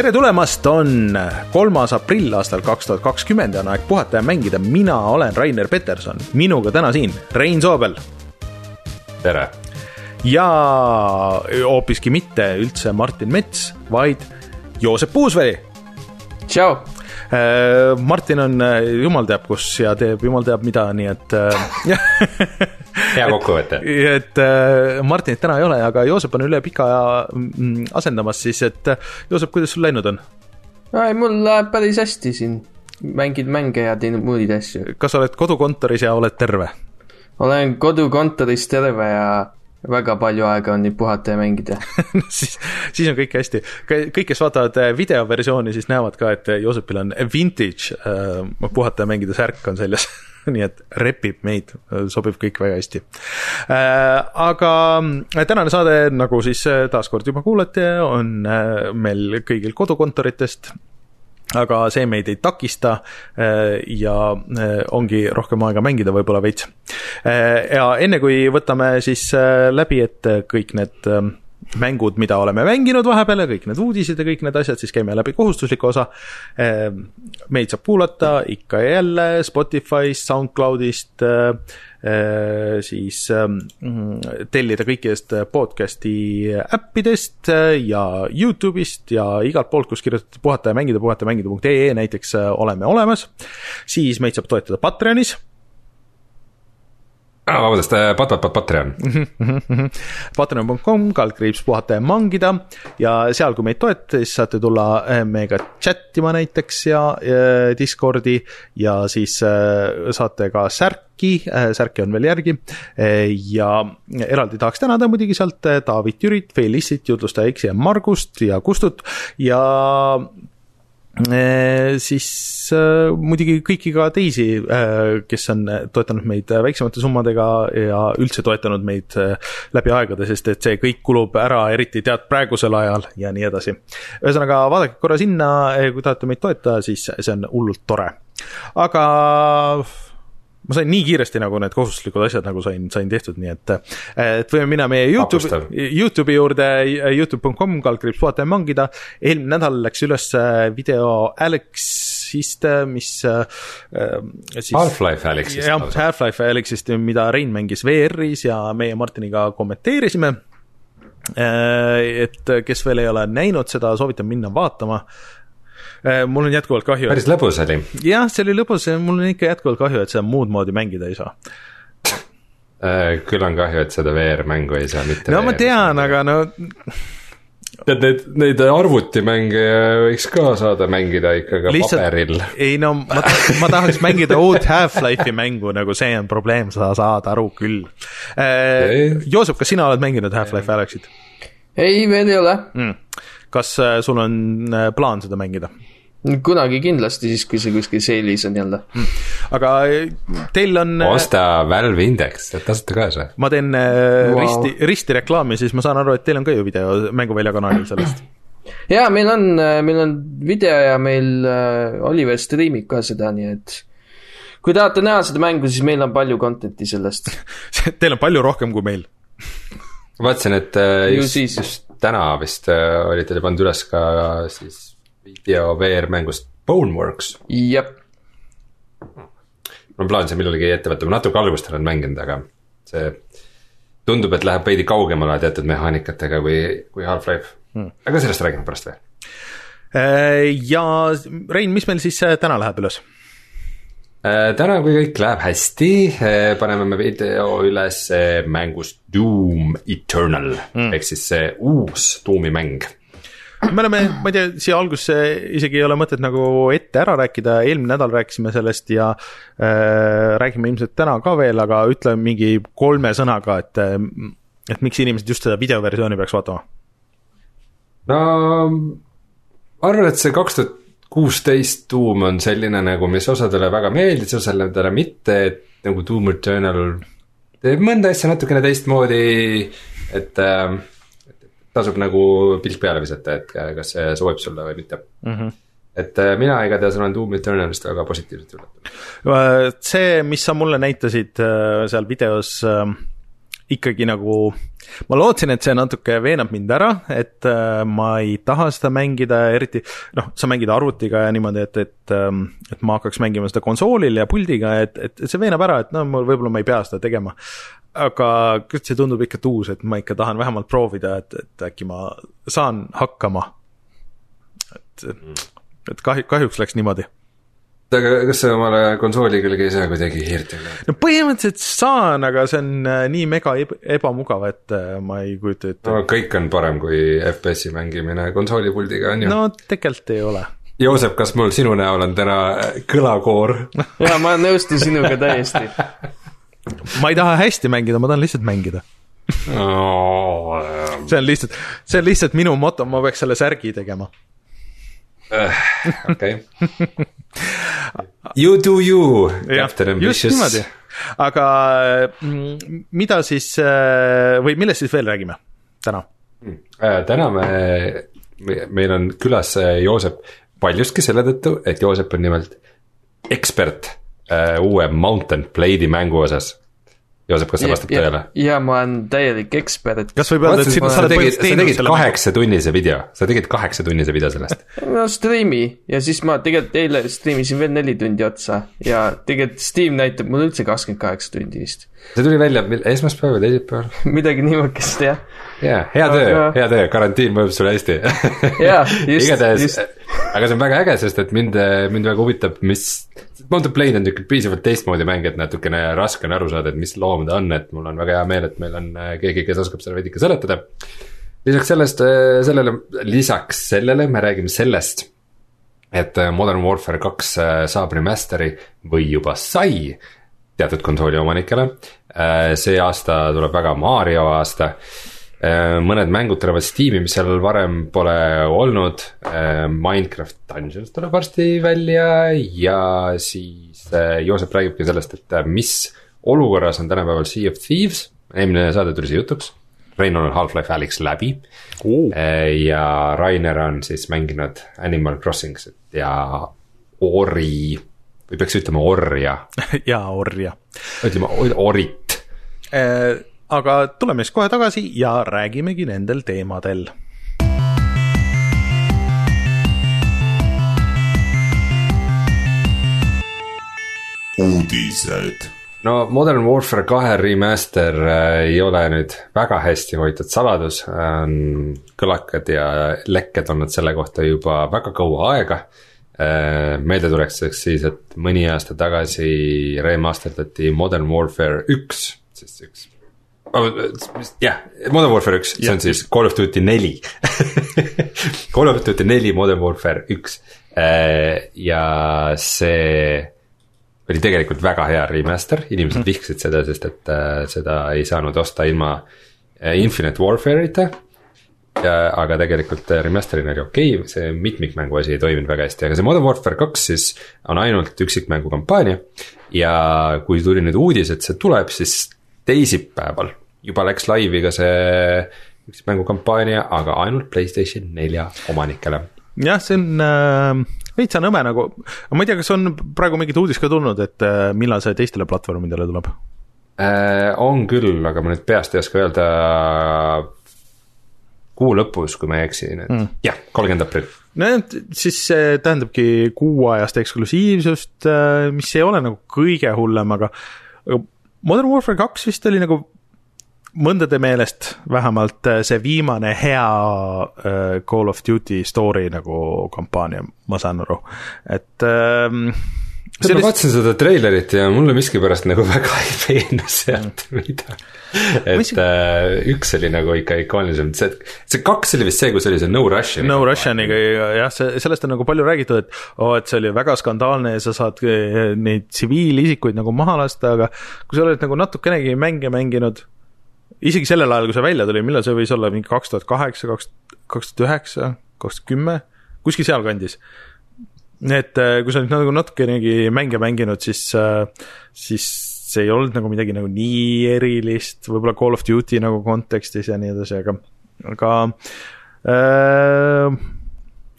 tere tulemast, on kolmas aprill aastal kaks tuhat kakskümmend ja on aeg puhata ja mängida. mina olen Rainer Peterson, minuga täna siin Rein Soobel. tere. ja hoopiski mitte üldse Martin Mets, vaid Joosep Puusväli. tšau. Martin on jumal teab kus ja teeb jumal teab mida, nii et hea kokkuvõte. et äh, Martinit täna ei ole, aga Joosep on üle pika aja mm, asendamas siis, et Joosep, kuidas sul läinud on? ei, mul läheb päris hästi siin, mängin mänge ja teen muid asju. kas sa oled kodukontoris ja oled terve? olen kodukontoris terve ja väga palju aega on nüüd puhata ja mängida siis, siis on kõik hästi. kõik, kes vaatavad äh, videoversiooni, siis näevad ka, et Joosepil on vintage äh, puhata ja mängida särk on seljas nii et repib meid, sobib kõik väga hästi äh,. aga tänane saade, nagu siis taaskord juba kuulete, on äh, meil kõigil kodukontoritest aga see meid ei takista äh, ja äh, ongi rohkem aega mängida võib-olla veits. Äh, ja enne kui võtame siis läbi, et kõik need mängud, mida oleme mänginud vahepeal ja kõik need uudised ja kõik need asjad, siis käime läbi kohustusliku osa. meid saab kuulata ikka ja jälle Spotify'st, SoundCloud'ist siis ähm, tellida kõikidest podcast'i äppidest äh, ja Youtube'ist ja igalt poolt, kus kirjutate puhata ja mängida, puhata ja mängida.ee näiteks äh, oleme olemas. siis meid saab toetada Patreonis ah,. vabandust, pat-, pat-, pat-, Patreon. Patreon.com, kaldkriips puhata ja mangida ja seal, kui meid toetate, siis saate tulla meiega chat ima näiteks ja, ja Discordi ja siis äh, saate ka särki äh,, särki on veel järgi äh,. ja eraldi tahaks tänada muidugi sealt David Jürit, Felissit, jutlustaja X ja Margust ja Kustut ja Äh, siis äh, muidugi kõiki ka teisi, äh, kes on toetanud meid väiksemate summadega ja üldse toetanud meid läbi aegade, sest et see kõik kulub ära, eriti tead praegusel ajal ja nii edasi. ühesõnaga, vaadake korra sinna, kui tahate meid toetada, siis see on hullult tore. aga ma sain nii kiiresti nagu need kohustuslikud asjad nagu sain, sain tehtud, nii et, et võime minna meie Youtube, Youtube'i juurde, Youtube.com, kaldkriips puhata ja mangida. eelmine nädal läks üles video Alexist, mis äh, siis. Half-Life Alexist. jah, Half-Life Alexist, mida Rein mängis VR-is ja meie Martiniga kommenteerisime äh, et kes veel ei ole näinud seda, soovitan minna vaatama Äh, mul on jätkuvalt kahju. päris lõbus oli. jah, see oli lõbus mul on ikka jätkuvalt kahju, et seda muud moodi mängida ei saa äh, küll on kahju, et seda VR-mängu ei saa mitte. no ma tean, aga no. tead, neid, neid arvutimänge võiks ka saada mängida ikka ka Lihtsalt, paberil. ei no ma, ma tahaks mängida uut Half-Life'i mängu, nagu see on probleem, sa saad aru küll äh,. Joosep, kas sina oled mänginud Half-Life Alyxit? ei, veel ei ole mm.. kas sul on plaan seda mängida? Kunagi kindlasti, siis kui see kuskil seilis on jälle mm.. aga eh, teil on. Eh, osta Valve Index, tead tasuta kaasa. ma teen wow. Eh, risti, risti reklaami, siis ma saan aru, et teil on ka ju video Mänguvälja kanalil sellest. jaa, meil on, meil on video ja meil Oliver striimib ka seda, nii et kui tahate näha seda mängu, siis meil on palju content'i sellest Teil on palju rohkem kui meil vaatasin, et just, just täna vist olite te pannud üles ka siis video VR-mängust Boneworks. jep. mul on plaan see millalgi ette võtta, ma natuke algust olen mänginud, aga see tundub, et läheb veidi kaugemale teatud mehaanikatega kui, kui Half-Life hmm., aga sellest räägime pärast veel. Äh, ja Rein, mis meil siis äh, täna läheb üles? Äh, täna, kui kõik läheb hästi, paneme me video üles mängust Doom Eternal mm. ehk siis see uus Doomi mäng me oleme, ma ei tea, siia algusse isegi ei ole mõtet nagu ette ära rääkida, eelmine nädal rääkisime sellest ja äh, räägime ilmselt täna ka veel, aga ütle mingi kolme sõnaga, et, et miks inimesed just seda videoversiooni peaks vaatama? no ma arvan, et see kaks tuhat kuusteist Doom on selline nagu, mis osadele väga meeldis, osadele mitte, et nagu Doom Eternal teeb mõnda asja natukene teistmoodi, et äh, tasub nagu pilk peale visata, et kas see sobib sulle või mitte mm. -hmm et äh, mina igatahes olen Doom Eternalist väga positiivselt üllatunud. see, mis sa mulle näitasid äh, seal videos, äh, ikkagi nagu, ma lootsin, et see natuke veenab mind ära, et äh, ma ei taha seda mängida, eriti noh, sa mängid arvutiga ja niimoodi, et, et, ähm, et ma hakkaks mängima seda konsoolil ja puldiga, et, et see veenab ära, et no mul võib-olla ma ei pea seda tegema. Aga see tundub ikka uus, et ma ikka tahan vähemalt proovida, et, et äkki ma saan hakkama. et, et kahju, kahjuks läks niimoodi aga kas sa omale konsooli külge ei saa kuidagi hiirduda? no põhimõtteliselt saan, aga see on äh, nii mega ebamugav, et äh, ma ei kujuta ette. no kõik on parem kui FPS-i mängimine konsoolipuldiga on ju. no tegelikult ei ole. Joosep, kas mul sinu näol on täna kõlakoor? jaa, ma nõustun sinuga täiesti ma ei taha hästi mängida, ma tahan lihtsalt mängida oh, see on lihtsalt, see on lihtsalt minu moto, ma peaks selle särgi tegema okei. You do you, Captain Ambitious. aga mm, mida siis või millest siis veel räägime täna? Hmm. Äh, täna me, meil on külas äh, Joosep paljuski selle tõttu, et Joosep on nimelt ekspert äh, uue Mountain Blade'i mängu osas Joosep, kas see vastab tõele? ja ma olen täielik ekspert. kas võib öelda, et sa, sa tegid, sa tegid kaheksatunnise video, sa tegid kaheksatunnise video sellest? no striimi ja siis ma tegelikult eile striimisin veel neli tundi otsa ja tegelikult Steam näitab mul üldse kakskümmend kaheksa tundi vist. see tuli välja esmaspäeval või teisipäeval? midagi niisugust jah. Jaa, hea töö aga..., hea töö, karantiin mõjub sulle hästi jaa, just igatahes, aga see on väga äge, sest et mind, mind väga huvitab, mis Mountain Blade on niisugune piisavalt teistmoodi mäng, et natukene raske on aru saada, et mis loom ta on, et mul on väga hea meel, et meil on äh, keegi, kes oskab seda veidike seletada. lisaks sellest, äh, sellele, lisaks sellele me räägime sellest, et äh, Modern Warfare kaks saab remaster'i või juba sai teatud konsooli omanikele. see aasta tuleb väga Mario aasta mõned mängud tulevad Steam'i, mis seal varem pole olnud. Äh, Minecraft Dungeons tuleb varsti välja ja siis äh, Joosep räägibki sellest, et mis olukorras on tänapäeval Sea of Thieves. eelmine saade tuli see jutuks. Rein on Half-Life Alyx läbi uh. ja Rainer on siis mänginud Animal Crossing'it ja Ori või peaks ütlema orja jaa, orja. ütleme orit aga tuleme siis kohe tagasi ja räägimegi nendel teemadel uudised. no Modern Warfare kahe remaster äh, ei ole nüüd väga hästi hoitud saladus, on kõlakad ja lekked olnud selle kohta juba väga kaua aega. Äh, meeldetuletuseks siis, et mõni aasta tagasi remasterdati Modern Warfare üks, siis üks jah, Modern Warfare üks, see on siis Call of Duty neli. Call of Duty neli, Modern Warfare üks. Äh, ja see oli tegelikult väga hea remaster, inimesed mm vihkasid seda, sest et äh, seda ei saanud osta ilma äh, Infinite Warfare'ita. aga tegelikult remaster'ina oli okei. Okay,, see mitmikmängu asi ei toiminud väga hästi, aga see Modern Warfare kaks siis on ainult üksikmängu kampaania. ja kui tuli nüüd uudis, et see tuleb, siis teisipäeval juba läks laivi ka see üks mängukampaania, aga ainult Playstation nelja omanikele. jah, see on äh, veitsa nõme nagu, ma ei tea, kas on praegu mingit uudist ka tulnud, et äh, millal see teistele platvormidele tuleb äh,? on küll, aga ma nüüd peast ei oska öelda. kuu lõpus, kui ma ei eksi, nii et mm. jah, kolmkümmend aprill nojah, siis see tähendabki kuuajast eksklusiivsust, äh, mis ei ole nagu kõige hullem, aga Modern Warfare kaks vist oli nagu mõndade meelest vähemalt äh, see viimane hea äh, Call of Duty story nagu kampaania, ma saan aru, et ähm, Sellist... ma vaatasin seda treilerit ja mulle miskipärast nagu väga ei meenu sealt mm. midagi. et mis... äh, üks oli nagu ikka ikoonilisem, see, see kaks oli vist see, kus oli see No Russian. No Russianiga jah, see, sellest on nagu palju räägitud, et oo oh,, et see oli väga skandaalne ja sa saad äh, neid tsiviilisikuid nagu maha lasta, aga kui sa oled nagu natukenegi mänge mänginud isegi sellel ajal, kui see välja tuli, millal see võis olla, mingi kaks tuhat kaheksa, kaks, kaks tuhat üheksa, kaks tuhat kümme, kuskil sealkandis. et äh, kui sa nüüd nagu natukenegi mänge mänginud, siis, äh, siis see ei olnud nagu midagi nagu nii erilist, võib-olla Call of Duty nagu kontekstis ja nii edasi, aga, aga äh,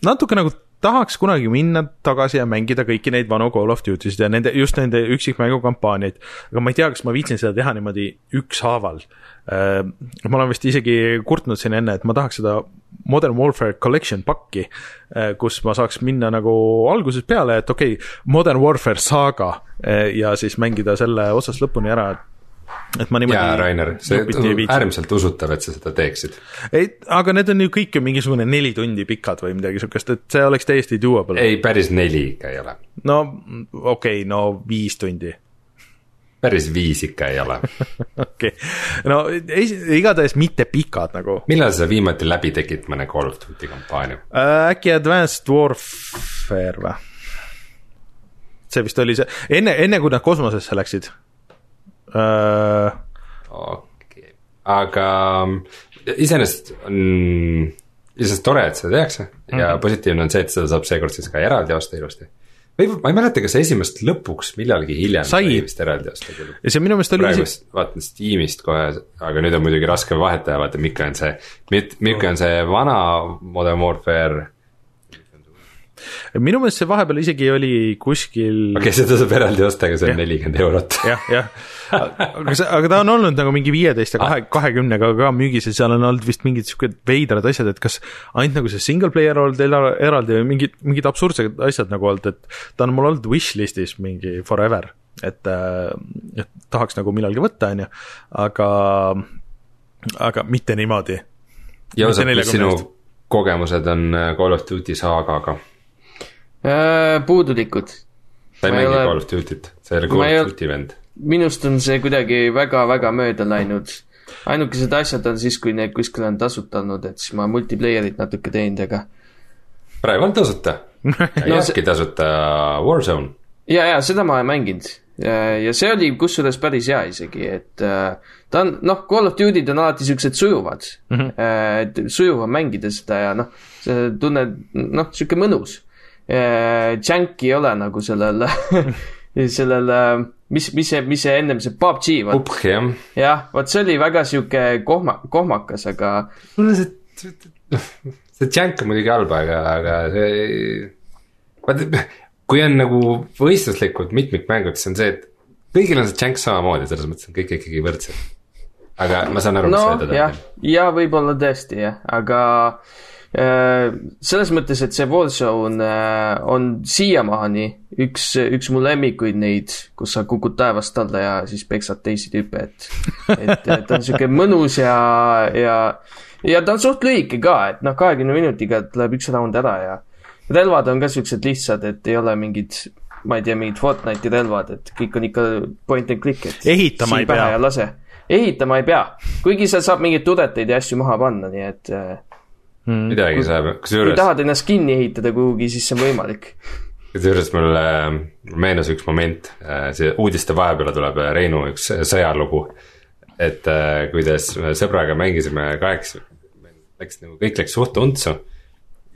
natuke nagu tahaks kunagi minna tagasi ja mängida kõiki neid vanu Call of Duty'sid ja nende, just nende üksikmängu kampaaniaid. aga ma ei tea, kas ma viitsin seda teha niimoodi ükshaaval. Äh, ma olen vist isegi kurtnud siin enne, et ma tahaks seda Modern Warfare Collection pakki, äh, kus ma saaks minna nagu algusest peale, et okei okay,, Modern Warfare saaga ja siis mängida selle otsast lõpuni ära, et et ma niimoodi. jaa, Rainer, see on äärmiselt usutav, et sa seda teeksid. ei, aga need on ju kõik ju mingisugune neli tundi pikad või midagi sihukest, et see oleks täiesti doable. ei, päris neli ikka ei ole. no okei okay,, no viis tundi päris viis ikka ei ole okei okay., no igatahes mitte pikad nagu. millal sa viimati läbi tegid mõne Call of Duty kampaania äh,? äkki Advanced Warfare või? see vist oli see, enne, enne kui nad kosmosesse läksid Äh, okei, aga iseenesest on, iseenesest tore, et seda tehakse mm -hmm. ja positiivne on see, et seda saab seekord siis ka eraldi osta ilusti või ma ei mäleta, kas esimest lõpuks millalgi hiljem sai vist eraldi osta küll. ja see minu meelest oli praegu isi... vaatan Steamist kohe, aga nüüd on muidugi raske vahet teha, vaata Mikk on see, Mikk on see vana Modern Warfare minu meelest see vahepeal isegi oli kuskil. okei okay,, seda saab eraldi osta, aga see on nelikümmend eurot. jah, jah, aga see, aga ta on olnud nagu mingi viieteist ja kahe, kahekümnega ka müügis ja seal on olnud vist mingid siuksed veidrad asjad, et kas ainult nagu see single player olnud eraldi või mingid, mingid absurdsed asjad nagu olnud, et ta on mul olnud wish list'is mingi forever, et, äh, et tahaks nagu millalgi võtta, on ju, aga, aga mitte niimoodi. Joosep, mis sinu kogemused on Call of Duty saagaga? Äh, puudulikud. sa ei mängi ole... Call of Duty't, sa ei ole Call of Duty vend. minust on see kuidagi väga-väga mööda läinud. ainukesed asjad on siis, kui need kuskil on tasuta olnud, et siis ma multiplayer'it natuke teinud, aga. praegu on tasuta ei no, olnudki see... tasuta Warzone. ja, ja seda ma olen mänginud ja, ja see oli kusjuures päris hea isegi, et äh, ta on, noh, Call of Duty'd on alati siuksed sujuvad mm. -hmm. et sujuv on mängida seda ja noh, sa tunned, noh, sihuke mõnus Jank ei ole nagu sellel sellel, mis, mis see, mis see ennem see PUBG. PUBG jah. jah, vot see oli väga sihuke kohma, kohmakas, aga. mulle see, see Jank on muidugi halb, aga, aga see, vaata, kui on nagu võistluslikud mitmikmängud, siis on see, et kõigil on see Jank samamoodi, selles mõttes on kõik ikkagi võrdsed. aga ma saan aru no,, mis sa öelda tahad. ja võib-olla tõesti jah, aga Äh, selles mõttes, et see Warzone äh, on siiamaani üks, üks mu lemmikuid neid, kus sa kukud taevast alla ja siis peksad teisi tüüpe, et, et ta on sihuke mõnus ja, ja, ja ta on suht lühike ka, et noh, kahekümne minutiga tuleb üks round ära ja relvad on ka siuksed lihtsad, et ei ole mingid, ma ei tea, mingid Fortnite'i relvad, et kõik on ikka point and click, et ehitama ei pea. lase, ehitama ei pea, kuigi seal saab mingeid tudeteid ja asju maha panna, nii et äh, mm.. midagi saab, kusjuures. kui tahad ennast kinni ehitada kuhugi, siis see on võimalik. kusjuures mulle meenus üks moment, äh, see uudiste vahepeale tuleb äh, Reinu üks sõjalugu. et äh, kuidas sõbraga mängisime kaheksa, läks nagu, kõik läks suht untsu.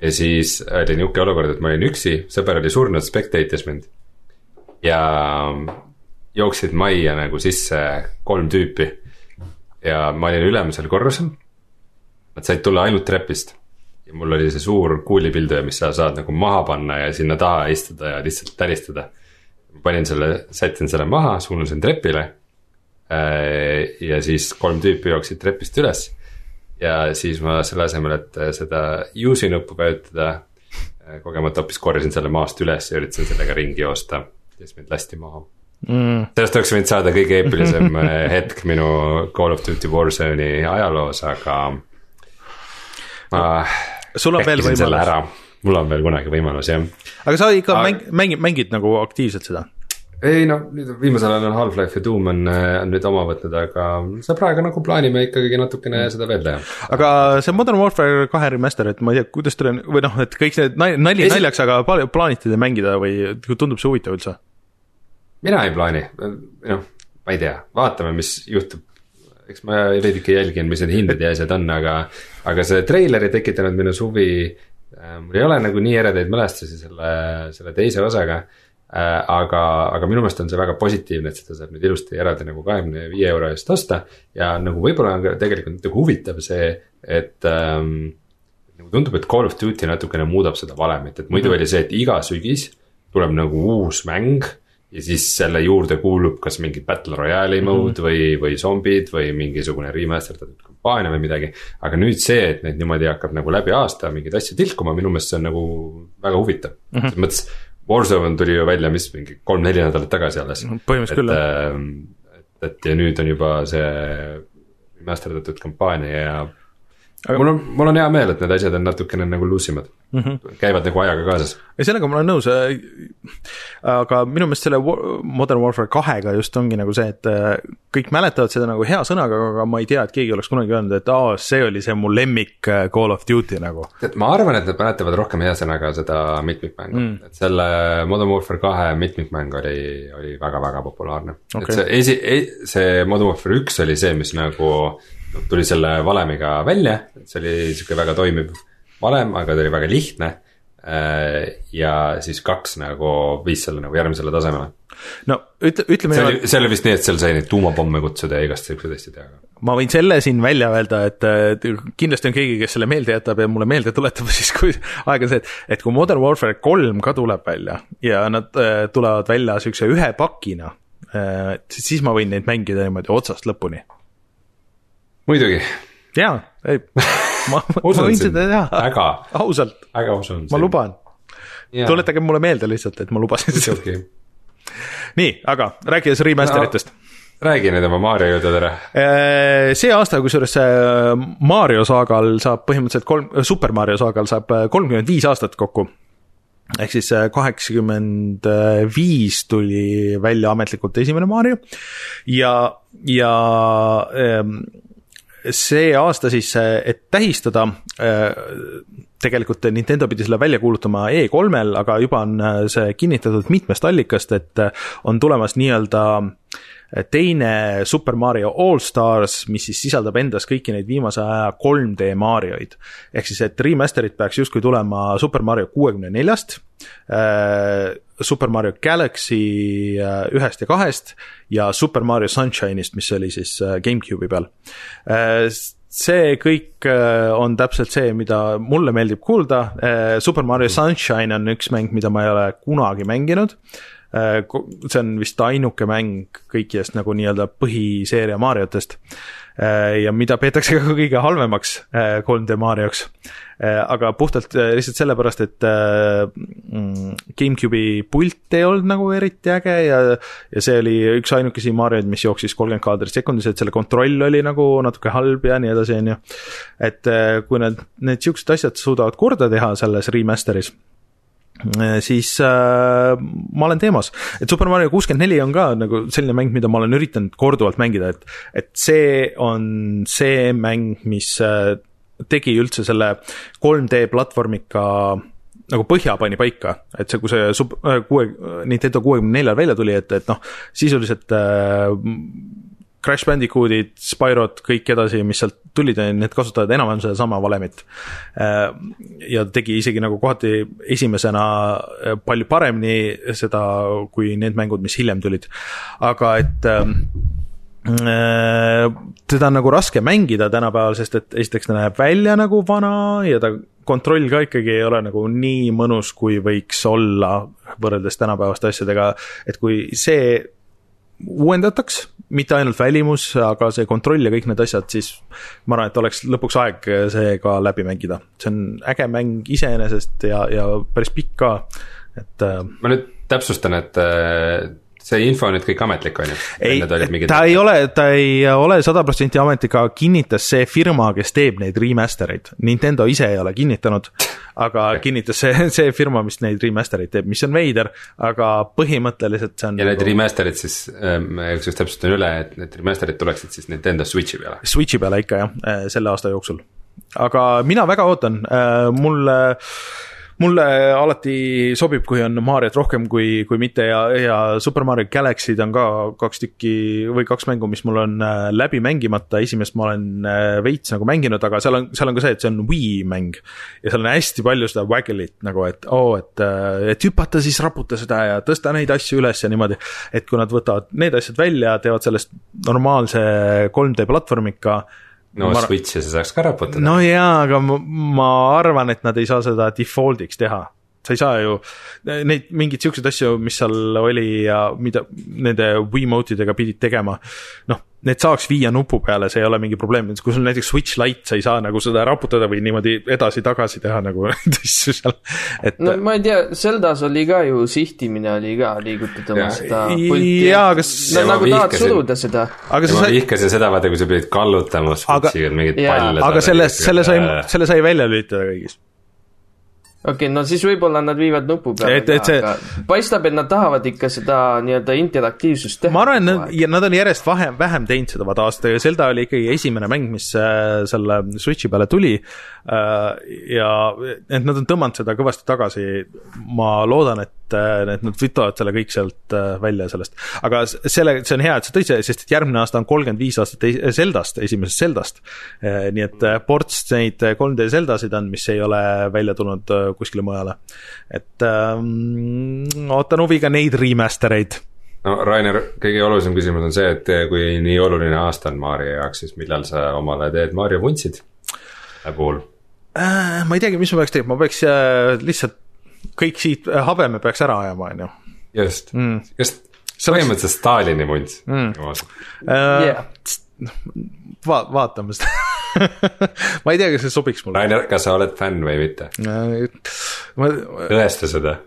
ja siis oli nihuke olukord, et ma olin üksi, sõber oli surnud, spectator'is mind. ja jooksid majja nagu sisse kolm tüüpi. ja ma olin ülemisel korrusel Nad said tulla ainult trepist. ja mul oli see suur kuulipilduja, mis sa saad nagu maha panna ja sinna taha istuda ja lihtsalt täristada. panin selle, sättin selle maha, suunasin trepile. Äh, ja siis kolm tüüpi jooksid trepist üles. ja siis ma selle asemel, et seda use'i nuppu vajutada, äh, kogemata hoopis korjasin selle maast üles ja üritasin sellega ringi joosta. siis mind lasti maha mm.. sellest oleks võinud saada kõige eepilisem äh, hetk minu Call of Duty Warzone'i ajaloos, aga ma sul on veel võimalus. mul on veel kunagi võimalus jah. aga sa ikka aga... mäng, mängid, mängid nagu aktiivselt seda? ei noh, nüüd viimasel ajal on Half-Life ja Doom on, on nüüd oma võtnud, aga sa praegu nagu plaanime ikkagi natukene mm. seda veel teha. aga see Modern Warfare kahe remaster, et ma ei tea, kuidas teil on, või noh, et kõik need nali Esi... naljaks, aga plaanite te mängida või tundub see huvitav üldse? mina ei plaani, noh, ma ei tea, vaatame, mis juhtub eks ma veidike jälgin, mis need hinded ja asjad on, aga, aga see treiler ei tekitanud minus huvi. Äh, mul ei ole nagu nii eredaid mälestusi selle, selle teise osaga. Äh, aga, aga minu meelest on see väga positiivne, et seda saab nüüd ilusti eraldi nagu kahekümne viie euro eest osta. ja nagu võib-olla on ka tegelikult nagu huvitav see, et ähm, nagu tundub, et Call of Duty natukene muudab seda valemit, et muidu mm -hmm. oli see, et iga sügis tuleb nagu uus mäng ja siis selle juurde kuulub kas mingi battle royale'i mhm. mode mm -hmm. või, või zombid või mingisugune remasterdatud kampaania või midagi. aga nüüd see, et neid niimoodi hakkab nagu läbi aasta mingeid asju tilkuma, minu meelest see on nagu väga huvitav mm, -hmm. selles mõttes. Warzone tuli ju välja, mis mingi kolm-neli nädalat tagasi alles. põhimõtteliselt küll jah. Ähm, et, et ja nüüd on juba see remasterdatud kampaania ja aga mul on, mul on hea meel, et need asjad on natukene nagu loose imad mm, -hmm. käivad nagu ajaga kaasas. ei, sellega ma olen nõus, äh, aga minu meelest selle Modern Warfare kahega just ongi nagu see, et äh, kõik mäletavad seda nagu hea sõnaga, aga ma ei tea, et keegi oleks kunagi öelnud, et aa, see oli see mu lemmik äh, Call of Duty nagu. et ma arvan, et nad mäletavad rohkem hea sõnaga seda mitmikmängu mm., et selle Modern Warfare kahe mitmikmäng oli, oli väga-väga populaarne okay.. et see esi, e-, see Modern Warfare üks oli see, mis nagu tuli selle valemiga välja, et see oli sihuke väga toimiv valem, aga ta oli väga lihtne. Äh, ja siis kaks nagu viis selle nagu järgmisele tasemele. no ütle, ütleme. see oli, see oli vist nii, et seal sai neid tuumapomme kutsuda ja igast siukseid asju teha. ma võin selle siin välja öelda, et kindlasti on keegi, kes selle meelde jätab ja mulle meelde tuletab, siis kui aeg on see, et, et kui Modern Warfare kolm ka tuleb välja ja nad äh, tulevad välja siukse ühe pakina äh,, siis ma võin neid mängida niimoodi otsast lõpuni muidugi. jaa, ei, ma, ma võin seda teha. väga. ausalt. väga usun. ma luban. tuletage mulle meelde lihtsalt, et ma lubasin seda. nii, aga rääkides remaster itest no räägi nüüd oma Mario jutud ära. Äh, see aasta, kusjuures äh, Mario saagal saab põhimõtteliselt kolm, Super Mario saagal saab äh, kolmkümmend viis aastat kokku. ehk siis kaheksakümmend viis tuli välja ametlikult esimene Mario ja, ja ähm, see aasta siis, et tähistada, äh, tegelikult Nintendo pidi selle välja kuulutama E3-l, aga juba on äh, see kinnitatud mitmest allikast, et äh, on tulemas nii-öelda teine Super Mario All Stars, mis siis sisaldab endas kõiki neid viimase aja 3D Marioid. ehk siis, et remaster'id peaks justkui tulema Super Mario kuuekümne neljast Äh, Super Mario Galaxy äh, ühest ja kahest ja Super Mario Sunshine'ist, mis oli siis äh, GameCube'i peal. see kõik on täpselt see, mida mulle meeldib kuulda. Super Mario Sunshine on üks mäng, mida ma ei ole kunagi mänginud see on vist ainuke mäng kõikidest nagu nii-öelda põhiseeria Mariotest. ja mida peetakse ka kõige halvemaks 3D Marioks Äh, aga puhtalt äh, lihtsalt sellepärast, et äh, mm, GameCube'i pult ei olnud nagu eriti äge ja, ja see oli üks ainukesi Marioid, mis jooksis kolmkümmend kaadrit sekundis, et selle kontroll oli nagu natuke halb ja nii edasi, on ju. et kui need, need siuksed asjad suudavad korda teha selles remaster'is siis äh, ma olen teemas, et Super Mario kuuskümmend neli on ka nagu selline mäng, mida ma olen üritanud korduvalt mängida, et, et see on see mäng, mis äh, tegi üldse selle 3D platvormika nagu põhja pani paika, et see, kui see sub-, äh, kuue, Nintendo kuuekümne neljal välja tuli, et, et noh, sisuliselt äh, Crash Bandicootid, Spyrod, kõik edasi, mis sealt tulid, need kasutavad enam-vähem sedasama valemit äh,. ja tegi isegi nagu kohati esimesena äh, palju paremini seda, kui need mängud, mis hiljem tulid. aga et äh, Äh, teda on nagu raske mängida tänapäeval, sest et esiteks ta näeb välja nagu vana ja ta kontroll ka ikkagi ei ole nagu nii mõnus, kui võiks olla võrreldes tänapäevaste asjadega, et kui see uuendataks, mitte ainult välimus, aga see kontroll ja kõik need asjad, siis ma arvan, et oleks lõpuks aeg see ka läbi mängida. see on äge mäng iseenesest ja, ja päris pikk ka, et. Äh, ma nüüd täpsustan, et see info on nüüd kõik ametlik, on ju? ei, ta ei ole, ta ei ole sada protsenti ametlik, aga kinnitas see firma, kes teeb neid remaster eid. Nintendo ise ei ole kinnitanud, aga kinnitas see, see firma, mis neid remaster eid teeb, mis on veider, aga põhimõtteliselt see on ja nagu... need remaster'id siis ähm,, kusjuures täpsustan üle, et need remaster'id tuleksid siis Nintendo Switch'i peale? Switch'i peale ikka jah, äh, selle aasta jooksul. aga mina väga ootan, mulle äh, mulle alati sobib, kui on Mariot rohkem kui, kui mitte ja, ja Super Mario Galaxy'd on ka kaks tükki või kaks mängu, mis mul on äh, läbi mängimata, esimest ma olen äh, veits nagu mänginud, aga seal on, seal on ka see, et see on Wii mäng. ja seal on hästi palju seda waggle'it nagu, et oo oh,, et, äh, et hüpata, siis raputa seda ja tõsta neid asju üles ja niimoodi. et kui nad võtavad need asjad välja, teevad sellest normaalse 3D platvormika no ma, Switch'i sa saaks ka raputada. no jaa, aga ma, ma arvan, et nad ei saa seda default'iks teha. sa ei saa ju neid mingeid siukseid asju, mis seal oli ja mida nende Wiimote idega pidid tegema. noh, need saaks viia nupu peale, see ei ole mingi probleem, kui sul näiteks Switch Lite, sa ei saa nagu seda raputada või niimoodi edasi-tagasi teha nagu asju seal, et no ma ei tea, Zeldas oli ka ju sihtimine oli ka liigutada oma seda pulti. jaa, kas no nagu tahad suruda seda. aga sa ma sai, vihkasin seda, vaata, kui sa pidid kallutama Switch'iga mingeid jaa, palle. aga selle, selle sai, selle sai välja lülitada kõigis. Okei okay,, no siis võib-olla nad viivad nupu peale Et- et see-, paistab, et nad tahavad ikka seda nii-öelda interaktiivsust teha. ma arvan, et nad, ja nad on järjest vähem, vähem teinud seda vaata aastatega, Zelda oli ikkagi esimene mäng, mis äh, selle Switch'i peale tuli äh,. ja et nad on tõmmanud seda kõvasti tagasi. ma loodan, et, et nad võtavad selle kõik sealt äh, välja sellest, aga selle, see on hea, et sa tõid selle, sest et järgmine aasta on kolmkümmend viis aastat ei- Zeldast, esimesest Zeldast. nii et äh, ports neid 3D Zeldasid on, mis ei ole välja tulnud äh, kuskile mujale. et ähm, ootan huviga neid remaster eid no Rainer, kõige olulisem küsimus on see, et kui nii oluline aasta on Mario jaoks, siis millal sa omale teed Mario vuntsid puhul? äh,. ma ei teagi, mis ma peaks tegema, ma peaks äh, lihtsalt kõik siit äh, habeme peaks ära ajama, on ju. just Mm. just põhimõtteliselt Stalini vunts Mm. mm.. Jah. Va-, vaatame seda ma ei tea, kas see sobiks mulle. Rainer, kas sa oled fänn või mitte? ma, tõesta seda.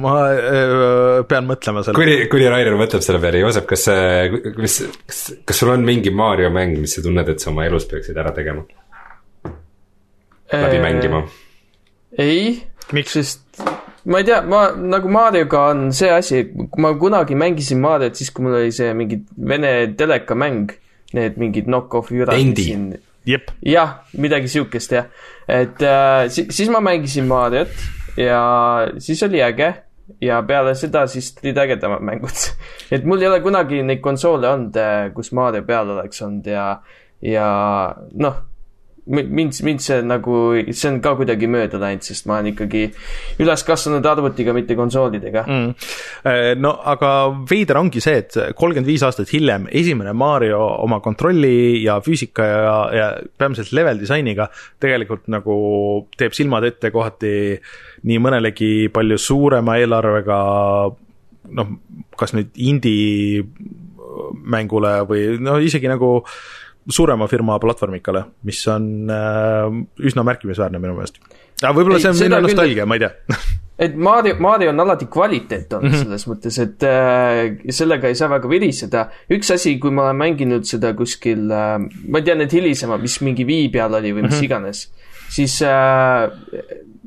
ma äh, pean mõtlema selle. kuni, kuni Rainer mõtleb selle peale, Joosep, kas see, mis, kas, kas sul on mingi Mario mäng, mis sa tunned, et sa oma elus peaksid ära tegema, läbi mängima? ei? Sest ma ei tea, ma nagu Marioga on see asi, kui ma kunagi mängisin Mariot, siis kui mul oli see mingi vene telekamäng, need mingid knock-off jürad jah, midagi siukest jah, et äh, si siis ma mängisin Mariot ja siis oli äge ja peale seda siis tulid ägedamad mängud. et mul ei ole kunagi neid konsoole olnud, kus Mario peal oleks olnud ja, ja noh, mind, mind see nagu, see on ka kuidagi mööda läinud, sest ma olen ikkagi üles kasvanud arvutiga, mitte konsoolidega mm.. mm.. no aga veider ongi see, et kolmkümmend viis aastat hiljem esimene Mario oma kontrolli ja füüsika ja, ja peamiselt level disainiga tegelikult nagu teeb silmad ette kohati nii mõnelegi palju suurema eelarvega noh, kas nüüd indie mängule või no isegi nagu suurema firma platvormikale, mis on äh, üsna märkimisväärne minu meelest. aga võib-olla see on minu küll- nostalgia, ma ei tea et Mario, Mario on alati kvaliteet olnud mm. -hmm. selles mõttes, et äh, sellega ei saa väga viriseda. üks asi, kui ma olen mänginud seda kuskil äh,, ma ei tea, need hilisemad, mis mingi Wii peal oli või mis mm. -hmm. iganes, siis äh,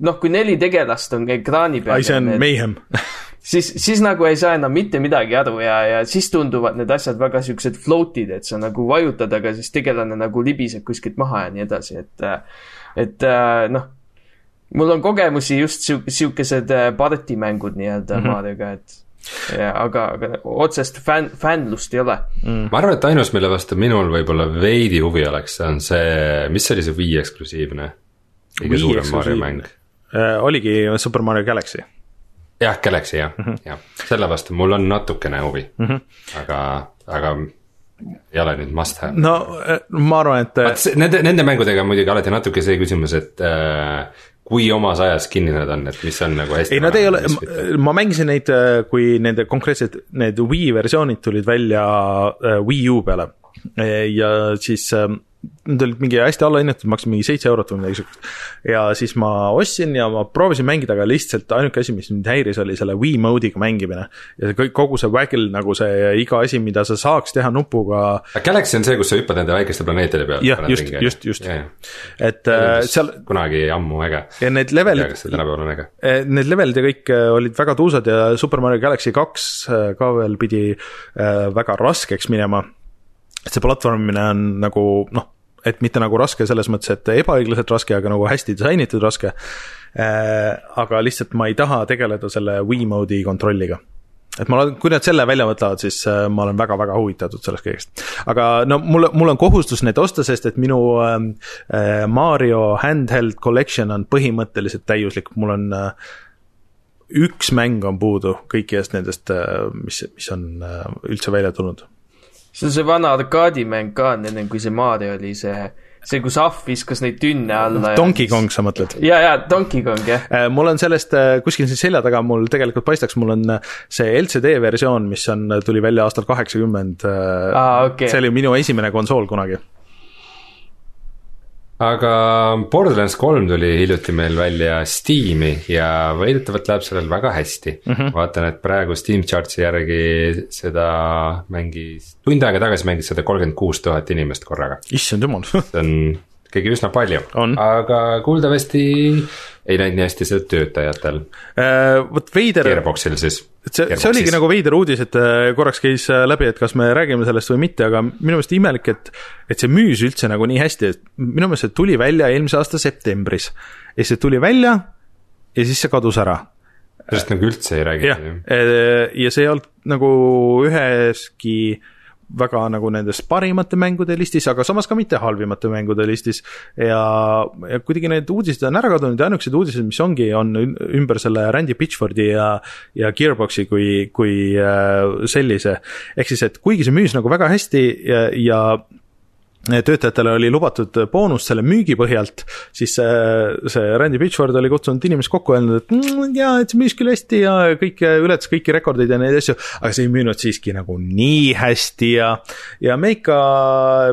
noh, kui neli tegelast on ekraani peal ai, see on need, mayhem siis, siis nagu ei saa enam mitte midagi aru ja, ja siis tunduvad need asjad väga siuksed float'id, et sa nagu vajutad, aga siis tegelane nagu libiseb kuskilt maha ja nii edasi, et, et äh, noh, mul on kogemusi just siu- siukesed äh, partimängud nii-öelda mm. -hmm. Marioga, et ja, aga, aga otsest fänn, fännlust ei ole. ma arvan, et ainus, mille vastu minul võib-olla veidi huvi oleks, on see, mis oli see Wii eksklusiivne? kõige suurem. Mario mäng. äh,. oligi Super Mario Galaxy jah, Galaxy jah mm, -hmm. jah, selle vastu mul on natukene huvi mm. -hmm. aga, aga ei ole nüüd must have. no äh, ma arvan, et see- nende, nende mängudega on muidugi alati natuke see küsimus, et äh, kui omas ajas kinni nad on, et mis on nagu hästi. ei, nad ei ole, ma mängisin neid, kui nende konkreetsed need Wii versioonid tulid välja Wii U peale ja siis äh, Need olid mingi hästi allahinnatud, maksid mingi seitse eurot või midagi siukest. ja siis ma ostsin ja ma proovisin mängida, aga lihtsalt ainuke asi, mis mind häiris, oli selle Wii mode'iga mängimine. ja see kõik, kogu see waggle nagu see iga asi, mida sa saaks teha nupuga, Galaxy on see, kus sa hüppad nende väikeste planeetide peale. Jah, just- just- just. et äh, seal kunagi ammu äge. ja need levelid kas see tänapäeval on äge. Eh, Need levelid ja kõik eh, olid väga tuusad ja Super Mario Galaxy kaks eh, ka veel pidi eh, väga raskeks minema. Et see platvormimine on nagu noh, et mitte nagu raske selles mõttes, et ebaõiglaselt raske, aga nagu hästi disainitud raske. aga lihtsalt ma ei taha tegeleda selle Wii mode'i kontrolliga et ma olen, kui nad selle välja võtavad, siis äh, ma olen väga-väga huvitatud sellest kõigest. aga no mul, mul on kohustus need osta, sest et minu ähm, äh, Mario handheld collection on põhimõtteliselt täiuslik, mul on äh, üks mäng on puudu kõikidest nendest, mis, mis on äh, üldse välja tulnud. See on see vana arkaadimäng ka, ennem kui see Mario oli see see, kus ahv viskas neid tünne alla. Donkey Kong, sa mõtled? ja, ja Donkey Kong, jah. Äh, mul on sellest äh, kuskil siin selja taga, mul tegelikult paistaks, mul on äh, see LCD versioon, mis on, tuli välja aastal kaheksakümmend. Okay. see oli minu esimene konsool kunagi aga Borderlands kolm tuli hiljuti meil välja Steam'i ja väidetavalt läheb sellel väga hästi mm. -hmm. vaatan, et praegu Steam Chartsi järgi seda mängis, tund aega tagasi mängis seda kolmkümmend kuus tuhat inimest korraga. issand jumal see on ikkagi üsna palju, aga kuuldavasti ei läinud nii hästi seda töötajatel äh,. vot veider. Gearboxil siis. see, see oligi nagu veider uudis, et äh, korraks käis äh, läbi, et kas me räägime sellest või mitte, aga minu meelest imelik, et, et see müüs üldse nagu nii hästi, et minu meelest see tuli välja eelmise aasta septembris. ja see tuli välja ja siis see kadus ära sellest nagu üldse ei räägita. äh, ja see ei olnud nagu üheski äh, väga nagu nendes parimate mängude listis, aga samas ka mitte halvimate mängude listis. ja, ja kuidagi need uudised on ära kadunud ja ainukesed uudised, mis ongi, on ümber selle Randy Pitchfordi ja, ja Gearboxi kui, kui äh, sellise. ehk siis, et kuigi see müüs nagu väga hästi ja, ja töötajatele oli lubatud boonus selle müügi põhjalt, siis see, see Randy Pitchford oli kutsunud inimesed kokku, öelnud, et mm, jaa, et see müüs küll hästi ja kõik ületas kõiki rekordeid ja neid asju, aga see ei müünud siiski nagu nii hästi ja ja me ikka,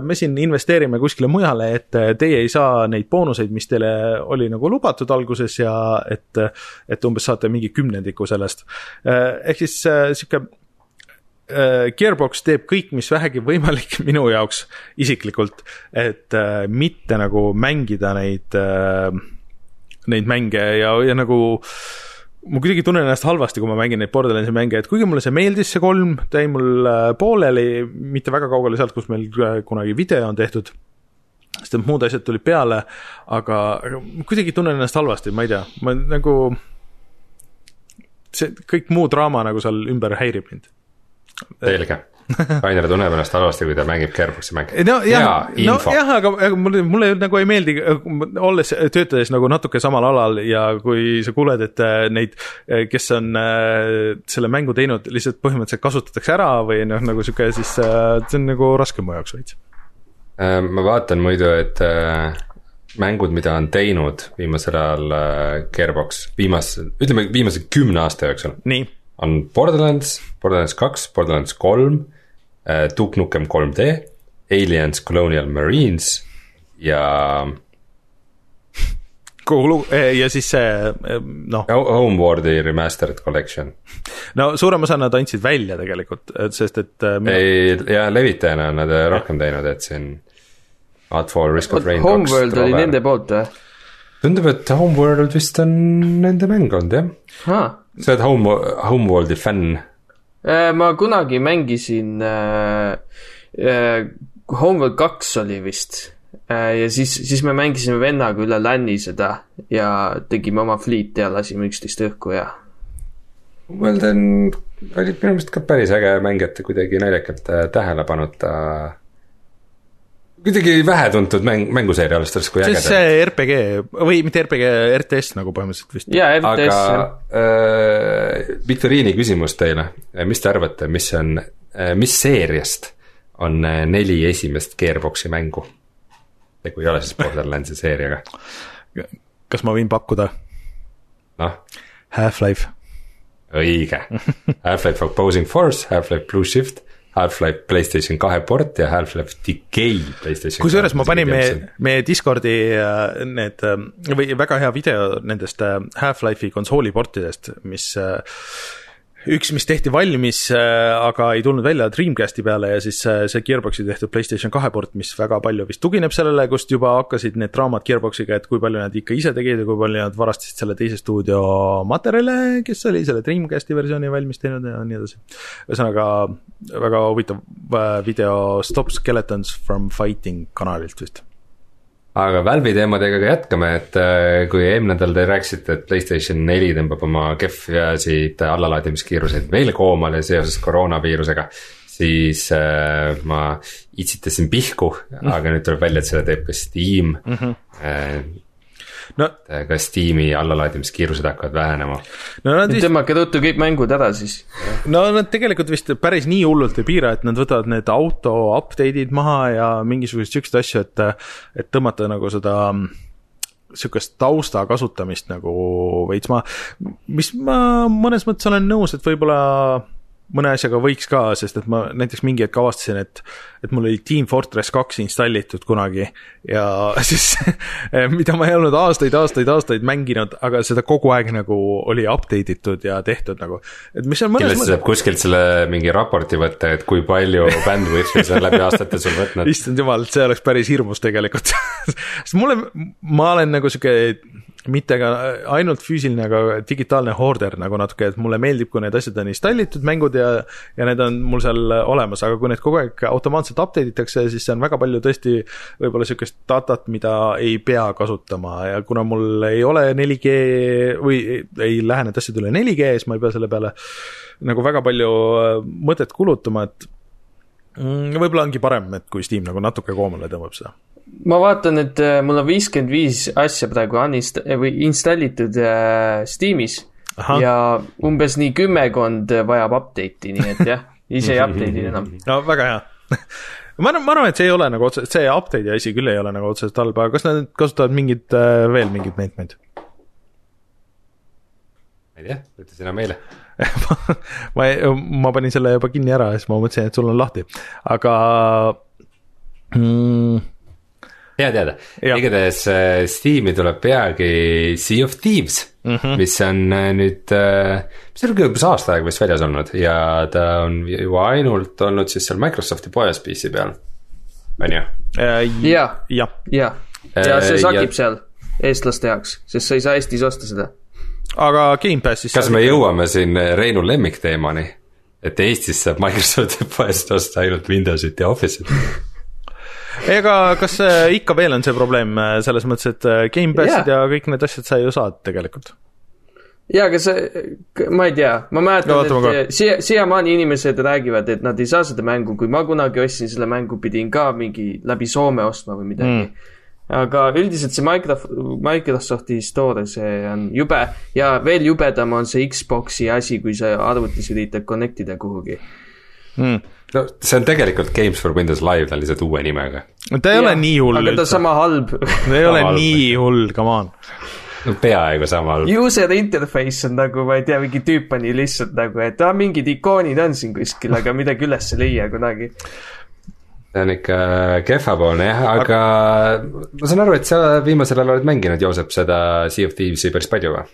me siin investeerime kuskile mujale, et teie ei saa neid boonuseid, mis teile oli nagu lubatud alguses ja et, et umbes saate mingi kümnendiku sellest. ehk siis sihuke Äh, Gearbox teeb kõik, mis vähegi võimalik minu jaoks isiklikult, et äh, mitte nagu mängida neid äh,, neid mänge ja, ja nagu ma kuidagi tunnen ennast halvasti, kui ma mängin neid Borderlandsi mänge, et kuigi mulle see meeldis, see kolm, ta jäi mul äh, pooleli, mitte väga kaugele sealt, kus meil äh, kunagi video on tehtud, sest et muud asjad tulid peale, aga, aga kuidagi tunnen ennast halvasti, ma ei tea, ma nagu see kõik muu draama nagu seal ümber häirib mind selge Rainer tunneb ennast halvasti, kui ta mängib Gearboxi mänge. no jah, nojah, aga, aga mulle, mulle nagu ei meeldi, olles, töötades nagu natuke samal alal ja kui sa kuuled, et äh, neid, äh, kes on äh, selle mängu teinud, lihtsalt põhimõtteliselt kasutatakse ära või noh, nagu sihuke, siis see on nagu raske mu jaoks veits. ma vaatan muidu, et mängud, mida on teinud viimasel ajal Gearbox, viimase, ütleme viimase kümne aasta jooksul. nii on Borderlands, Borderlands kaks, Borderlands kolm äh,, Duke Nukem 3D, Aliens Colonial Marines ja. kuhu eh, ja siis see eh, noh. Homeworldi Remastered Collection. no suurem osa nad andsid välja tegelikult, sest et. Äh, ei, ja levitajana on nad rohkem teinud, et siin. Godfall, Risk of Rain. Homeworld oli nende poolt või? Tundub, et Homeworld vist on nende mäng olnud jah sa oled Home, Homeworldi fänn? Äh, ma kunagi mängisin äh,, äh, Homeworld kaks oli vist äh, ja siis, siis me mängisime vennaga üle LAN-i seda ja tegime oma fliiti ja lasime üksteist õhku ja. Homeworld on, oli minu meelest ka päris äge mäng, et kuidagi naljakalt äh, tähelepanuta kuidagi vähetuntud mäng, mänguseeria arvestades, kui äge ta on. see RPG või mitte RPG, RTS nagu põhimõtteliselt vist. jaa, RTS. aga äh, viktoriini küsimus teile, mis te arvate, mis on äh,, mis seeriast on äh, neli esimest Gearboxi mängu? tegu ei ole siis Borderlandsi seeriaga. kas ma võin pakkuda? noh. Half-Life. õige Half-Life Opposing Force, Half-Life Blue Shift Half-Life Playstation kahe port ja Half-Life Decay Playstation kusjuures ma panin meie, meie Discordi äh, need äh, või väga hea video nendest äh, Half-Life'i konsooli portidest, mis üks, mis tehti valmis, äh, aga ei tulnud välja Dreamcasti peale ja siis äh, see Gearboxi tehtud Playstation kahe port, mis väga palju vist tugineb sellele, kust juba hakkasid need draamad Gearboxiga, et kui palju nad ikka ise tegid ja kui palju nad varastasid selle teise stuudio materjale, kes oli selle Dreamcasti versiooni valmis teinud ja nii edasi. ühesõnaga väga huvitav äh, video Stop Skeletons from Fighting kanalilt vist aga Valve'i teemadega ka jätkame, et äh, kui eelmine nädal te rääkisite, et Playstation neli tõmbab oma kehvisid allalaadimiskiiruseid veel koomale seoses koroonaviirusega. siis äh, ma itsitasin pihku aga nüüd tuleb välja, et seda teeb ka Steam mm. -hmm. No, kas Steam'i allalaadimiskiirused hakkavad vähenema. no nad vist, tõmmake ruttu kõik mängud ära siis. no nad tegelikult vist päris nii hullult ei piira, et nad võtavad need auto update'id maha ja mingisuguseid siukseid asju, et, et tõmmata nagu seda sihukest tausta kasutamist nagu veits maha, mis ma mõnes mõttes olen nõus, et võib-olla mõne asjaga võiks ka, sest et ma näiteks mingi hetk avastasin, et, et mul oli Team Fortress kaks installitud kunagi ja siis mida ma ei olnud aastaid, aastaid, aastaid mänginud, aga seda kogu aeg nagu oli update itud ja tehtud nagu, et mis on kindlasti saab kuskilt selle mingi raporti võtta, et kui palju bandwidth'i on läbi aastate sul võtnud. issand jumal, see oleks päris hirmus tegelikult sest mulle, ma olen nagu sihuke mitte ka ainult füüsiline, aga digitaalne hoorder nagu natuke, et mulle meeldib, kui need asjad on installitud, mängud ja ja need on mul seal olemas, aga kui need kogu aeg automaatselt update itakse, siis see on väga palju tõesti võib-olla niisugust datat, mida ei pea kasutama. Ja kuna mul ei ole 4G või ei lähe need asjad üle 4G, siis ma ei pea selle peale nagu väga palju mõtet kulutama, et mm, võib-olla ongi parem, et kui Steam nagu natuke koomale tõmbab seda ma vaatan, et äh, mul on viiskümmend viis asja praegu uninst- või installitud äh, Steamis Aha. ja umbes nii kümmekond vajab update'i, nii et jah, ise ei update'i enam. no väga hea ma arvan, ma arvan, et see ei ole nagu otseselt, see update'i asi küll ei ole nagu otseselt halb, aga kas nad kasutavad mingeid äh, veel mingeid meetmeid? ma ei tea, ütle sina meile ma, ma panin selle juba kinni ära ja siis ma mõtlesin, et sul on lahti, aga mm, hea teada, igatahes äh, Steam'i tuleb peagi Sea of Thieves mm, -hmm. mis on äh, nüüd, äh, mis on umbes aasta aega vist väljas olnud ja ta on ju ainult olnud siis seal Microsofti poes PC peal, on ju? ja, ja, ja, ja see sakib ja... seal eestlaste jaoks, sest sa ei saa Eestis osta seda. aga Gamepassis. kas me jõuame siin Reinu lemmikteemani, et Eestis saab Microsofti poest osta ainult Windowsit ja Office'it ega kas äh, ikka veel on see probleem äh, selles mõttes, et äh, Gamepassid yeah. ja kõik need asjad sa ju saad tegelikult? jaa, aga see, ma ei tea, ma mäletan no,, et siia, siiamaani inimesed räägivad, et nad ei saa seda mängu, kui ma kunagi ostsin selle mängu, pidin ka mingi läbi Soome ostma või midagi. Mm. aga üldiselt see Microsoft, Microsofti store, see on jube. Ja veel jubedam on see Xbox'i asi, kui sa arvutis üritad connect ida kuhugi. Mm no see on tegelikult Games for Windows Live, ta on lihtsalt uue nimega. ta ei ja, ole nii hull aga ta on sama halb ta ei ole nii hull, come on. no peaaegu sama halb. User interface on nagu, ma ei tea, mingi tüüp pani lihtsalt nagu, et aa, mingid ikoonid on siin kuskil, aga midagi üles ei leia kunagi see on ikka kehvapoolne jah, aga ma saan aru, et sa viimasel ajal oled mänginud, Joosep, seda Sea of Thieves'i päris palju või?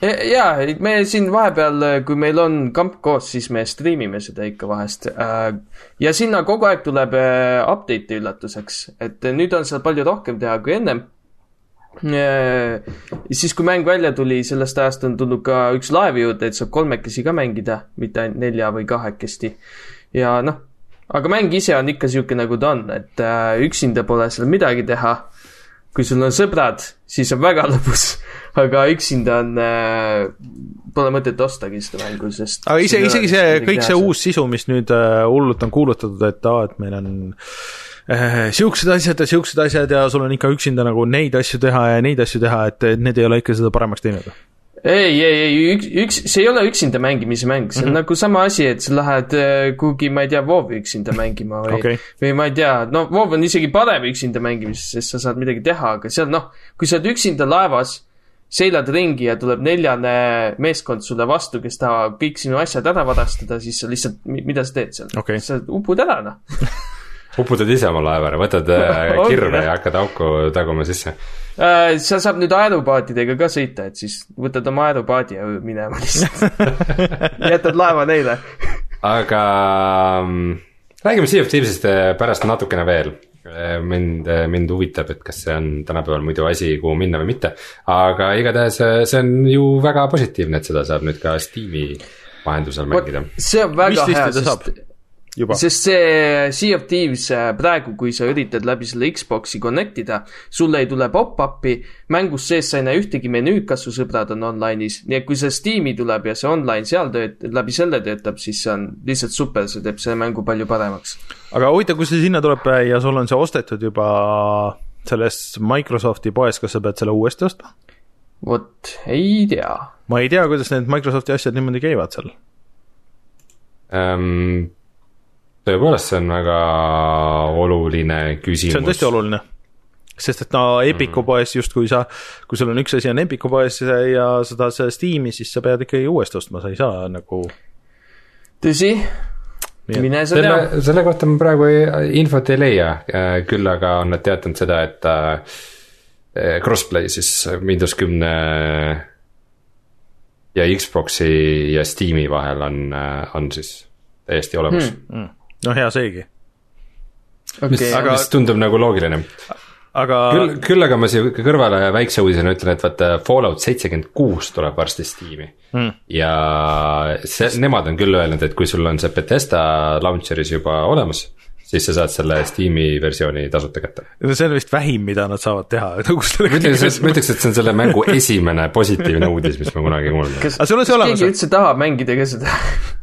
jaa, me siin vahepeal, kui meil on kamp koos, siis me striimime seda ikka vahest. Äh, ja sinna kogu aeg tuleb äh, update'i üllatuseks, et nüüd on seal palju rohkem teha kui ennem. Äh, siis, kui mäng välja tuli, sellest ajast on tulnud ka üks laev juurde, et saab kolmekesi ka mängida, mitte ainult nelja või kahekesti. ja noh, aga mäng ise on ikka sihuke, nagu ta on, et üksinda pole seal midagi teha. kui sul on sõbrad, siis on väga lõbus. Aga üksinda on äh,, pole mõtet ostagi seda mängu, sest aga ise, isegi see, kõik see uus sisu, mis nüüd äh, hullult on kuulutatud, et aa, et meil on äh, siuksed asjad ja siuksed asjad ja sul on ikka üksinda nagu neid asju teha ja neid asju teha, et need ei ole ikka seda paremaks teinud ei, ei, ei, üks, üks, see ei ole üksinda mängimise mäng, see on mm -hmm. nagu sama asi, et sa lähed äh, kuhugi, ma ei tea, WoW-i üksinda mängima või okay., või ma ei tea, no WoW on isegi parem üksinda mängimises, sest sa saad midagi teha, aga seal noh, kui sa oled üksinda laevas seilad ringi ja tuleb neljane meeskond sulle vastu, kes tahab kõik sinu asjad ära varastada, siis sa lihtsalt, mida sa teed seal okay.? sa upud ära, noh uputad ise oma laeva ära, võtad äh, kirve ja hakkad auku taguma sisse äh,? seal saab nüüd aerupaatidega ka sõita, et siis võtad oma aerupaadi ja minema lihtsalt jätad laeva neile aga mm, räägime Sea of Thieves'ist äh, pärast natukene veel mind, mind huvitab, et kas see on tänapäeval muidu asi, kuhu minna või mitte. aga igatahes see on ju väga positiivne, et seda saab nüüd ka Steam'i vahendusel mängida. see on väga hea, sest Juba. sest see Sea of Thieves praegu, kui sa üritad läbi selle Xbox'i connect ida, sulle ei tule pop-up'i, mängus sees sa ei näe ühtegi menüüd, kas su sõbrad on online'is, nii et kui see Steam'i tuleb ja see online seal tööt-, läbi selle töötab, siis see on lihtsalt super, see teeb selle mängu palju paremaks. aga huvitav, kui see sinna tuleb ja sul on see ostetud juba selles Microsofti poes, kas sa pead selle uuesti ostma? vot ei tea. ma ei tea, kuidas need Microsofti asjad niimoodi käivad seal. ähm,. tõepoolest, see on väga oluline küsimus. see on tõesti oluline. sest et no Epiku poes justkui sa, kui sul on üks asi on Epiku poes ja sa tahad seda Steam'i, siis sa pead ikkagi uuesti ostma, sa ei saa nagu. tõsi, mine sa tea. selle, selle kohta ma praegu infot ei leia, küll aga on nad teatanud seda, et äh, crossplay siis Windows kümne ja Xbox'i ja Steam'i vahel on, on siis täiesti olemas hmm.. No hea seegi, mis okei, aga- mis tundub nagu loogiline. aga küll, küll aga ma siia kõrvale väikse uudisena ütlen, et vaata Fallout seitsekümmend kuus tuleb varsti Steam'i mm, ja see, nemad on küll öelnud, et kui sul on see Betesta launcher'is juba olemas, siis sa saad selle Steam'i versiooni tasuta kätte. no see on vist vähim, mida nad saavad teha, nagu ma ütleks, ma ütleks, et see on selle mängu esimene positiivne uudis, mis ma kunagi kuulnud olen. kas, aga sul on see olemas keegi üldse tahab mängida ka seda?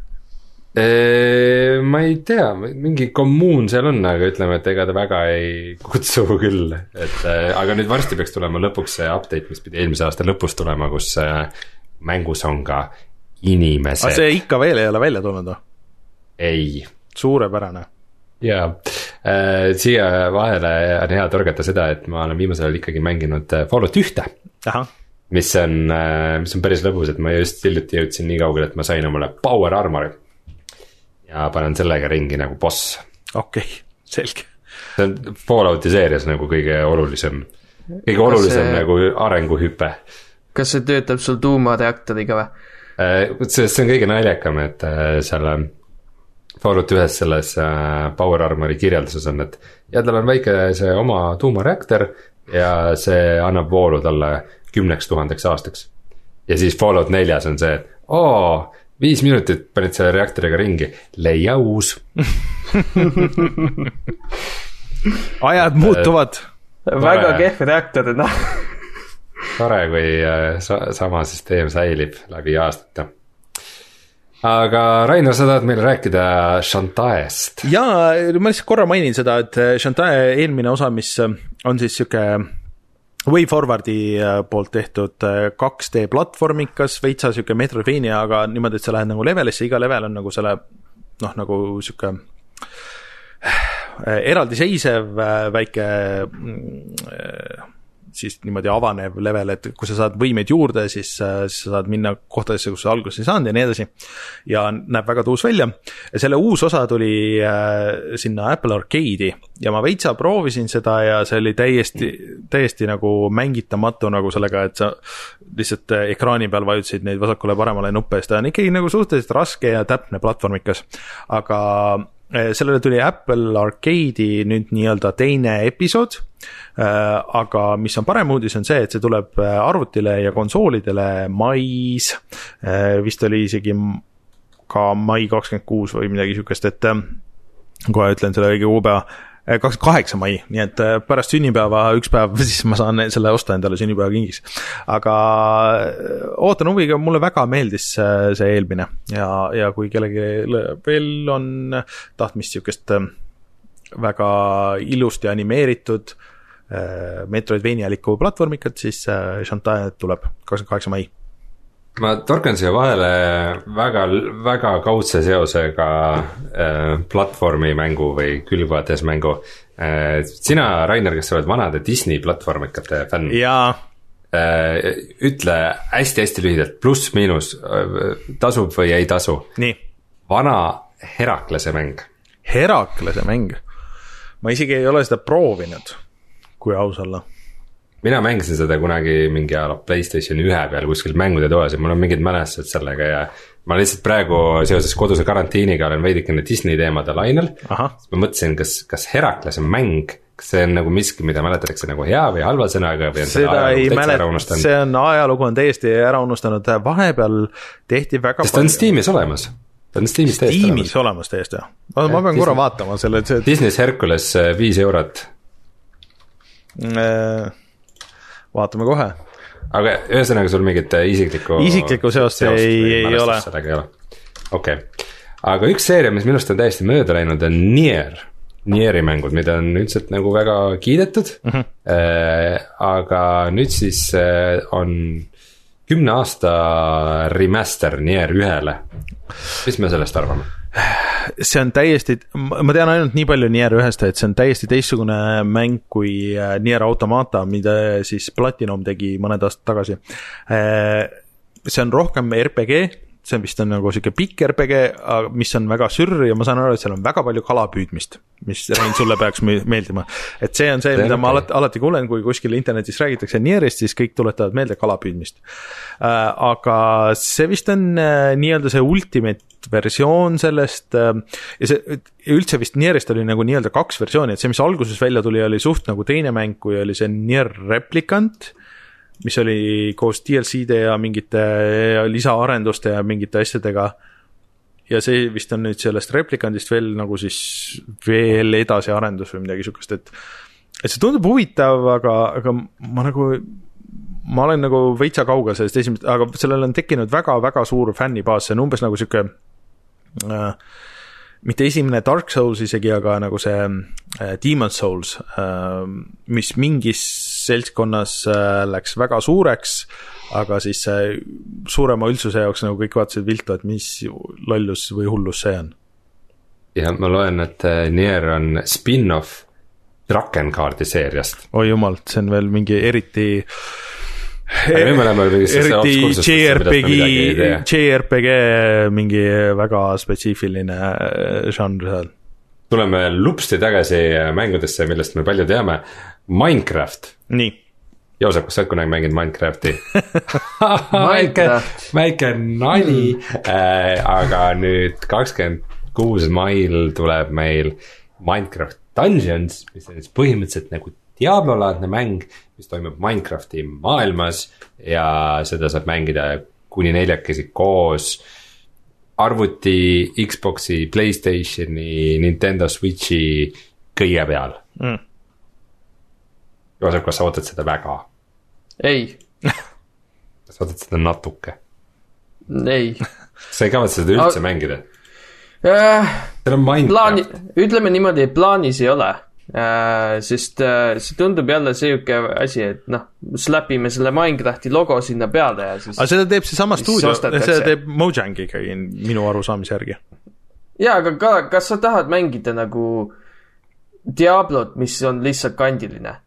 ma ei tea, mingi kommuun seal on, aga ütleme, et ega ta väga ei kutsu küll, et äh, aga nüüd varsti peaks tulema lõpuks see update, mis pidi eelmise aasta lõpus tulema, kus äh, mängus on ka inimesed, see ikka veel ei ole välja tulnud või? ei suurepärane. ja äh, siia vahele on hea torgata seda, et ma olen viimasel ajal ikkagi mänginud Fallout ühte, ahah, mis on mis on päris lõbus, et ma just hiljuti jõudsin nii kaugele, et ma sain omale power armor'i. Ja panen sellega ringi nagu boss. okei okay,, selge. see on Fallouti seerias nagu kõige olulisem, kõige Kas olulisem see- nagu arenguhüpe. kas see töötab sul tuumareaktoriga või? sest see on kõige naljakam, et äh, seal äh, Fallout ühes selles äh, Power Armori kirjelduses on, et ja tal on väike see oma tuumareaktor ja see annab voolu talle kümneks tuhandeks aastaks. ja siis Fallout neljas on see, et oo, viis minutit panid selle reaktoriga ringi, leia uus. ajad muutuvad. väga kehv reaktor, noh. tore, kui äh, sa sama süsteem säilib läbi aastate. aga Rainer, sa tahad meile rääkida Shantaest? ja ma lihtsalt korra mainin seda, et Shantae eelmine osa, mis on siis sihuke Way Forwardi äh, poolt tehtud 2D platvormikas, veitsa sihuke Metroidvania, aga niimoodi, et sa lähed nagu levelisse, iga level on nagu selle noh, nagu sihuke äh, eraldiseisev äh, väike mm, äh, siis niimoodi avanev level, et kui sa saad võimeid juurde, siis, äh, siis sa saad minna kohtadesse, kus sa alguses ei saanud ja nii edasi. ja näeb väga tuus välja. selle uus osa tuli äh, sinna Apple Arcade'i ja ma veitsa proovisin seda ja see oli täiesti, täiesti nagu mängitamatu nagu sellega, et sa lihtsalt äh, ekraani peal vajutasid neid vasakule-paremale nuppe, sest ta on ikkagi nagu suhteliselt raske ja täpne platvormikas. aga sellele tuli Apple Arcade'i nüüd nii-öelda teine episood Äh, aga mis on parem uudis, on see, et see tuleb äh, arvutile ja konsoolidele mais. vist oli isegi ka mai kakskümmend kuus või midagi sihukest, et kohe ütlen selle õige kuupäeva, kakskümmend kaheksa mai, nii et äh, pärast sünnipäeva üks päev, siis ma saan selle osta endale sünnipäevakingiks. aga äh, ootan huviga, mulle väga meeldis see eelmine ja, ja kui kellelgi veel on tahtmist sihukest väga ilusti animeeritud Metroidvania-likku platvormikat, siis Shantae tuleb kakskümmend kaheksa mai. Ma torkan siia vahele väga, väga kaudse seosega äh, platvormimängu või külgvaatesmängu äh,. sina, Rainer, kes sa oled vanade Disney platvormikate fänn, jaa, äh, ütle hästi-hästi lühidalt, pluss-miinus, tasub või ei tasu, vana Heraklase mäng Heraklase mäng. ma isegi ei ole seda proovinud, kui aus olla. Mina mängisin seda kunagi mingi a la Playstationi ühe peal kuskil mängude toas ja mul on mingid mälestused sellega ja ma lihtsalt praegu seoses koduse karantiiniga olen veidikene Disney teemade lainel. ahah, ma mõtlesin, kas, kas Heraklase mäng, kas see on nagu miski, mida mäletatakse nagu hea või halva sõnaga või on selle seda ei mäleta, see on, ajalugu on täiesti ära unustanud, vahepeal tehti väga sest ta on Steamis olemas, ta on Steamis täiesti Steamis olemas. olemas täiesti, ma pean Disney- korra vaatama selle, see Disney's Hercules äh, viis eurot, äh, vaatame kohe. aga ühesõnaga sul mingit äh, isiklikku. Isiklikku seost ei- ei ole. sellega ei ole, okei okay.. aga üks seeria, mis minust on täiesti mööda läinud, on Nier Nieri mängud, mida on üldiselt nagu väga kiidetud mm. -hmm. Äh, aga nüüd siis äh, on kümne aasta remaster Nier ühele. mis me sellest arvame? See on täiesti, ma tean ainult nii palju Nier ühest, et see on täiesti teistsugune mäng kui äh, Nier Automata, mida siis Platinum tegi mõned aastad tagasi. see on rohkem RPG, see vist on nagu sihuke pikk RPG, mis on väga sürr ja ma saan aru, et seal on väga palju kala püüdmist, mis Rein sulle peaks me- meeldima. et see on see, mida ma okei. alati, alati kuulen, kui kuskil internetis räägitakse Nierist, siis kõik tuletavad meelde kala püüdmist. aga see vist on äh, nii-öelda see ultimate versioon sellest äh, ja see üldse vist Nierist oli nagu nii-öelda kaks versiooni, et see, mis alguses välja tuli, oli suht nagu teine mäng, kui oli see Nier Replicant mis oli koos DLC-de ja mingite lisaarenduste ja mingite asjadega. ja see vist on nüüd sellest Replicandist veel nagu siis veel edasiarendus või midagi sihukest, et et see tundub huvitav, aga, aga ma nagu ma olen nagu veitsa kaugel sellest esimesest, aga sellel on tekkinud väga-väga suur fännibaas, see on umbes nagu sihuke äh, mitte esimene Dark Souls isegi, aga nagu see äh, Demon Souls äh,, mis mingis seltskonnas äh, läks väga suureks, aga siis äh, suurema üldsuse jaoks nagu kõik vaatasid viltu, et mis lollus või hullus see on. ja ma loen, et äh, Nier on spin-off Drakkenkaardi seeriast. oi jumal, see on veel mingi eriti nüüd me oleme mingisse eriti JRPG JRPG mingi väga spetsiifiline äh, žanr seal. tuleme lupsti tagasi mängudesse, millest me palju teame. Minecraft, nii, Joosep, kas sa oled kunagi mänginud Minecrafti? Minecraft. väike nali äh,, aga nüüd kakskümmend kuus mail tuleb meil Minecraft Dungeons, mis on siis põhimõtteliselt nagu Diablo-laadne mäng, mis toimub Minecrafti maailmas ja seda saab mängida kuni neljakesi koos arvuti, Xbox'i, Playstationi, Nintendo Switch'i kõige peal Mm. Joosep, kas sa ootad seda väga? ei, sa ootad seda natuke? ei sa ei kavatse seda üldse Aga- mängida? äh,. seal on Minecraft,, ütleme niimoodi, et plaanis ei ole äh,. sest äh, see tundub jälle sihuke asi, et noh, slapime selle Minecrafti logo sinna peale ja siis aga. seda teeb seesama stuudio, seda teeb Mojang ikkagi minu arusaamise järgi. jaa, aga ka, kas sa tahad mängida nagu Diablot, mis on lihtsalt kandiline?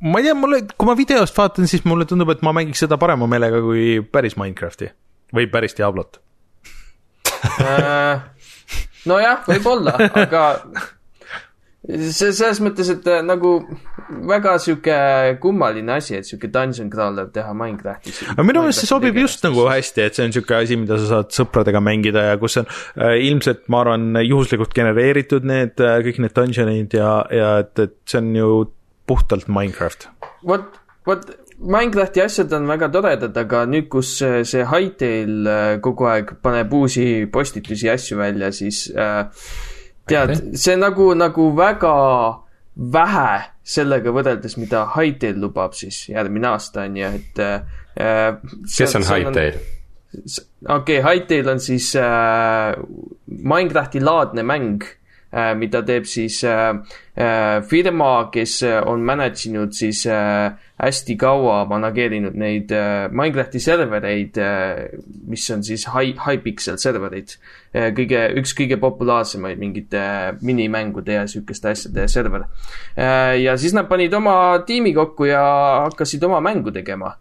ma ei tea, mulle, kui ma videost vaatan, siis mulle tundub, et ma mängiks seda parema meelega kui päris Minecrafti või päris Diablot. Äh, nojah, võib-olla, aga see selles mõttes, et äh, nagu väga sihuke kummaline asi, et sihuke dungeon crawler teha Minecraftis. aga minu meelest see sobib just nagu hästi, et see on niisugune asi, mida sa saad sõpradega mängida ja kus on äh, ilmselt, ma arvan, juhuslikult genereeritud need äh, kõik need dungeonid ja, ja et, et see on ju puhtalt Minecraft. vot, vot Minecrafti asjad on väga toredad, aga nüüd, kus see see Hightail äh, kogu aeg paneb uusi postitusi ja asju välja, siis äh, tead, see nagu, nagu väga vähe sellega võrreldes, mida Hightail lubab siis järgmine aasta on ju, et äh, kes on Hightail? okei okay,, Hightail on siis äh, Minecrafti laadne mäng mida teeb siis äh, äh, firma, kes äh, on manage inud siis äh, hästi kaua manageerinud neid äh, Minecrafti servereid äh,, mis on siis high, high pixel serverid äh,. kõige, üks kõige populaarsemaid mingite äh, minimängude ja sihukeste asjade server äh,. ja siis nad panid oma tiimi kokku ja hakkasid oma mängu tegema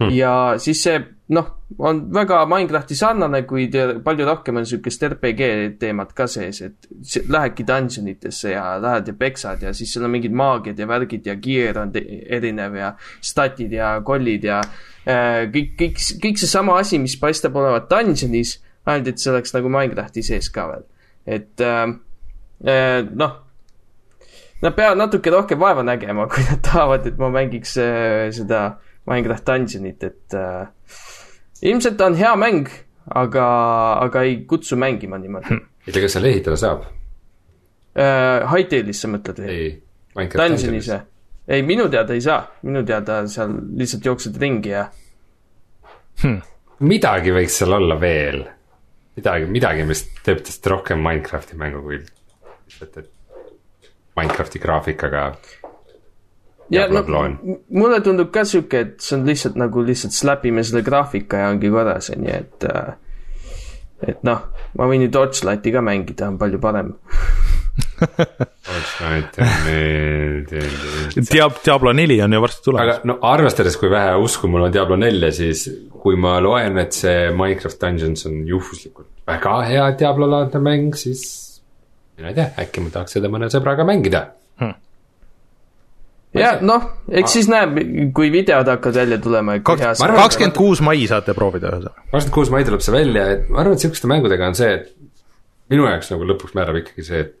hmm.. ja siis see noh, on väga Minecrafti sarnane, kuid palju rohkem on sihukest RPG teemat ka sees, et lähedki dungeonitesse ja lähed ja peksad ja siis seal on mingid maagiad ja värgid ja gear on erinev ja statid ja kollid ja äh, kõik, kõik, kõik seesama asi, mis paistab olevat dungeonis, ainult et see oleks nagu Minecrafti sees ka veel. et äh, äh, noh, Nad peavad natuke rohkem vaeva nägema, kui nad tahavad, et ma mängiks äh, seda Minecraft Dungeonit, et äh, ilmselt ta on hea mäng, aga, aga ei kutsu mängima niimoodi ei tea, kas seal ehitada saab? äh,. Hightailis sa mõtled või? ei, Minecraft Dungeonis või? ei, minu teada ei saa, minu teada seal lihtsalt jooksed ringi ja midagi võiks seal olla veel. midagi, midagi, mis teeb tast rohkem Minecrafti mängu kui lihtsalt, et Minecrafti graafikaga ja Diablo no kloon. mulle tundub ka sihuke, et see on lihtsalt nagu lihtsalt slap ime selle graafika ja ongi korras, on ju, et äh, et noh, ma võin ju Torchlighti ka mängida, on palju parem. Diab-, Diablo neli on ju varsti aga tulemas. no arvestades, kui vähe usku mul on Diablo nelja, siis kui ma loen, et see Minecraft Dungeons on juhuslikult väga hea Diablo-laadne mäng, siis mina ei tea, äkki ma tahaks seda mõne sõbraga mängida. Ja noh, eks siis näeb, kui videod hakkavad välja tulema. kakskümmend kuus mai saate proovida ühesõnaga. kakskümmend kuus mai tuleb see välja, et ma arvan, et sihukeste mängudega on see, et minu jaoks nagu lõpuks määrab ikkagi see, et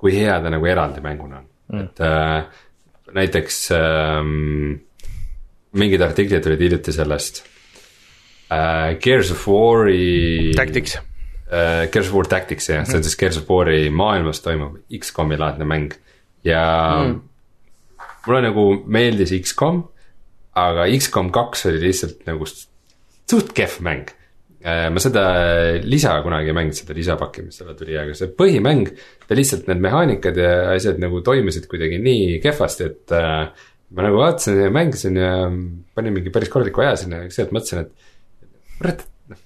kui hea ta nagu eraldi mänguna on mm., et äh, näiteks ähm, mingid artiklid olid hiljuti sellest äh, Gears of War'i Tactics. äh, Gears of War Tactics jah, see on siis Gears of War'i maailmas toimuv X-komi laadne mäng ja mm. Mulle nagu meeldis X-kom, aga X-kom kaks oli lihtsalt nagu suht kehv mäng. ma seda lisa kunagi ei mänginud, seda lisapakki, mis selle tuli, aga see põhimäng, ta lihtsalt need mehaanikad ja asjad nagu toimisid kuidagi nii kehvasti, et äh, ma nagu vaatasin ja mängisin ja panin mingi päris korraliku aja sinna ja sealt mõtlesin, et kurat, noh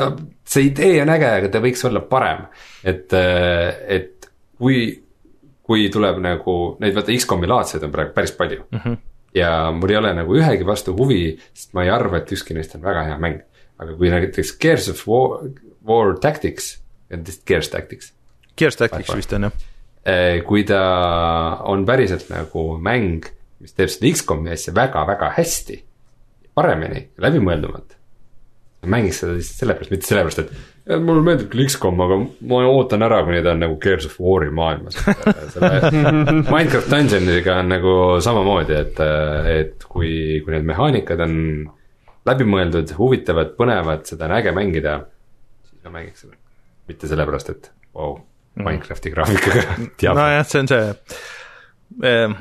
ta, see idee on äge, aga ta võiks olla parem, et, et kui, kui tuleb nagu neid vaata X-komi laadseid on praegu päris palju mm. -hmm. ja mul ei ole nagu ühegi vastu huvi, sest ma ei arva, et ükski neist on väga hea mäng. aga kui näiteks Gears of War, War Tactics, vist Gears Tactics, Gears Tactics vist on jah. kui ta on päriselt nagu mäng, mis teeb seda X-komi asja väga-väga hästi, paremini, läbimõeldumalt mängiks seda lihtsalt sellepärast, mitte sellepärast, et mulle meeldib küll X-kom, aga ma ootan ära, kuni ta on nagu Gears of War'i maailmas. selle Minecraft Dungeoniga on nagu samamoodi, et, et kui, kui need mehaanikad on läbimõeldud, huvitavad, põnevad, seda on äge mängida, siis ma mängiks seda. mitte sellepärast, et vau wow,, Minecrafti graafikaga teab nojah, see on see eh,,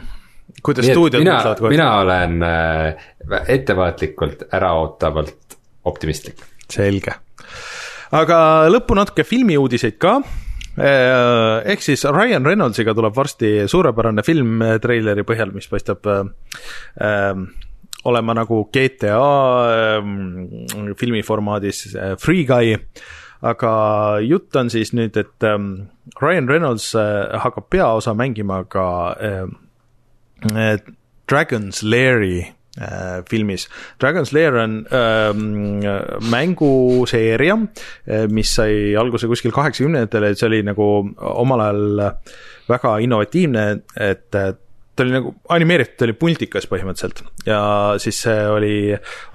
kuidas stuudiod mina mõtlevad, mina olen äh, ettevaatlikult äraootavalt optimistlik. selge. aga lõppu natuke filmiuudiseid ka. ehk siis Ryan Reynoldsiga tuleb varsti suurepärane film eh, treileri põhjal, mis paistab äh, olema nagu GTA äh, filmi formaadis äh, Free Guy. aga jutt on siis nüüd, et äh, Ryan Reynolds äh, hakkab peaosa mängima ka äh, äh, Dragon's Lair'i äh, filmis. Dragon's Lair on ähm, mänguseeria, mis sai alguse kuskil kaheksakümnendatel, et see oli nagu omal ajal väga innovatiivne, et äh, ta oli nagu animeeritud, ta oli pultikas põhimõtteliselt ja siis see oli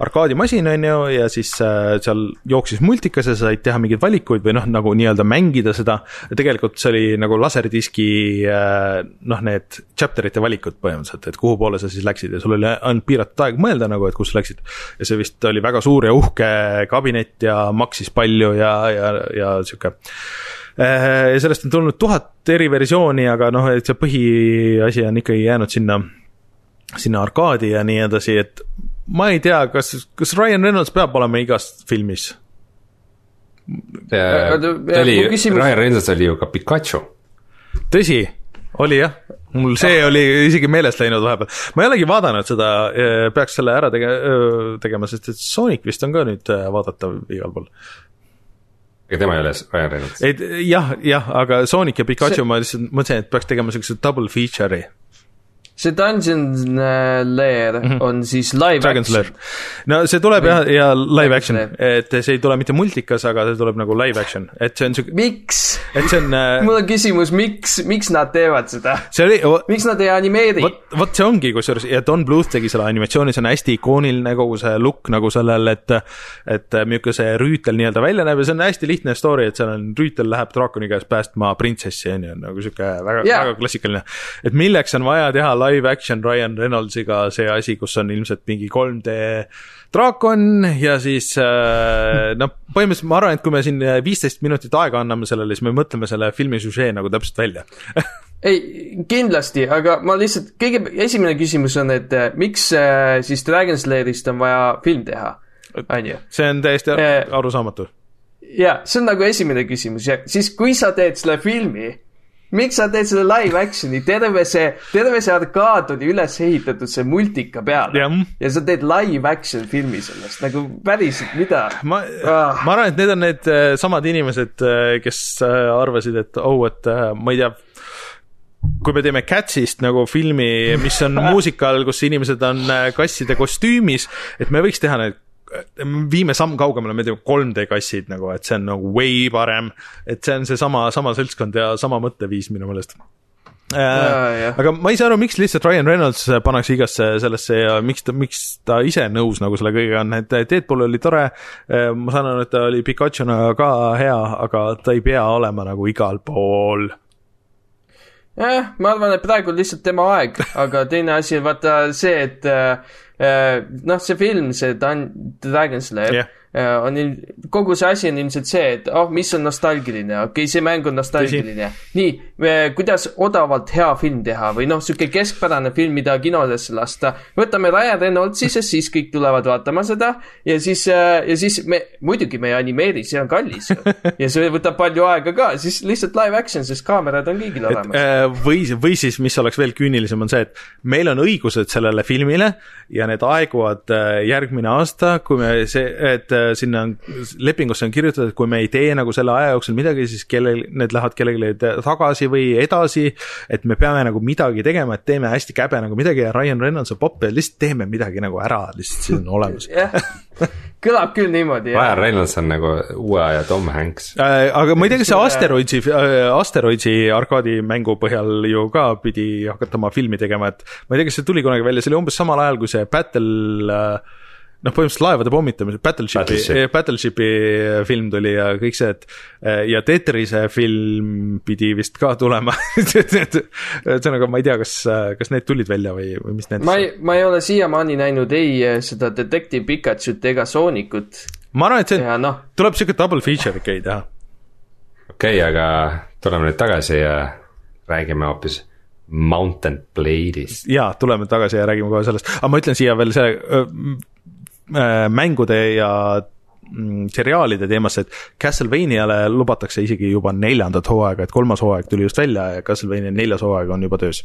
arkaadimasin, on ju, ja siis äh, seal jooksis multikas ja sa said teha mingeid valikuid või noh, nagu nii-öelda mängida seda. tegelikult see oli nagu laserdiski äh, noh, need chapter'ite valikud põhimõtteliselt, et kuhu poole sa siis läksid ja sul oli ainult piiratud aeg mõelda nagu, et kus sa läksid. ja see vist oli väga suur ja uhke kabinet ja maksis palju ja, ja, ja sihuke ja sellest on tulnud tuhat eri versiooni, aga noh, et see põhiasi on ikkagi jäänud sinna, sinna arkaadi ja nii edasi, et ma ei tea, kas, kas Ryan Reynolds peab olema igas filmis? Aga ta oli Ryan Reynolds oli ju ka Pikachu. tõsi, oli jah, mul see oli isegi meelest läinud vahepeal. ma ei olegi vaadanud seda, peaks selle ära tege-, tegema, sest et Sonic vist on ka nüüd äh, vaadatav igal pool. Ega tema ei ole Ryan Reynolds. et jah, jah, aga Sonic ja Pikachu see... ma lihtsalt mõtlesin, et peaks tegema siukse double feature'i. See Dungeon äh, Lair mm -hmm. on siis live Dragon's action.. no see tuleb jah, ja live action, et see ei tule mitte multikas, aga see tuleb nagu live action, et see on siuke, miks? et see on, mul on küsimus, miks, miks nad teevad seda? see oli, miks nad ei animeeri? vot, vot see ongi kusjuures ja Don Bluth tegi selle animatsiooni, see on hästi ikooniline kogu see look nagu sellel, et et milline see rüütel nii-öelda välja näeb ja see on hästi lihtne story, et seal on rüütel läheb draakoni käest päästma printsessi on ju, nagu sihuke väga yeah., väga klassikaline. et milleks on vaja teha live action Ryan Reynolds'iga see asi, kus on ilmselt mingi 3D draakon ja siis äh, noh, põhimõtteliselt ma arvan, et kui me siin viisteist minutit aega anname sellele, siis me mõtleme selle filmi süžee nagu täpselt välja ei, kindlasti, aga ma lihtsalt, kõige esimene küsimus on, et äh, miks äh, siis Dragon's Lairist on vaja film teha, on ju? see on täiesti arusaamatu ja see on nagu esimene küsimus ja siis, kui sa teed selle filmi, miks sa teed selle live action'i, terve see, terve see arkaad oli üles ehitatud see multika peale Jah. ja sa teed live action filmi sellest, nagu päriselt, mida? ma Ah., ma arvan, et need on need äh, samad inimesed, kes äh, arvasid, et oh, et äh, ma ei tea, kui me teeme Catsist nagu filmi, mis on muusikal, kus inimesed on äh, kasside kostüümis, et me võiks teha need viime samm kaugemale, me teeme 3D kassid nagu, et see on nagu way parem, et see on seesama, sama seltskond ja sama mõtteviis minu meelest. Äh, aga ma ei saa aru, miks lihtsalt Ryan Reynolds pannakse igasse sellesse ja miks ta, miks ta ise nõus nagu selle kõigega on, et Deadpool oli tore, ma saan aru, et ta oli Pikachuna ka hea, aga ta ei pea olema nagu igal pool. jah, ma arvan, et praegu on lihtsalt tema aeg, aga teine asi on vaata see, et äh, äh, noh, see film, see Dan- Dragon Slayer yeah. On il-, kogu see asi on ilmselt see, et oh, mis on nostalgiline, okei okay,, see mäng on nostalgiline. nii, kuidas odavalt hea film teha või noh, sihuke keskpärane film, mida kinodesse lasta. võtame Ryan Reynoldsi, sest siis kõik tulevad vaatama seda ja siis, ja siis me, muidugi me ei animeeri, see on kallis ju. ja see võtab palju aega ka, siis lihtsalt live action, sest kaamerad on kõigil olemas. äh, või, või siis, mis oleks veel küünilisem, on see, et meil on õigused sellele filmile ja need aeguvad äh, järgmine aasta, kui me see, et äh, sinna on, lepingusse on kirjutatud, et kui me ei tee nagu selle aja jooksul midagi, siis kellel, need lähevad kellelegi tagasi või edasi. et me peame nagu midagi tegema, et teeme hästi käbe nagu midagi ja Ryan Reynolds on popp ja lihtsalt teeme midagi nagu ära, lihtsalt see on olemas. jah, kõlab küll niimoodi. Ryan Reynolds on nagu uue aja Tom Hanks. Äh, aga ma ei tea, kas see Asteroidsi, Asteroidsi arkaadimängu põhjal ju ka pidi hakatama filmi tegema, et ma ei tea, kas see tuli kunagi välja, see oli umbes samal ajal, kui see Battle äh, noh, põhimõtteliselt laevade pommitamise, Battleshipi Battleship., Battleshipi film tuli ja kõik see, et äh, ja Tetrise film pidi vist ka tulema ühesõnaga, ma ei tea, kas, kas need tulid välja või, või mis need ma ei, ma ei ole siiamaani näinud ei eh, seda Detective Pikachut ega Soonikut ma arvan, et see noh, tuleb siuke double feature ikka teha. okei okay,, aga tuleme nüüd tagasi ja räägime hoopis Mountain Blade'ist. jaa, tuleme tagasi ja räägime kohe sellest, aga ma ütlen siia veel selle mängude ja mm, seriaalide teemasse, et Castlevaniale lubatakse isegi juba neljandat hooaega, et kolmas hooaeg tuli just välja ja Castlevania neljas hooaeg on juba töös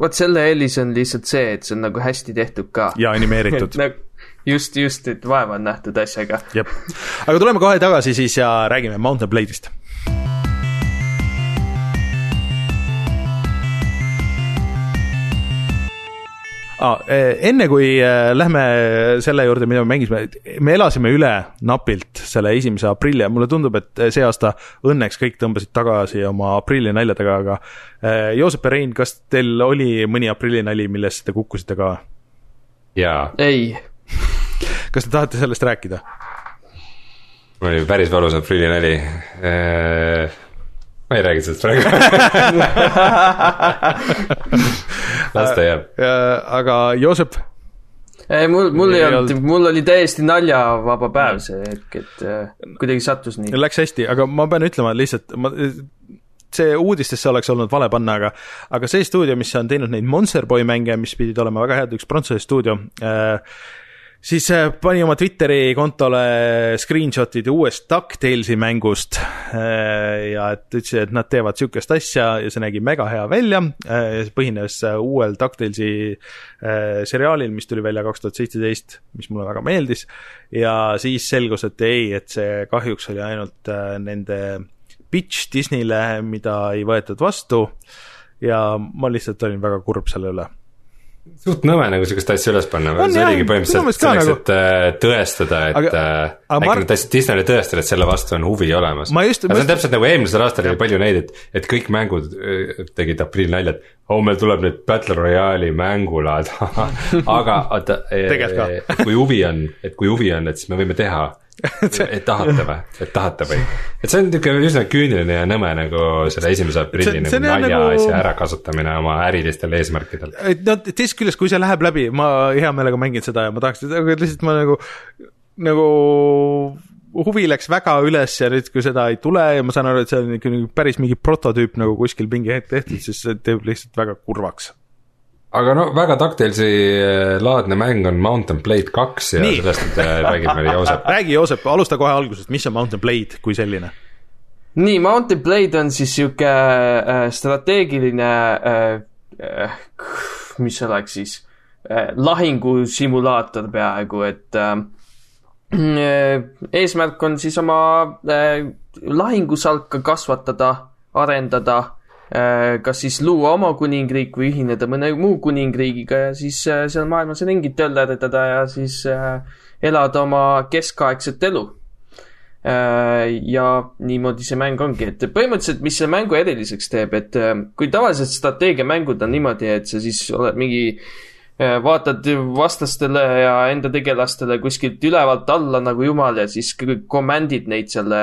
vot selle eelis on lihtsalt see, et see on nagu hästi tehtud ka. ja animeeritud. nagu just, just, et vaeva on nähtud asjaga. jep, aga tuleme kohe tagasi siis ja räägime Mountain Blade'ist. Ah, enne kui äh, lähme selle juurde, mida me mängisime, me elasime üle napilt selle esimese aprilli ja mulle tundub, et see aasta õnneks kõik tõmbasid tagasi oma aprillinaljadega, aga Joosep ja Rein, kas teil oli mõni aprillinali, millest te kukkusite ka? jaa, ei, kas te tahate sellest rääkida? mul oli päris valus aprillinali. Ma ei räägi sellest praegu. las ta jääb. aga Joosep, ei mul, mul ei Ei olnud, olnud. mul oli täiesti naljavaba päev see hetk, et eh, kuidagi sattus nii. läks hästi, aga ma pean ütlema lihtsalt, ma, see uudistesse oleks olnud vale panna, aga aga see stuudio, mis on teinud neid Monster Boy mänge, mis pidid olema väga head, üks Prantsuse stuudio äh,, siis äh, pani oma Twitteri kontole screenshot'id uuest DuckTalesi mängust äh, ja et ütlesid, et nad teevad niisugust asja ja see nägi mega hea välja äh, see põhines uuel DuckTalesi seriaalil, mis tuli välja kaks tuhat seitseteist, mis mulle väga meeldis ja siis selgus, et ei, et see kahjuks oli ainult nende pitch Disneyle, mida ei võetud vastu ja ma lihtsalt olin väga kurb selle üle. Suht nõme nagu sihukest asja üles panna, see jah, oligi põhimõtteliselt selleks, nagu- et äh, tõestada, et Aga- äh, aga äkki nad tahtsid Disneyle tõestada, et selle vastu on huvi olemas. Aga see on täpselt nagu eelmisel aastal oli palju neid, et, et kõik mängud äh, tegid aprillinaljad. oh, meil tuleb nüüd Battle Royale'i mängulad aga oota, Tegelikult kui huvi on, et kui huvi on, et siis me võime teha et tahate või, et tahate või? et see on niisugune üsna küüniline ja nõme nagu selle esimese aprilli nagu nalja nagu- asja ärakasutamine oma ärilistel eesmärkidel. et no teisest küljest, kui see läheb läbi, ma hea meelega mängin seda ja ma tahaks, aga lihtsalt ma nagu, nagu huvi läks väga üles ja nüüd, kui seda ei tule ja ma saan aru, et see on ikka nagu päris mingi prototüüp nagu kuskil mingi hetk tehtud, siis see teeb lihtsalt väga kurvaks. aga no väga DuckTalesi äh, laadne mäng on Mountain Blade kaks ja Nii. Sellest äh, räägib meile Joosep. räägi, Joosep, alusta kohe algusest, mis on Mountain Blade kui selline? nii, Mountain Blade on siis sihuke äh, strateegiline äh,, äh, mis see oleks siis äh,, lahingusimulaator peaaegu, et äh, eesmärk on siis oma äh, lahingusalka kasvatada, arendada äh,, kas siis luua oma kuningriik või ühineda mõne muu kuningriigiga ja siis äh, seal maailmas ringi töllerdada ja siis äh, elada oma keskaegset elu. Äh, ja niimoodi see mäng ongi, et põhimõtteliselt, mis selle mängu eriliseks teeb, et äh, kui tavaliselt strateegiamängud on niimoodi, et sa siis oled mingi, vaatad vastastele ja enda tegelastele kuskilt ülevalt alla nagu jumal ja siis kõik command'id neid selle,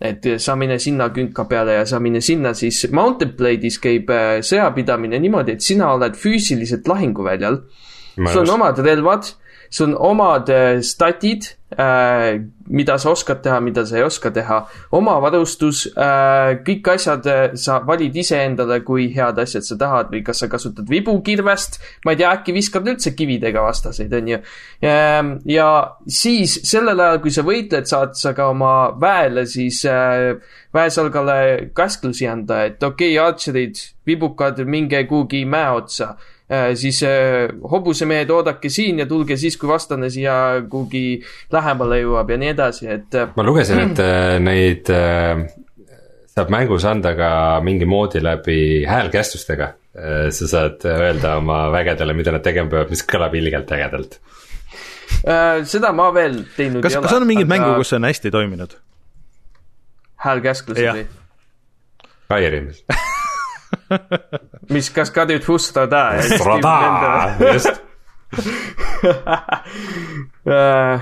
et sa mine sinna künka peale ja sa mine sinna, siis Mountain Blade'is käib äh, sõjapidamine niimoodi, et sina oled füüsiliselt lahinguväljal. Sul on omad relvad, sul on omad äh, statid äh,, mida sa oskad teha, mida sa ei oska teha, oma varustus äh,, kõik asjad äh, sa valid iseendale, kui head asjad sa tahad või kas sa kasutad vibukirvest, ma ei tea, äkki viskad üldse kividega vastaseid, onju. ja siis sellel ajal, kui sa võitled, saad sa ka oma väele siis äh, väesalgale käsklusi anda, et okei okay,, archerid, vibukad, minge kuhugi mäe otsa. Äh, siis äh, hobusemehed, oodake siin ja tulge siis, kui vastane siia kuhugi lähemale jõuab ja nii edasi, et äh, ma lugesin, et äh, neid äh, saab mängus anda ka mingi moodi läbi häälkästlustega. sa saad öelda oma vägedele, mida nad tegema peavad, mis kõlab ilgelt ägedalt. äh, seda ma veel teinud kas, ei ole. kas on mingid mängu, kus see on hästi toiminud? häälkäsklused või? Skyrimis. mis, kas Kadri Fustada ja siis just, äh,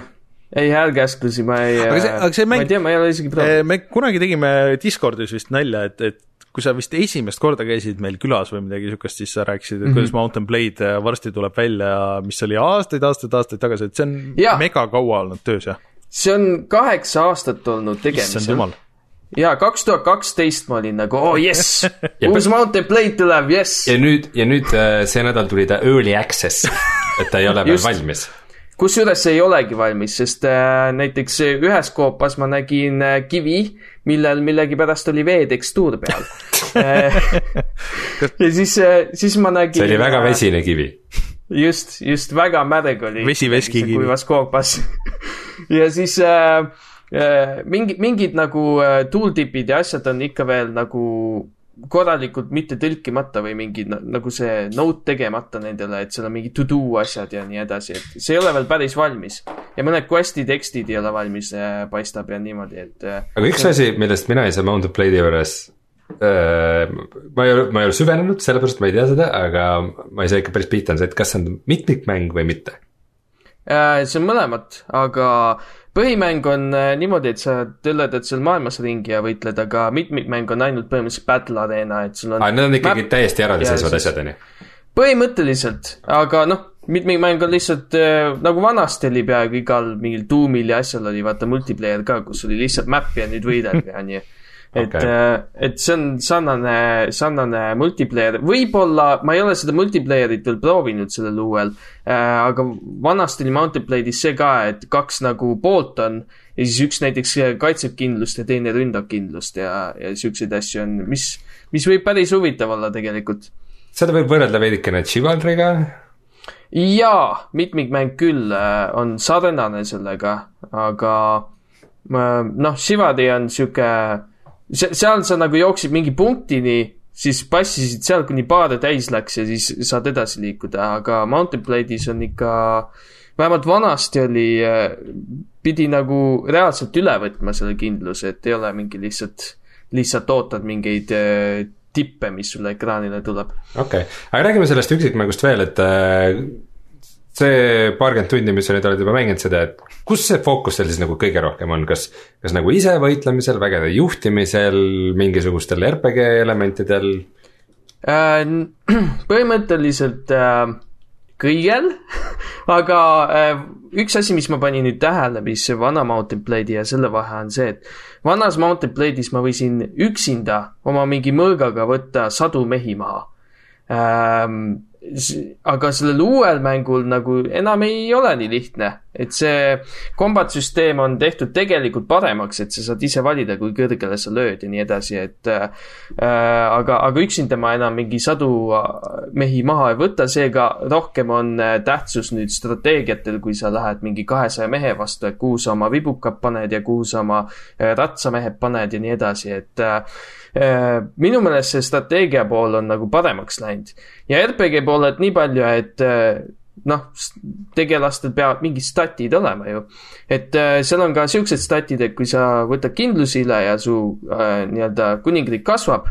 ei, häälkäsklusi ma ei, Aga see- aga see ma mäng- ei tea, ma ei ole isegi proovinud. me kunagi tegime Discordis vist nalja, et, et kui sa vist esimest korda käisid meil külas või midagi niisugust, siis sa rääkisid, et mm -hmm. kuidas Mountain Blade äh, varsti tuleb välja, mis oli aastaid, aastaid, aastaid tagasi, et see on Jaa. mega kaua olnud töös, jah? see on kaheksa aastat olnud issand tegemisel jumal.. jaa, kaks tuhat kaksteist ma olin nagu, oo oh, jess, Ja uus Mountain Blade tuleb, jess. ja nüüd, ja nüüd äh, see nädal tuli ta early access, et ta ei ole veel valmis. kusjuures see ei olegi valmis, sest äh, näiteks ühes koopas ma nägin äh, kivi, millel millegipärast oli veetekstuur peal Äh, ja siis, siis ma nägin. see oli väga. vesine kivi. just, just väga märg oli. Vesi veskikivi. kuivas koopas ja siis äh, äh, mingi, mingid nagu äh, tooltip'id ja asjad on ikka veel nagu korralikult mitte tõlkimata või mingid na- nagu see note tegemata nendele, et seal on mingid to do asjad ja nii edasi, et see ei ole veel päris valmis. ja mõned quest'i tekstid ei ole valmis, paistab ja niimoodi, et äh, aga üks asi, millest mina ei saa Mountain Blade'i juures äh, ma ei ole, ma ei ole süvenenud, sellepärast ma ei tea seda, aga ma ei saa ikka päris pihta, on see, et kas see on mitmikmäng või mitte. Äh, see on mõlemat, aga põhimäng on äh, niimoodi, et sa tõlledad seal maailmas ringi ja võitled, aga mitmikmäng on ainult põhimõtteliselt battle arena, et sul on aa, need on ikkagi map- täiesti eraldiseisvad asjad, on ju. põhimõtteliselt, aga noh, mitmikmäng on lihtsalt äh, nagu vanasti oli peaaegu igal mingil Doomil ja asjal oli vaata multiplayer ka, kus oli lihtsalt map ja nüüd võidad ja nii. Et okay., et see on sarnane, sarnane multiplayer, võib-olla ma ei ole seda multiplayerit veel proovinud sellel uuel äh,, aga vanasti oli Mountain Blade'is see ka, et kaks nagu poolt on ja siis üks näiteks kaitseb kindlust ja teine ründab kindlust ja, ja siukseid asju on, mis, mis võib päris huvitav olla tegelikult seda võib võrrelda veidikene Chivalry'ga. jaa, mitmikmäng küll äh, on sarnane sellega, aga äh, noh, Shivadi on sihuke, seal sa nagu jooksid mingi punktini, siis passisid seal, kuni paade täis läks ja siis saad edasi liikuda, aga Mountain Blade'is on ikka, vähemalt vanasti oli, pidi nagu reaalselt üle võtma selle kindluse, et ei ole mingi lihtsalt, lihtsalt ootad mingeid äh, tippe, mis sulle ekraanile tuleb. okei okay., aga räägime sellest üksikmängust veel, et äh, see paarkümmend tundi, mis sa nüüd oled juba mänginud seda, et kus see fookus seal siis nagu kõige rohkem on, kas, kas nagu ise võitlemisel, vägede juhtimisel, mingisugustel RPG elementidel? Äh, põhimõtteliselt äh, kõigel, aga äh, üks asi, mis ma panin nüüd tähele, mis vana Mountain Blade'i ja selle vahe on see, et vanas Mountain Blade'is ma võisin üksinda oma mingi mõõgaga võtta sadu mehi maha ähm,. Aga sellel uuel mängul nagu enam ei ole nii lihtne. Et see combat süsteem on tehtud tegelikult paremaks, et sa saad ise valida, kui kõrgele sa lööd ja nii edasi, et äh, aga, aga üksinda ma enam mingi sadu mehi maha ei võta, seega rohkem on tähtsus nüüd strateegiatel, kui sa lähed mingi kahesaja mehe vastu, et kuhu sa oma vibukad paned ja kuhu sa oma ratsamehed paned ja nii edasi, et äh, minu meelest see strateegia pool on nagu paremaks läinud ja RPG poolelt nii palju, et noh, tegelastel peavad mingid statid olema ju. et äh, seal on ka siuksed statid, et kui sa võtad kindluse üle ja su äh, nii-öelda kuningriik kasvab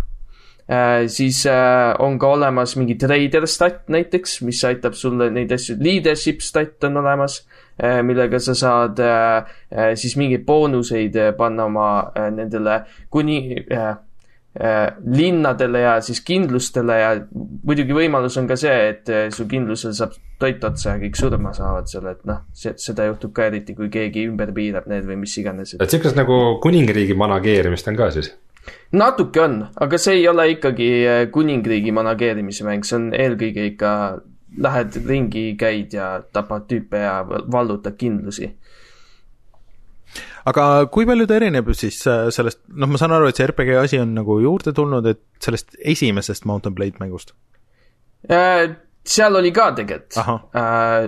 äh,, siis äh, on ka olemas mingi trader stat näiteks, mis aitab sulle neid asju, leadership stat on olemas äh,, millega sa saad äh, äh siis mingeid boonuseid äh, panna oma äh, nendele kuni äh, Äh, linnadele ja siis kindlustele ja muidugi võimalus on ka see, et äh, su kindlusel saab toit otsa ja kõik surma saavad seal, et noh, seda juhtub ka eriti, kui keegi ümber piirab need või mis iganes. et sihukest nagu kuningriigi manageerimist on ka siis? natuke on, aga see ei ole ikkagi äh, kuningriigi manageerimise mäng, see on eelkõige ikka lähed ringi, käid ja tapad tüüpe ja vallutad kindlusi aga kui palju ta erineb siis äh, sellest, noh, ma saan aru, et see RPG asi on nagu juurde tulnud, et sellest esimesest Mountain Blade mängust äh,? seal oli ka tegelikult äh,.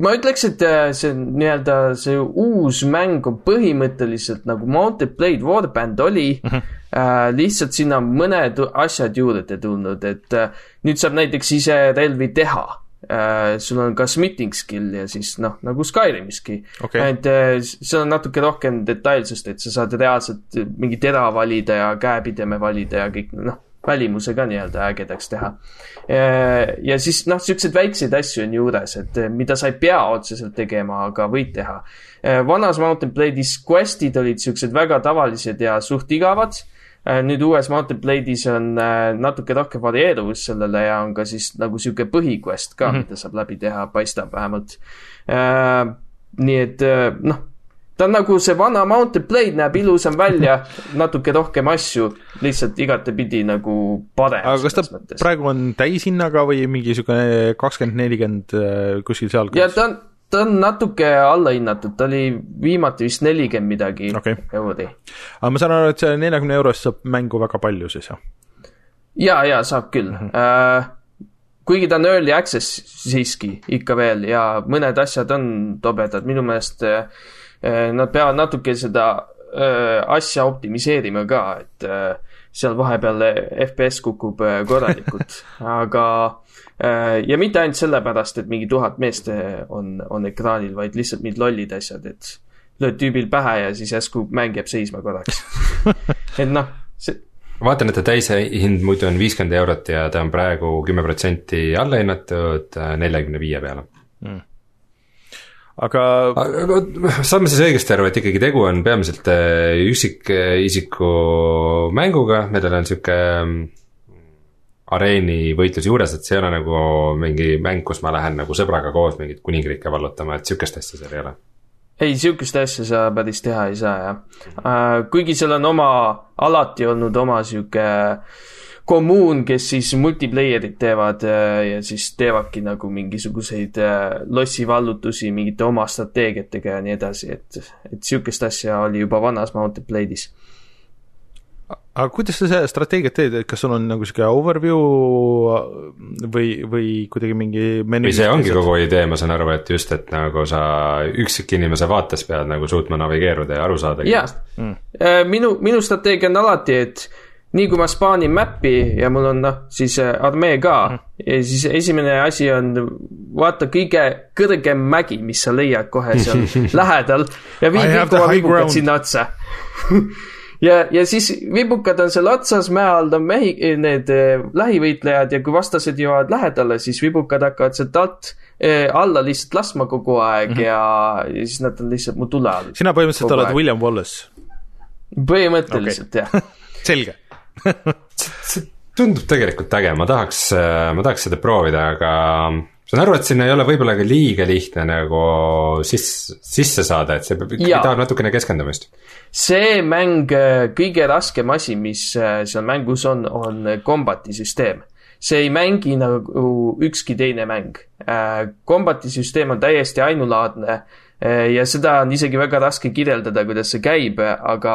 ma ütleks, et äh, see nii-öelda see uus mäng on põhimõtteliselt nagu Mountain Blade Warband oli. Mhm. -huh. Äh, lihtsalt sinna mõned asjad juurde tulnud, et äh, nüüd saab näiteks ise relvi teha äh, sul on ka smithing skill ja siis noh, nagu Skyrimiski okay.. et äh, seal on natuke rohkem detailsust, et sa saad reaalselt mingi tera valida ja käepideme valida ja kõik noh, välimuse ka nii-öelda ägedaks teha. Äh, ja siis noh, siukseid väikseid asju on juures, et äh, mida sa ei pea otseselt tegema, aga võid teha. Äh, vanas Mountain Blade'is quest'id olid siuksed väga tavalised ja suht igavad Äh, nüüd uues Mountain Blade'is on äh, natuke rohkem varieeruvust sellele ja on ka siis nagu sihuke põhiquest ka mm, -hmm. mida saab läbi teha, paistab vähemalt. Äh, nii et noh, ta on nagu see vana Mountain Blade näeb ilusam välja, natuke rohkem asju, lihtsalt igatepidi nagu parem. aga kas ta mõttes. praegu on täishinnaga või mingi sihuke kakskümmend, nelikümmend kuskil sealkaudu? ja ta on ta on natuke allahinnatud, ta oli viimati vist nelikümmend midagi okay. euri. aga ma saan aru, et selle neljakümne eurost saab mängu väga palju siis, jah? ja, ja saab küll mm. -hmm. Uh, kuigi ta on early access siiski ikka veel ja mõned asjad on tobedad, minu meelest uh, nad peavad natuke seda uh, asja optimiseerima ka, et uh, seal vahepeal FPS kukub korralikult aga ja mitte ainult sellepärast, et mingi tuhat meest äh, on, on ekraanil, vaid lihtsalt mingid lollid asjad, et lööd tüübil pähe ja siis järsku mäng jääb seisma korraks et noh, see vaatan, et ta täishind muidu on viiskümmend eurot ja ta on praegu kümme protsenti allahinnatud äh, neljakümne viie peale mm. aga. aga saame siis õigesti aru, et ikkagi tegu on peamiselt üksikisiku mänguga, millel on sihuke areeni võitluse juures, et see ei ole nagu mingi mäng, kus ma lähen nagu sõbraga koos mingit kuningriike vallutama, et sihukest asja seal ei ole. ei, sihukest asja sa päris teha ei saa, jah uh,. kuigi seal on oma, alati olnud oma sihuke kommuun, kes siis multiplayer'it teevad äh, ja siis teevadki nagu mingisuguseid äh, lossivallutusi mingite oma strateegiatega ja nii edasi, et, et sihukest asja oli juba vanas Mountain Blade'is aga kuidas sa seda strateegiat teed, et kas sul on nagu sihuke overview või, või kuidagi mingi menüü? või see ongi kogu idee, ma saan aru, et just, et nagu sa üksikinimese vaates pead nagu suutma navigeeruda ja aru saada. jaa mm., äh, minu, minu strateegia on alati, et nii kui ma spaanin mäppi ja mul on noh, siis äh, armee ka mm. ja siis esimene asi on vaata kõige kõrgem mägi, mis sa leiad kohe seal lähedal ja vii kõik oma vibukad sinna otsa ja, ja siis vibukad on seal otsas, mäe all on mehi, need eh, lähivõitlejad ja kui vastased jõuavad lähedale, siis vibukad hakkavad sealt alt eh, alla lihtsalt laskma kogu aeg mm -hmm. ja, ja siis nad on lihtsalt mu tule all. sina põhimõtteliselt oled aeg. William Wallace? põhimõtteliselt okay. jah selge see tundub tegelikult äge, ma tahaks, ma tahaks seda proovida, aga saan aru, et sinna ei ole võib-olla ka liiga lihtne nagu sisse, sisse saada, et see peab ikkagi, tahab natukene keskendumist. see mäng, äh, kõige raskem asi, mis äh, seal mängus on, on kombati süsteem. see ei mängi nagu ükski teine mäng. kombati äh, süsteem on täiesti ainulaadne ja seda on isegi väga raske kirjeldada, kuidas see käib, aga,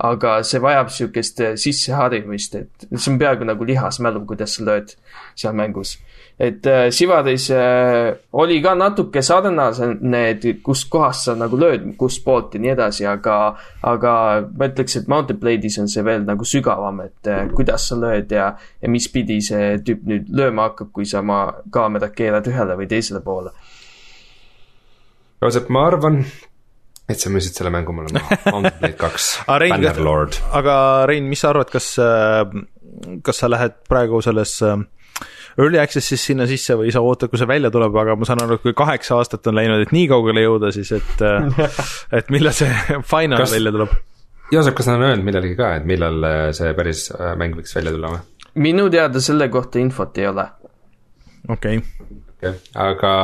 aga see vajab sihukest sisseharimist, et see on peaaegu nagu lihasmälu, kuidas sa lööd seal mängus et äh, Sivaris äh, oli ka natuke sarnased, kust kohast sa nagu lööd, kust poolt ja nii edasi, aga, aga ma ütleks, et Mountain Blade'is on see veel nagu sügavam, et äh, kuidas sa lööd ja, ja mis pidi see tüüp nüüd lööma hakkab, kui sa oma kaamera keerad ühele või teisele poole. Joosep, ma arvan, et sa müüsid selle mängu mulle maha, Mountain Blade kaks Bannerlord. aga Rein, mis sa arvad, kas, kas sa lähed praegu selles äh, early access'is sinna sisse või sa ootad, kui see välja tuleb, aga ma saan aru, et kui kaheksa aastat on läinud, et nii kaugele jõuda, siis et et millal see final kas, välja tuleb? Joosep, kas nad on öelnud millalgi ka, et millal äh, see päris äh, mäng võiks välja tulla või? minu teada selle kohta infot ei ole. okei okay. okay.. aga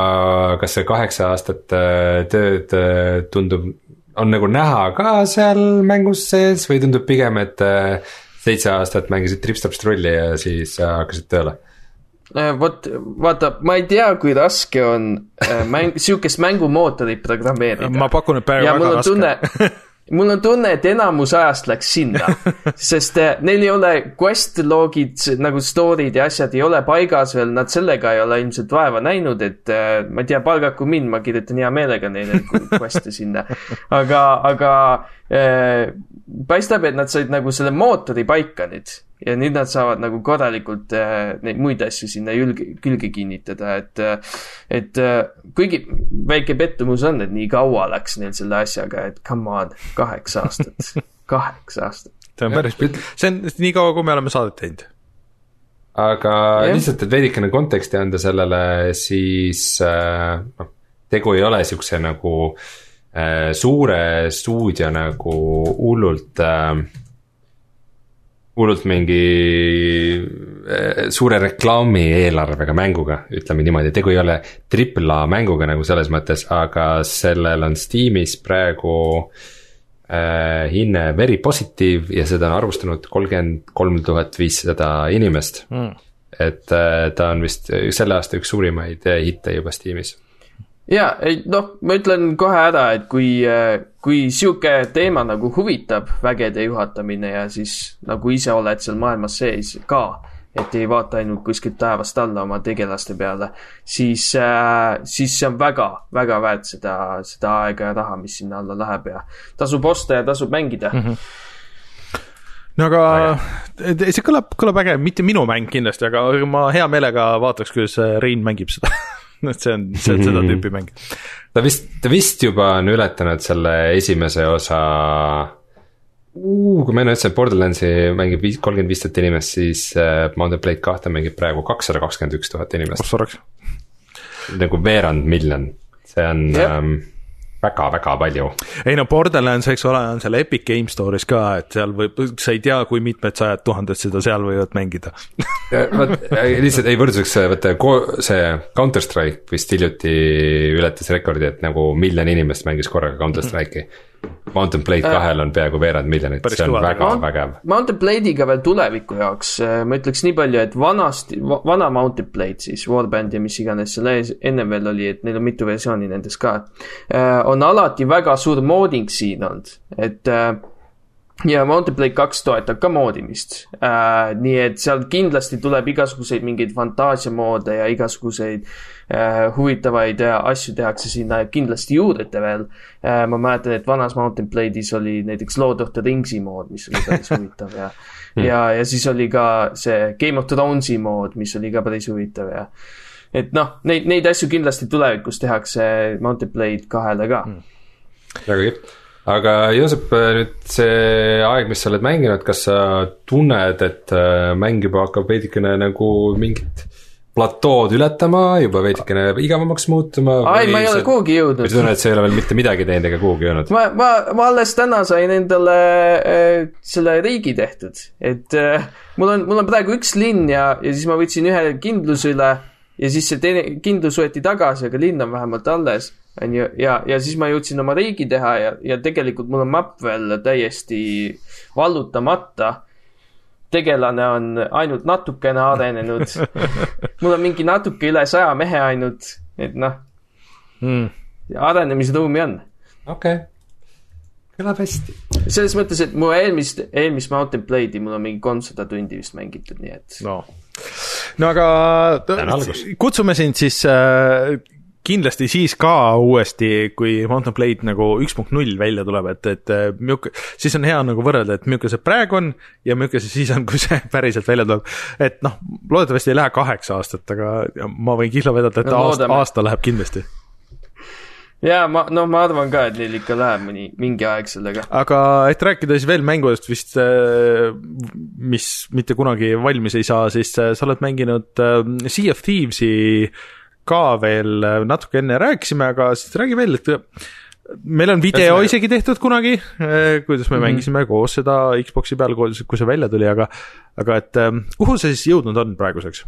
kas see kaheksa aastat äh, tööd tundub, on nagu näha ka seal mängus sees või tundub pigem, et seitse aastat mängisid Tripstaps-trulli ja siis hakkasid tööle? Äh, vot, vaata, ma ei tea, kui raske on äh, mäng, sihukest mängumootorit programmeerida. ma pakun, et praegu väga raske tunne, mul on tunne, et enamus ajast läks sinna, sest äh, neil ei ole quest log'id nagu story'd ja asjad ei ole paigas veel, nad sellega ei ole ilmselt vaeva näinud, et ma ei tea, palgaku mind, ma kirjutan hea meelega neile quest'e sinna. aga, aga äh, paistab, et nad said nagu selle mootori paika nüüd ja nüüd nad saavad nagu korralikult äh, neid muid asju sinna julge, külge kinnitada, et äh, et äh, kuigi väike pettumus on, et nii kaua läks neil selle asjaga, et come on, kaheksa aastat kaheksa aastat. see on päris pikk, see on nii kaua, kui me oleme saadet teinud. aga ja. lihtsalt, et veidikene konteksti anda sellele, siis äh, noh, tegu ei ole siukse nagu äh, suure stuudio nagu hullult äh, hullult mingi eh, suure reklaami eelarvega mänguga, ütleme niimoodi, tegu ei ole triple A mänguga nagu selles mõttes, aga sellel on Steamis praegu äh, hinne very positive ja seda on arvustanud kolmkümmend kolm tuhat viissada inimest. Mm.. et äh, ta on vist selle aasta üks suurimaid hitte juba Steamis. Ja, ei noh, ma ütlen kohe ära, et kui, kui sihuke teema nagu huvitab, vägede juhatamine ja siis nagu ise oled seal maailmas sees ka, et ei vaata ainult kuskilt taevast alla oma tegelaste peale, siis äh,, siis see on väga, väga väärt seda, seda aega ja raha, mis sinna alla läheb ja tasub osta ja tasub mängida. Mm. -hmm no aga see kõlab, kõlab äge, mitte minu mäng kindlasti, aga ma hea meelega vaataks, kuidas Rein mängib seda et see on, see on seda tüüpi mäng. ta vist, ta vist juba on ületanud selle esimese osa uh,. kui ma enne ütlesin, et Borderlandsi mängib viis, kolmkümmend viis tuhat inimest, siis uh, Mountain Blade kahte mängib praegu kakssada kakskümmend üks tuhat inimest. oh nagu veerand miljon, see on yep. um, väga-väga palju. ei no Borderlands, eks ole, on seal Epic Game Store'is ka, et seal võib, sa ei tea, kui mitmed sajad tuhanded seda seal võivad mängida vot lihtsalt ei võrdluseks, vaata see Counter Strike vist hiljuti ületas rekordi, et nagu miljon inimest mängis korraga Counter Strike'i mm. -hmm Mountain Blade äh, kahel on peaaegu veerand miljonit, see on väga Mount, vägev. Mountain Blade'iga veel tuleviku jaoks äh, ma ütleks nii palju, et vanasti, vana Mountain Blade siis, Warband ja mis iganes seal ees, ennem veel oli, et neil on mitu versiooni nendest ka. Äh, on alati väga suur modding siin olnud, et ja Mountain Blade kaks toetab ka moodimist äh,. nii et seal kindlasti tuleb igasuguseid mingeid fantaasiamoode ja igasuguseid äh, huvitavaid äh, asju tehakse sinna kindlasti juurde veel äh,. ma mäletan, et vanas Mountain Blade'is oli näiteks Lord of the Rings'i mood, mis oli päris huvitav ja mm. ja, ja siis oli ka see Game of Thrones'i mood, mis oli ka päris huvitav ja et noh, neid, neid asju kindlasti tulevikus tehakse Blade kahele ka mm.. väga kihvt aga Joosep, nüüd see aeg, mis sa oled mänginud, kas sa tunned, et äh, mäng juba hakkab veidikene nagu mingit platood ületama, juba veidikene igavamaks muutuma? ai, ma ei ole kuhugi jõudnud. või sa tunned, et sa ei ole veel mitte midagi teinud ega kuhugi jõudnud? ma, ma, ma alles täna sain endale äh, selle riigi tehtud, et äh, mul on, mul on praegu üks linn ja, ja siis ma võtsin ühe kindluse üle ja siis see teine kindlus võeti tagasi, aga linn on vähemalt alles on ju, ja, ja siis ma jõudsin oma riigi teha ja, ja tegelikult mul on mapp veel täiesti vallutamata. tegelane on ainult natukene arenenud mul on mingi natuke üle saja mehe ainult, et noh mm.. arenemisruumi on okei okay., kõlab hästi. selles mõttes, et mu eelmist, eelmist Mountain Blade'i mul on mingi kolmsada tundi vist mängitud, nii et. no, no aga kutsume sind siis äh, kindlasti siis ka uuesti, kui Mountain Blade nagu üks punkt null välja tuleb, et, et äh, milline, siis on hea nagu võrrelda, et milline see praegu on ja milline see siis on, kui see päriselt välja tuleb. et noh, loodetavasti ei lähe kaheksa aastat, aga ma võin kihla vedada, et no, aasta, aasta läheb kindlasti jaa, ma, no ma arvan ka, et neil ikka läheb mõni, mingi aeg sellega. aga et rääkida siis veel mängudest vist, äh, mis mitte kunagi valmis ei saa, siis äh, sa oled mänginud äh, Sea of Thieves'i ka veel natuke enne rääkisime, aga siis räägi veel, et meil on video Ühesõnaga... isegi tehtud kunagi, kuidas me mm -hmm. mängisime koos seda Xbox'i peal, kui see välja tuli, aga aga et kuhu see siis jõudnud on praeguseks?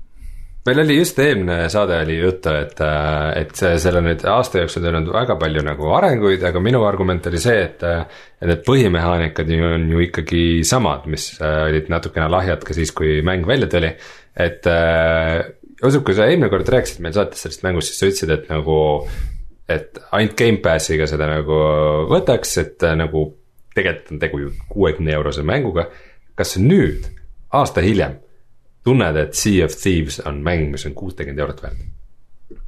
Meil oli just eelmine saade oli juttu, et, äh, et seal on nüüd aasta jooksul tulnud väga palju nagu arenguid, aga minu argument oli see, et. et need põhimehaanikad ju on ju ikkagi samad, mis äh, olid natukene lahjad ka siis, kui mäng välja tuli. et Joosep, kui sa eelmine kord rääkisid meil saates sellest mängust, siis sa ütlesid, et nagu. et ainult Gamepassiga seda nagu võtaks, et äh, nagu tegelikult on tegu ju kuuekümne eurose mänguga. kas nüüd, aasta hiljem tunned, et Sea of Thieves on mäng, mis on kuutekümmet eurot väärt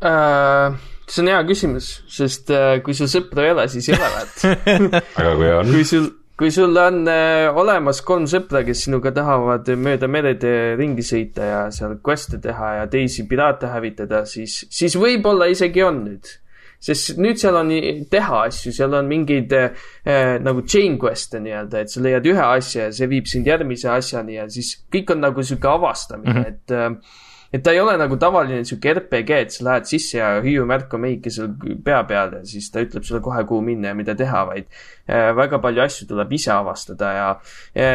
uh,? see on hea küsimus, sest uh, kui sul sõpra ei ole, siis ei ole väärt aga kui on? kui sul, kui sul on uh, olemas kolm sõpra, kes sinuga tahavad mööda merede ringi sõita ja seal quest'e teha ja teisi piraate hävitada, siis, siis võib-olla isegi on nüüd sest nüüd seal on teha asju, seal on mingeid äh, nagu chain quest'e nii-öelda, et sa leiad ühe asja ja see viib sind järgmise asjani ja siis kõik on nagu sihuke avastamine mm, -hmm. et äh, et ta ei ole nagu tavaline sihuke RPG, et sa lähed sisse ja hüüumärk on meike seal pea peal ja siis ta ütleb sulle kohe, kuhu minna ja mida teha, vaid väga palju asju tuleb ise avastada ja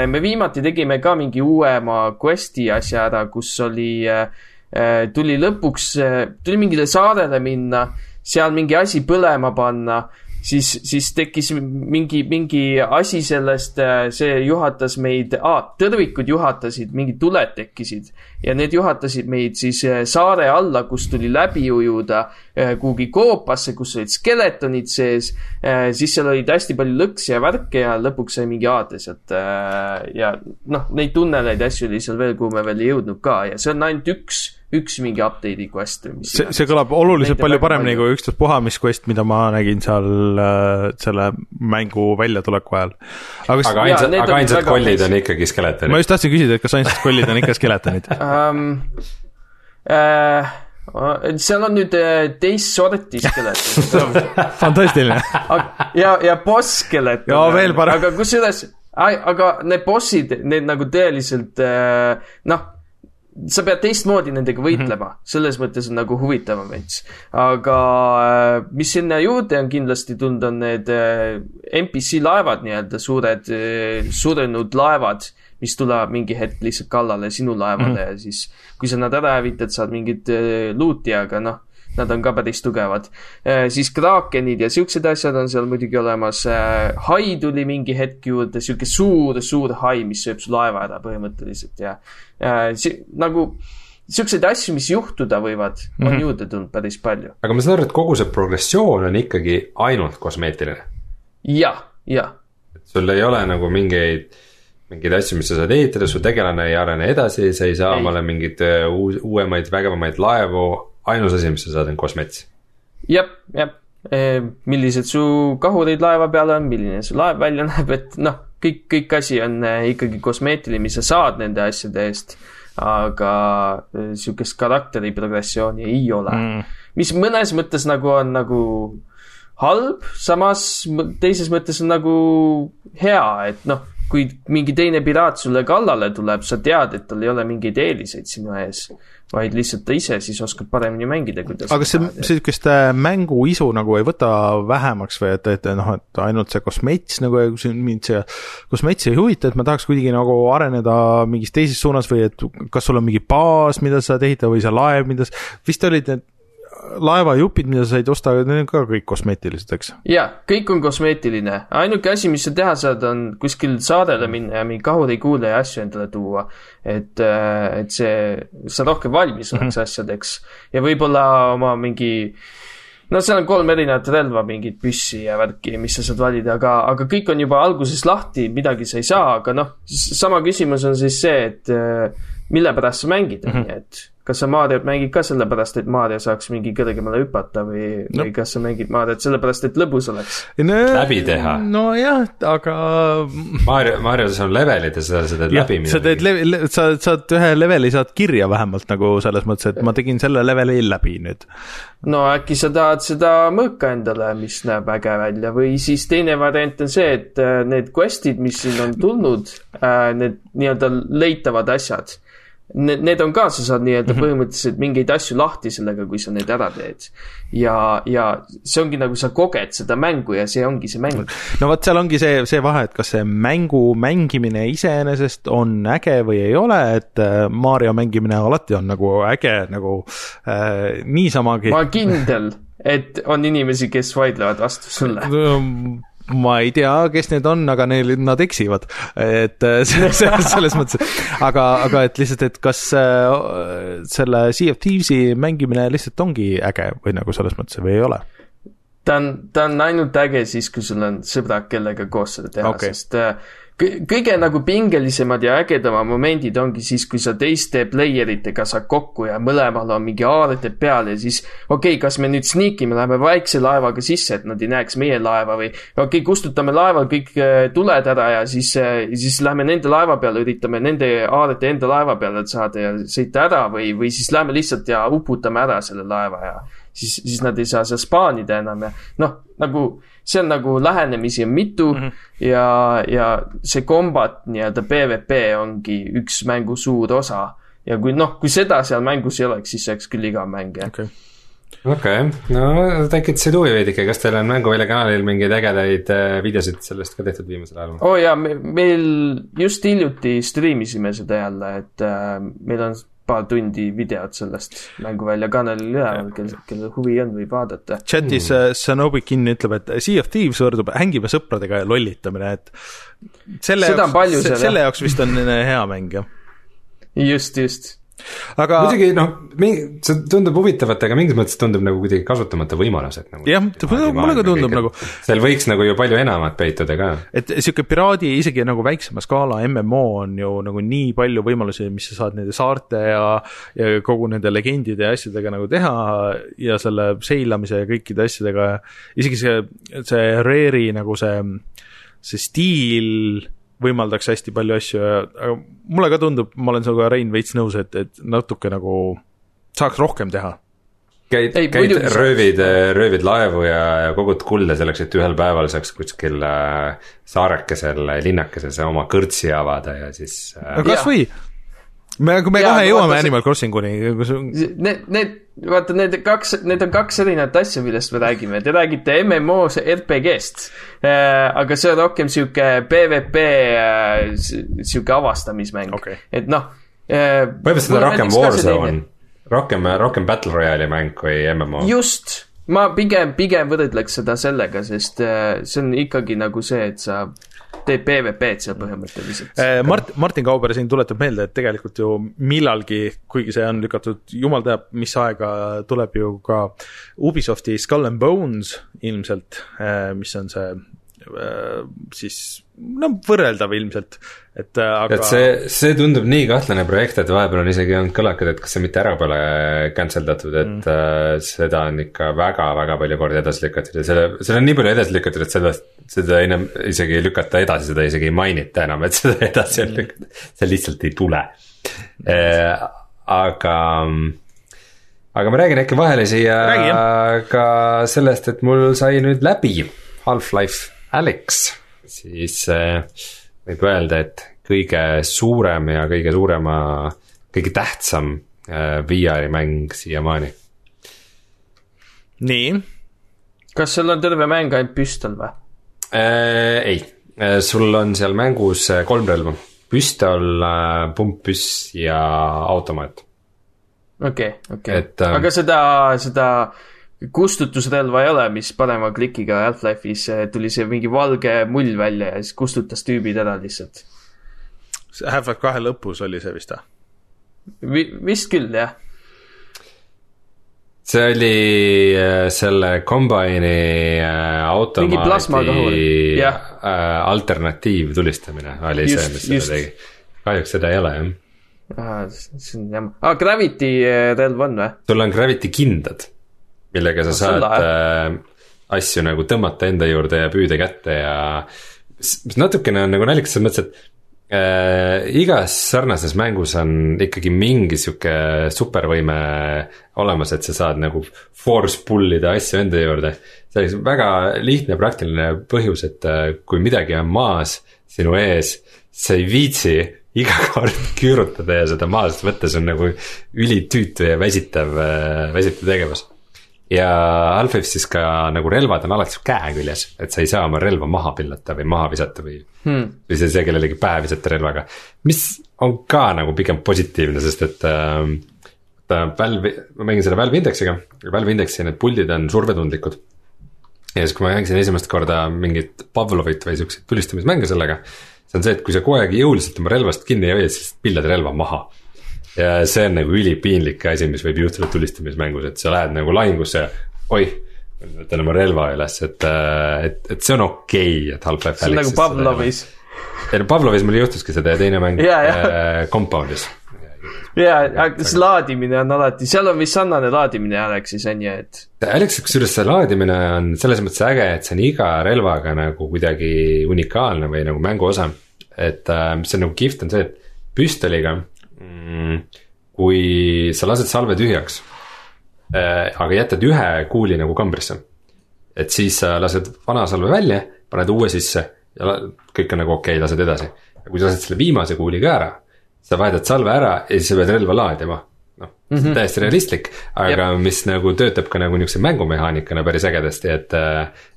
me viimati tegime ka mingi uuema quest'i asja ära, kus oli tuli lõpuks tuli mingile saarele minna seal mingi asi põlema panna, siis, siis tekkis mingi, mingi asi sellest, äh, see juhatas meid ah,, tõrvikud juhatasid, mingid tuled tekkisid ja need juhatasid meid siis äh, saare alla, kus tuli läbi ujuda äh, kuhugi koopasse, kus olid skeletonid sees. siis seal olid hästi palju lõksi ja värke ja lõpuks sai mingi aade sealt. ja noh, neid tunneleid asju oli seal veel, kuhu me veel ei jõudnud ka ja see on ainult üks üks mingi update'i quest või mis see, see kõlab oluliselt palju paremini kui ükstaspuha mis quest, mida ma nägin seal äh, selle mängu väljatuleku ajal. aga, aga ainsad, aga ainsad kollid on ikkagi skeletonid. ma just tahtsin küsida, et kas ainsad kollid on ikka skeletonid um, äh, seal on nüüd äh, teist sorti skeletonid fantastiline. Ja, ja boss skeleton. aga kusjuures, aga need bossid, need nagu tõeliselt äh, noh sa pead teistmoodi nendega võitlema mm, -hmm. selles mõttes on nagu huvitavam veits. aga äh, mis sinna juurde on kindlasti tulnud, on need äh, NPC laevad nii-öelda, suured äh, surenud laevad, mis tulevad mingi hetk lihtsalt kallale sinu laevale mm -hmm. ja siis kui sa nad ära hävitad, saad mingit loot'i, aga noh, nad on ka päris tugevad. siis kraakenid ja siuksed asjad on seal muidugi olemas. hai tuli mingi hetk juurde, sihuke suur, suur hai, mis sööb su laeva ära põhimõtteliselt ja Äh, si-, nagu siukseid asju, mis juhtuda võivad mm, -hmm. on juurde tulnud päris palju. aga ma saan aru, et kogu see progressioon on ikkagi ainult kosmeetiline ja,? jah, jah. sul ei ole nagu mingeid, mingeid asju, mis sa saad ehitada, su tegelane ei arene edasi, sa ei saa omale mingeid äh, uus, uuemaid, vägevamaid laevu, ainus asi, mis sa saad, on kosmets. jah, jah, millised su kahurid laeva peal on, milline su laev välja näeb, et noh kõik, kõik asi on äh, ikkagi kosmeetiline, mis sa saad nende asjade eest, aga äh, sihukest karakteri progressiooni ei ole. Mm.. mis mõnes mõttes nagu on nagu halb, samas teises mõttes on nagu hea, et noh, kui mingi teine piraat sulle kallale tuleb, sa tead, et tal ei ole mingeid eeliseid sinu ees vaid lihtsalt ta ise siis oskab paremini mängida, kui ta aga see, sihukest äh, mänguisu nagu ei võta vähemaks või et, et noh, et ainult see kosmets nagu, mind see kosmets ei huvita, et ma tahaks kuidagi nagu areneda mingis teises suunas või et kas sul on mingi baas, mida sa saad ehitada või see laev, mida, vist olid need laevajupid, mida sa said osta, need on ka kõik kosmeetilised, eks? jaa, kõik on kosmeetiline, ainuke asi, mis sa teha saad, on kuskil saarele minna ja mingi kahurikuule ja asju endale tuua. et, äh, et see, sa rohkem valmis oleks mm -hmm. asjadeks ja võib-olla oma mingi no seal on kolm erinevat relva, mingit püssi ja värki, mis sa saad valida, aga, aga kõik on juba alguses lahti, midagi sa ei saa, aga noh, sama küsimus on siis see, et äh, mille pärast sa mängid, on ju, et kas sa Mariot mängid ka sellepärast, et Mario saaks mingi kõrgemale hüpata või no., või kas sa mängid Mariot sellepärast, et lõbus oleks? Läbi teha. nojah, aga Mario, Marios on levelid ja sa teed läbi, sa teed, sa saad ühe leveli saad kirja vähemalt nagu selles mõttes, et ma tegin selle leveli läbi nüüd. no äkki sa tahad seda mõõka endale, mis näeb äge välja või siis teine variant on see, et äh, need quest'id, mis siin on tulnud, need nii-öelda leitavad asjad. Need, need on ka, sa saad nii-öelda põhimõtteliselt mingeid asju lahti sellega, kui sa need ära teed. ja, ja see ongi nagu sa koged seda mängu ja see ongi see mäng. no vot, seal ongi see, see vahe, et kas see mängu mängimine iseenesest on äge või ei ole, et äh, Mario mängimine alati on nagu äge nagu äh, niisamagi ma. olen kindel, et on inimesi, kes vaidlevad vastu sulle. Ma ei tea, kes need on, aga neil, nad eksivad, et äh, se- se- selles mõttes, aga, aga et lihtsalt, et kas äh, selle Sea of Thieves'i mängimine lihtsalt ongi äge või nagu selles mõttes või ei ole? ta on, ta on ainult äge siis, kui sul on sõbrad, kellega koos seda teha okay., sest äh, kõige nagu pingelisemad ja ägedamad momendid ongi siis, kui sa teiste player itega saad kokku ja mõlemal on mingi haarete peal ja siis okei okay,, kas me nüüd sniikime, läheme väikse laevaga sisse, et nad ei näeks meie laeva või okei okay,, kustutame laeval kõik äh, tuled ära ja siis, siis lähme nende laeva peale, üritame nende haarete enda laeva peale saada ja sõita ära või, või siis lähme lihtsalt ja uputame ära selle laeva ja siis, siis nad ei saa seal spaanida enam ja noh, nagu see on nagu lähenemisi on mitu mm -hmm. ja, ja see kombat nii-öelda PVP ongi üks mängu suur osa. ja kui noh, kui seda seal mängus ei oleks, siis see oleks küll igav mäng jah. okei, okei okay., no tekitasid huvi veidike, kas teil on Mänguvälja kanalil mingeid ägedaid äh, videosid sellest ka tehtud viimasel ajal? oo oh, jaa, me, meil just hiljuti striimisime seda jälle, et äh, meil on paar tundi videot sellest Mänguvälja kanalil üleval, kel, kellel huvi on, võib vaadata. chatis mm. Sanobikin ütleb, et Sea of Thieves võrdub hängime sõpradega ja lollitamine, et selle Seda jaoks, selle jah. jaoks vist on hea mäng, jah. just, just. Aga muidugi noh, see tundub huvitavat, aga mingis mõttes tundub nagu kuidagi kasutamata võimalus, et nagu Jah, mulle ka tundub nagu-. seal võiks nagu ju palju enamat peituda ka. et sihuke piraadi isegi nagu väiksema skaala MMO on ju nagu nii palju võimalusi, mis sa saad nende saarte ja, ja kogu nende legendide ja asjadega nagu teha ja selle seilamise ja kõikide asjadega. isegi see, see Rare'i nagu see, see stiil võimaldaks hästi palju asju ja, aga mulle ka tundub, ma olen sinuga, Rein, veits nõus, et, et natuke nagu saaks rohkem teha. käid, Ei, käid röövid, röövid laevu ja, ja kogud kulda selleks, et ühel päeval saaks kuskil äh, saarekesel linnakeses oma kõrtsi avada ja siis äh, no kasvõi, me, me Jaa, kohe aga jõuame Animal Crossinguni, kus Need, need, vaata need kaks, need on kaks erinevat asja, millest me räägime, te räägite MMO-s RPG-st äh,. aga see on rohkem sihuke PVP äh,, sihuke avastamismäng Okei. et noh äh,. põhimõtteliselt on rohkem Warzone, rohkem, rohkem Battle Royale'i mäng kui MMO. just, ma pigem, pigem võrdleks seda sellega, sest äh, see on ikkagi nagu see, et sa teed PVP-d seal põhimõtteliselt. Eh, Mart-, Martin Kauber siin tuletab meelde, et tegelikult ju millalgi, kuigi see on lükatud jumal teab mis aega, tuleb ju ka Ubisofti Skull and Bones ilmselt, mis on see eh, siis no võrreldav ilmselt, et eh, aga et see, see tundub nii kahtlane projekt, et vahepeal on isegi olnud kõlakad, et kas see mitte ära pole cancel datud, et mm. äh, seda on ikka väga-väga palju kordi edasi lükatud ja selle, selle on nii palju edasi lükatud, et sellest, seda enam isegi ei lükata edasi, seda isegi ei mainita enam, et seda edasi on lükatud, see lihtsalt ei tule. Äh,. aga, aga ma räägin äkki vahele siia Räägi, ka sellest, et mul sai nüüd läbi Half-Life Alyx, siis äh, võib öelda, et kõige suurem ja kõige suurema, kõige tähtsam äh, VR-i mäng siiamaani. nii, kas sul on terve mäng ainult püstol või? Äh, ei, sul on seal mängus äh, kolm relva, püstol, pumppüss ja automaat. okei, okei Et,, ähm, aga seda, seda kustutusrelva ei ole, mis parema klikiga Half-Life'is eh, tuli see mingi valge mull välja ja siis kustutas tüübid ära lihtsalt Half-Life kahe lõpus oli see vist või? Vi,. vist küll, jah. see oli äh, selle Combine'i äh, Mingi plasmakahur, automaadi jah. äh, alternatiivtulistamine oli Just, see, mis seda just. tegi. kahjuks seda ei ole jah. see on jama ah,, Gravity relv on või? sul on Gravity kindad, millega sa Ah, saad äh, asju nagu tõmmata enda juurde ja püüda kätte ja mis natukene on nagu naljakas selles mõttes, et äh, igas sarnases mängus on ikkagi mingi sihuke supervõime olemas, et sa saad nagu force pull ida asju enda juurde. see oli väga lihtne praktiline põhjus, et äh, kui midagi on maas sinu ees, sa ei viitsi iga kord küürutada ja seda maast võtta, see on nagu ülitüütu ja väsitav, väsitav tegevus. Ja Half-Life siis ka nagu relvad on alati su käe küljes, et sa ei saa oma relva maha pillata või maha visata või Hmm. või sa ei saa kellelegi pähe visata relvaga, mis on ka nagu pigem positiivne, sest et äh, ta Valve, ma mängin selle Valve Indexiga, Valve Indexi need puldid on survetundlikud. ja siis, kui ma mängisin esimest korda mingit Pavlovit või siukseid tulistamismänge sellega, see on see, et kui sa kogu aeg jõuliselt oma relvast kinni ei hoia, siis pillad relva maha. Ja see on nagu ülipiinlik asi, mis võib juhtuda tulistamismängus, et sa lähed nagu lahingusse ja oih, võtan oma relva üles, et, et, et see on okei okay,, et Half-Life see on nagu Pavlovis. ei no Pavlovis mul juhtuski seda ja teine mäng jaa. äh, Compoundis. jaa, aga see laadimine on alati, seal on vist sarnane laadimine Alexis on ju, et Alexis, kusjuures see laadimine on selles mõttes äge, et see on iga relvaga nagu kuidagi unikaalne või nagu mängu osa. et äh, mis on nagu kihvt, on see, et püstoliga kui sa lased salve tühjaks äh,, aga jätad ühe kuuli nagu kambrisse. et siis sa lased vana salve välja, paned uue sisse ja kõik on nagu okei okay,, lased edasi. ja kui sa lased selle viimase kuuli ka ära, sa vahetad salve ära ja siis sa pead relva laadima. noh mm -hmm., täiesti realistlik, aga Jep. mis nagu töötab ka nagu niisuguse mängumehaanikana päris ägedasti, et.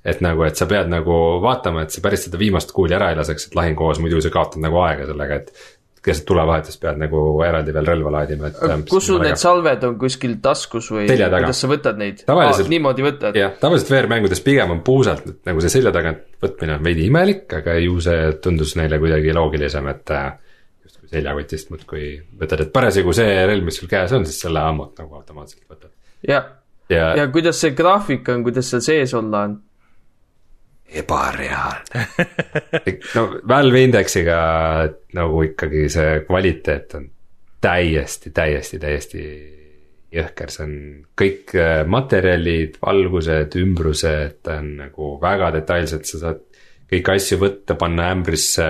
et nagu, et sa pead nagu vaatama, et sa päris seda viimast kuuli ära ei laseks, et lahinguhoos muidu sa kaotad nagu aega sellega, et. Keset tulevahetust pead nagu eraldi veel relva laadima, et. kus sul need salved on kuskil taskus või kuidas sa võtad neid? Tavaliselt- niimoodi võtad? jah, tavaliselt VR-mängudes pigem on puusalt nagu see selja tagant võtmine on veidi imelik, aga ju see tundus neile kuidagi loogilisem, et äh, justkui seljakotist muudkui võtad, et parasjagu see relv, mis sul käes on, siis selle ammut nagu automaatselt võtad. ja, ja, ja kuidas see graafik on, kuidas seal sees olla on? Ebareaalne. no Valve Indexiga nagu ikkagi see kvaliteet on täiesti, täiesti, täiesti jõhker, see on kõik äh, materjalid, valgused, ümbrused on nagu väga detailsed, sa saad kõiki asju võtta, panna ämbrisse.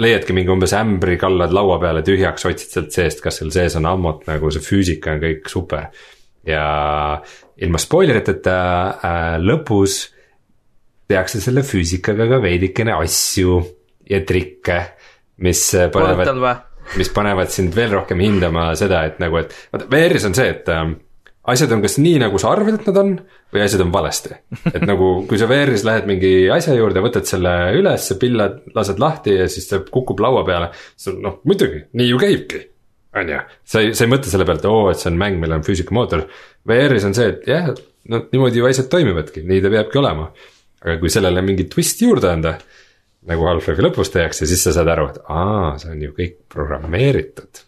leiadki mingi umbes ämbri, kallad laua peale tühjaks, otsid sealt seest, kas seal sees on ammut, nagu see füüsika on kõik super. ja ilma spoileriteta äh, lõpus tehakse selle füüsikaga ka veidikene asju ja trikke, mis panevad, mis panevad sind veel rohkem hindama seda, et nagu, et vaata VR-is on see, et ähm, asjad on kas nii, nagu sa arvad, et nad on või asjad on valesti. et nagu, kui sa VR-is lähed mingi asja juurde, võtad selle üles, pillad, lased lahti ja siis ta kukub laua peale, noh, muidugi, nii ju käibki on ju, sa ei, sa ei mõtle selle pealt, oo, et see on mäng, millel on füüsikamootor. VR-is on see, et jah, no niimoodi ju asjad toimivadki, nii ta peabki olema. Aga kui sellele mingi twist juurde anda, nagu Half-Life'i lõpus tehakse, siis sa saad aru, et aa, see on ju kõik programmeeritud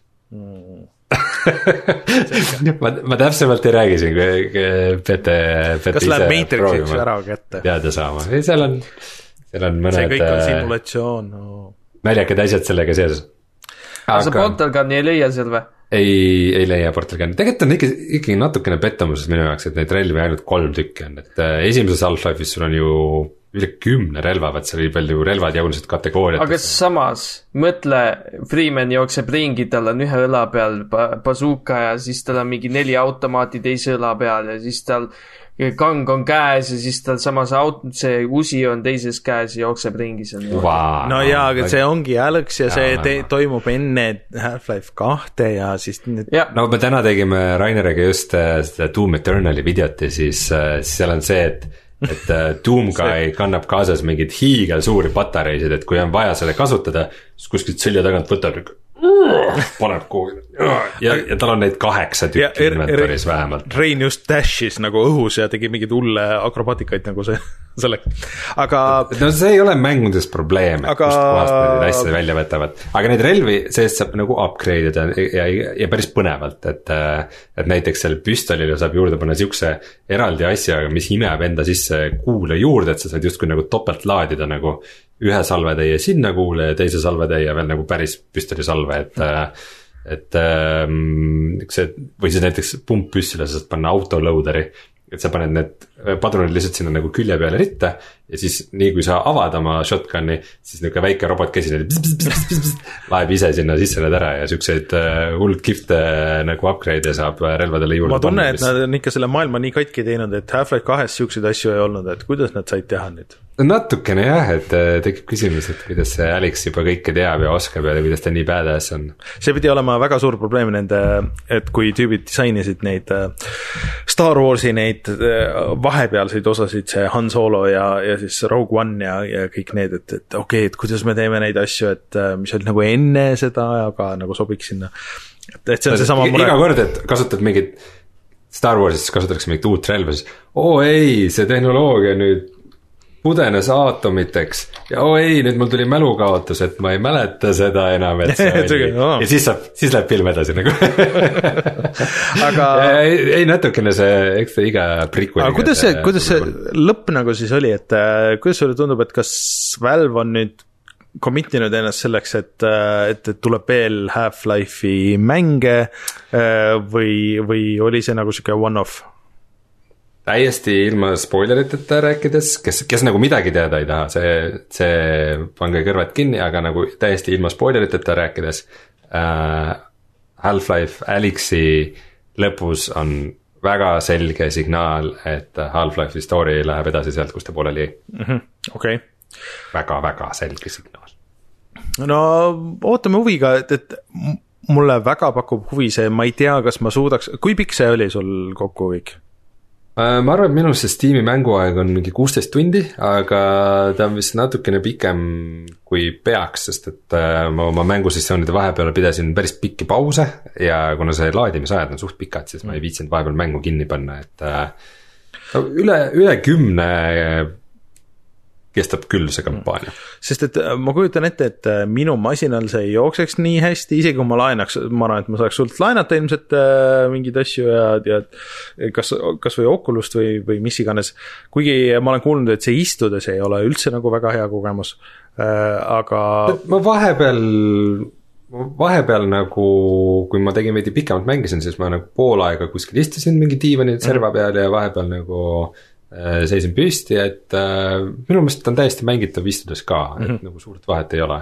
ma, ma täpsemalt ei räägi siin, peate, peate kas läheb Matrix'iks ära kätte? teada saama, ei seal on, seal on see mõned kõik on äh, simulatsioon no.. naljakad asjad sellega seoses. aga sa Portal Gun'i ei leia seal või? ei, ei leia Portal Gun'i, tegelikult on ikka, ikkagi natukene pettumus minu jaoks, et neid relvi ainult kolm tükki on, et äh, esimeses Half-Life'is sul on ju üle kümne relva, vaat seal oli palju relvad jagunesid aga kategooriatesse. samas, mõtle, Freeman jookseb ringi, tal on ühe õla peal ba- bazooka ja siis tal on mingi neli automaati teise õla peal ja siis tal kang on käes ja siis tal samas aut-, see usi on teises käes ja jookseb ringi seal. no jaa, aga see ongi Alex ja see Jaa, te, toimub enne Half-Life kahte ja siis need jah, no me täna tegime Raineriga just äh, seda Doom Eternali videot ja siis, siis seal on see, et, et äh, Doomguy kannab kaasas mingeid hiigelsuuri patareisid, et kui on vaja seda kasutada, siis kuskilt selja tagant võtab. Paneb kuhugi ja, ja tal on neid kaheksa tükki er- inventory's er- vähemalt. Rein just dash'is nagu õhus ja tegi mingeid hulle akrobaatikaid nagu see, selleks, aga no see ei ole mängudes probleem, et Aga- aga... kust kohast nad neid asju välja võtavad, aga neid relvi seest saab nagu upgrade ida ja, ja, ja päris põnevalt, et. et näiteks seal püstolile saab juurde panna siukse eraldi asja, mis imeb enda sisse kuule juurde, et sa saad justkui nagu topelt laadida nagu. Ühe salvetäie sinna kuule ja teise salvetäie veel nagu päris püstolisalve, et et see või siis näiteks pumppüssile sa saad panna autoloader'i, et sa paned need padrunid lihtsalt sinna nagu külje peale ritta ja siis nii kui sa avad oma shotgun'i, siis niisugune väike robotkäsi laeb ise sinna sisse need ära ja siukseid äh, hullult kihvte äh, nagu upgrade'e saab äh, relvadele juurde ma tunnen, et nad on ikka selle maailma nii katki teinud, et Half-Life kahes siukseid asju ei olnud, et kuidas nad said teha nüüd? natukene jah, et tekib küsimus, et kuidas see Alex juba kõike teab ja oskab ja kuidas ta nii badass on. see pidi olema väga suur probleem nende, et kui tüübid disainisid neid Star Warsi neid vahepealseid osasid, see Han Solo ja, ja siis Rogue One ja, ja kõik need, et, et okei okay,, et kuidas me teeme neid asju, et äh, mis olid nagu enne seda, aga nagu sobiks sinna. et, et see on seesama iga kord, et kasutad mingit Star Warsis kasutatakse mingit uut relva, siis oo ei, see tehnoloogia nüüd pudenes aatomiteks ja oo ei, nüüd mul tuli mälukaotus, et ma ei mäleta seda enam, et see oli aa. ja siis saab, siis läheb film edasi nagu aga ei, ei natukene see, eks see iga prikk aga kuidas see, kuidas see lõpp nagu siis oli, et äh, kuidas sulle tundub, et kas Valve on nüüd commit inud ennast selleks, et, et, et tuleb veel Half-Life'i mänge äh, või, või oli see nagu sihuke one-off? Täiesti ilma spoileriteta rääkides, kes, kes nagu midagi teada ei taha, see, see pange kõrvad kinni, aga nagu täiesti ilma spoileriteta rääkides äh,. Half-Life Alyxi lõpus on väga selge signaal, et Half-Life'i story läheb edasi sealt, kus ta pooleli jäi. okei, väga-väga selge signaal. no ootame huviga, et, et mulle väga pakub huvi see, ma ei tea, kas ma suudaks, kui pikk see oli sul kokku kõik? Äh, ma arvan, et minu see Steam'i mänguaeg on mingi kuusteist tundi, aga ta on vist natukene pikem kui peaks, sest et äh, ma oma mängusessioonide vahepeal pidasin päris pikki pause ja kuna see laadimisajad on suht pikad, siis ma ei viitsinud vahepeal mängu kinni panna, et äh, üle, üle kümne kestab küll see kampaania. sest et äh, ma kujutan ette, et äh, minu masinal see ei jookseks nii hästi, isegi kui ma laenaks, ma arvan, et ma saaks sult laenata ilmselt äh, mingeid asju ja, ja kas, kas või Oculus't või, või mis iganes. kuigi ma olen kuulnud, et see istudes ei ole üldse nagu väga hea kogemus äh,, aga ma vahepeal, vahepeal nagu, kui ma tegin veidi pikemalt mängisin, siis ma nagu pool aega kuskil istusin mingi diivani serva peal ja vahepeal nagu seisin püsti, et äh, minu meelest on täiesti mängitav istudes ka, et mm -hmm. nagu suurt vahet ei ole.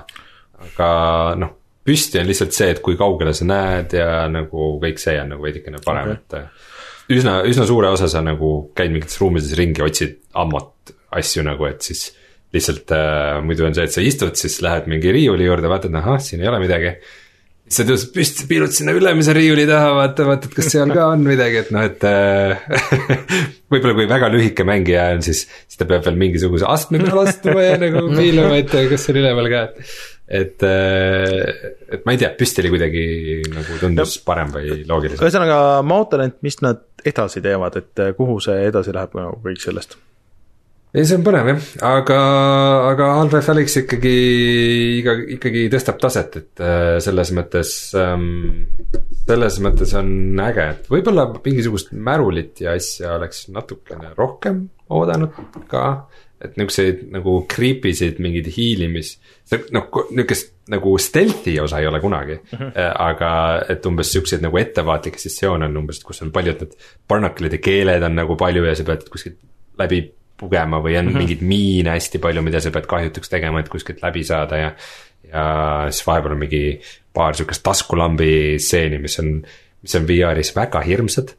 aga noh, püsti on lihtsalt see, et kui kaugele sa näed ja nagu kõik see on nagu veidikene parem okay., et üsna, üsna suure osa sa nagu käid mingites ruumides ringi, otsid ammut asju nagu, et siis lihtsalt äh, muidu on see, et sa istud, siis lähed mingi riiuli juurde, vaatad, ahah, siin ei ole midagi. Sa tõused püsti, piilud sinna ülemise riiuli taha, vaata, vaatad, kas seal ka on midagi, et noh, et äh, võib-olla kui väga lühike mängija on, siis, siis ta peab veel mingisuguse astme peale astuma ja nagu piilama, et kas see on üleval ka, et et, et ma ei tea, püsti oli kuidagi nagu tundus parem või loogilisem. ühesõnaga ma ootan, et mis nad edasi teevad, et äh, kuhu see edasi läheb nagu kõik sellest. ei, see on põnev jah, aga, aga Half-Life Alyx ikkagi, iga, ikkagi tõstab taset, et äh, selles mõttes ähm,, selles mõttes on äge, et võib-olla mingisugust märulit ja asja oleks natukene rohkem oodanud ka. et niisuguseid nagu creepy sid mingeid hiilimis, noh, niisugust nagu stealth'i osa ei ole kunagi mm. -hmm. aga et umbes siukseid nagu ettevaatlikke sessioone on umbes, kus on paljud need barnaklide keeled on nagu palju ja sa pead kuskilt läbi pugema või on mm -hmm. mingeid miine hästi palju, mida sa pead kahjutuks tegema, et kuskilt läbi saada ja. ja siis vahepeal on mingi paar siukest taskulambi stseeni, mis on, mis on VR-is väga hirmsad.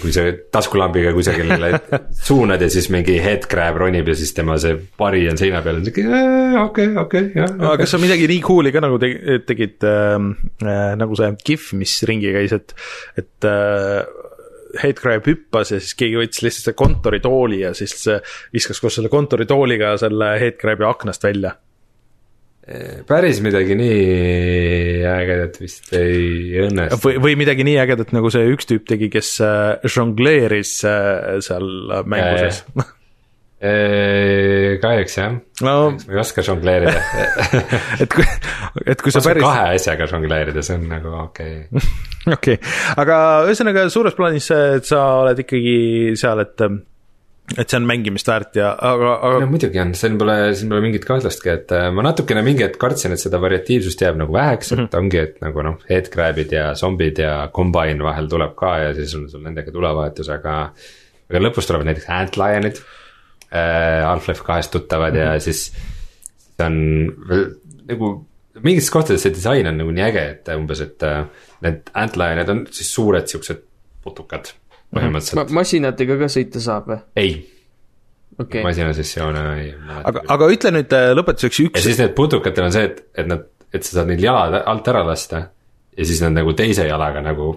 kui sa taskulambiga kusagile suunad ja siis mingi headcrab ronib ja siis tema see pari on seina peal, okei, okei, jah. aga kas sa midagi nii cool'i ka nagu teg- tegid äh, äh, nagu see GIF, mis ringi käis, et, et äh, Headcrab hüppas ja siis keegi võttis lihtsalt selle kontoritooli ja siis viskas koos selle kontoritooliga selle Headcrabi aknast välja. päris midagi nii ägedat vist ei õnnestu. või, või midagi nii ägedat, nagu see üks tüüp tegi, kes äh, žongleeris äh, seal mänguses. kahjuks jah, no ma ei oska žongleerida. et kui, et kui sa päris, kahe asjaga žongleerida, see on nagu okei okay. okei, aga ühesõnaga suures plaanis et sa oled ikkagi seal, et et see on mängimist väärt ja, aga, no aga muidugi on, siin pole, siin pole mingit kahtlustki, et äh, ma natukene mingi hetk kartsin, et seda variatiivsust jääb nagu väheks, et mm -hmm. ongi, et nagu noh, headcrab'id ja zombid ja combine vahel tuleb ka ja siis on sul nendega tulevahetus, aga aga lõpus tulevad näiteks antlionid äh,, Half-Life kahest tuttavad mm -hmm. ja siis see on veel nagu mingites kohtades see disain on nagu nii äge, et umbes, et äh, need antlionid on siis suured siuksed putukad põhimõtteliselt Ma, masinatega ka sõita saab või? ei, okei okay., masinasessioone ei aga, aga ütle nüüd äh, lõpetuseks ja üks, siis need putukatel on see, et, et nad, et sa saad neil jalad alt ära lasta ja siis nad nagu teise jalaga nagu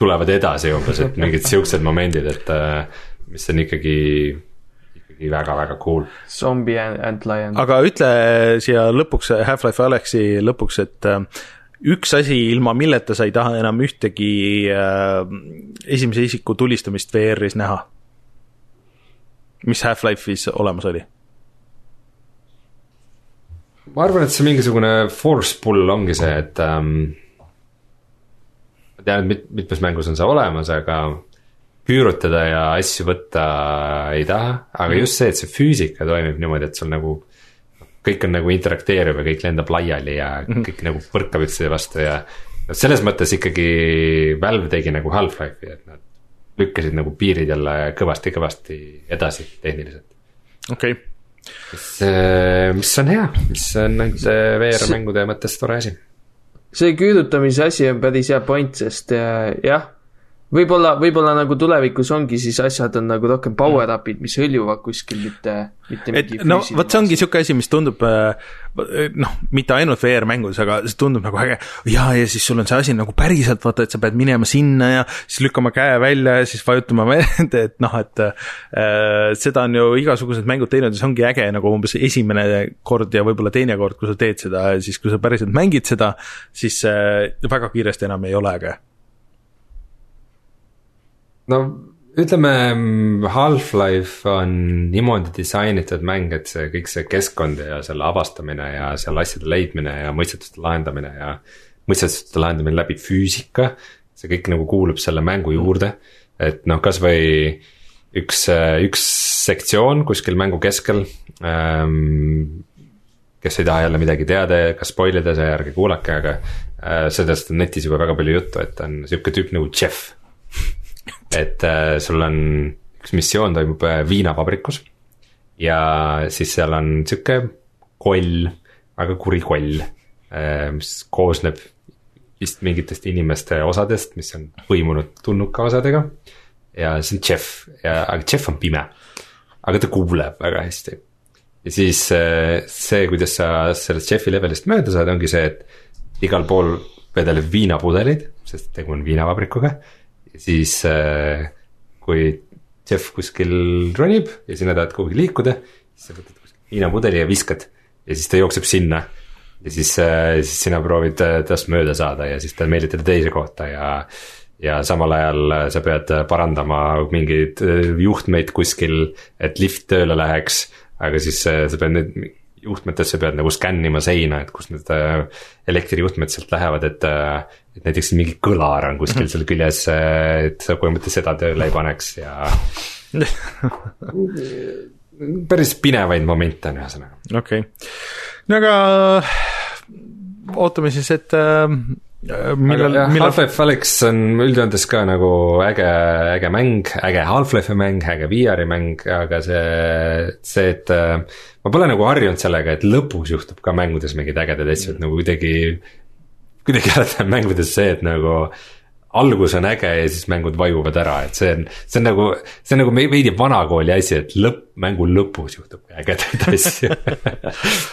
tulevad edasi umbes, et mingid siuksed momendid, et äh, mis on ikkagi, ikkagi väga-väga cool. zombi ant- antlion. aga ütle siia lõpuks, Half-Life Alyxi lõpuks, et äh, üks asi, ilma milleta sa ei taha enam ühtegi äh, esimese isiku tulistamist VR-is näha. mis Half-Life'is olemas oli? ma arvan, et see mingisugune force pull ongi see, et ähm, ma tean, et mit-, mitmes mängus on see olemas, aga püürutada ja asju võtta ei taha, aga just see, et see füüsika toimib niimoodi, et sul nagu kõik on nagu interakteeriv ja kõik lendab laiali ja kõik nagu põrkab üksteise vastu ja noh, selles mõttes ikkagi Valve tegi nagu Half-Life'i, et nad lükkasid nagu piirid jälle kõvasti-kõvasti edasi tehniliselt. okei okay., mis, mis on hea, mis on nende VR-mängude mõttes tore asi. see küüdutamise asi on päris hea point, sest äh, jah, võib-olla, võib-olla nagu tulevikus ongi siis asjad on nagu rohkem power up'id, mis hõljuvad kuskil, mitte, mitte et mingi no vot, see ongi sihuke asi, mis tundub äh, noh, mitte ainult VR-mängus, aga see tundub nagu äge. ja, ja siis sul on see asi nagu päriselt vaata, et sa pead minema sinna ja siis lükkama käe välja ja siis vajutama vend, et noh, et äh, seda on ju igasugused mängud teinud ja see ongi äge nagu umbes esimene kord ja võib-olla teine kord, kui sa teed seda ja siis, kui sa päriselt mängid seda, siis äh, väga kiiresti enam ei ole äge. No ütleme, Half-Life on niimoodi disainitud mäng, et see kõik see keskkond ja selle avastamine ja seal asjade leidmine ja mõistetuste lahendamine ja mõistetuste lahendamine läbi füüsika, see kõik nagu kuulub selle mängu juurde, et noh, kasvõi üks, üks sektsioon kuskil mängu keskel ähm, kes ei taha jälle midagi teada ka spoil ida, see ärge kuulake, aga äh, sellest on netis juba väga palju juttu, et on sihuke tüüp nagu Jeff. Et äh, sul on üks missioon toimub äh, viinavabrikus ja siis seal on sihuke koll, väga kuri koll äh,, mis koosneb vist mingitest inimeste osadest, mis on põimunud tulnuka osadega. ja see on Jeff ja, aga Jeff on pime, aga ta kuuleb väga hästi ja siis see, kuidas sa sellest Jeffi levelist mööda saad, ongi see, et igal pool vedeleb viinapudelid, sest tegu on viinavabrikuga. Siis äh, kui Jeff kuskil ronib ja sina tahad kuhugi liikuda, siis sa võtad viinapudeli ja viskad ja siis ta jookseb sinna. ja siis, siis sina proovid äh, tast mööda saada ja siis ta meelitada teise kohta ja ja samal ajal äh, sa pead parandama mingeid äh, juhtmeid kuskil, et lift tööle läheks aga siis äh, sa pead nüüd juhtmetesse pead nagu skännima seina, et kust need äh, elektrijuhtmed sealt lähevad, et. Et näiteks mingi kõlar on kuskil seal küljes, et sa põhimõtteliselt seda tööle ei paneks ja. päris pinevaid momente on ühesõnaga. okei okay., no aga ootame siis, et äh, millal, millal Half-Life Alyx on üldjoontes ka nagu äge, äge mäng, äge Half-Life'i mäng, äge VR-i mäng, aga see, see, et äh, ma pole nagu harjunud sellega, et lõpus juhtub ka mängudes mingeid ägedaid asju, et nagu kuidagi, kuidagi alati on mängudes see, et nagu algus on äge ja siis mängud vajuvad ära, et see on, see on nagu, see on nagu veidi vanakooli asi, et lõpp, mängu lõpus juhtub ägedaid asju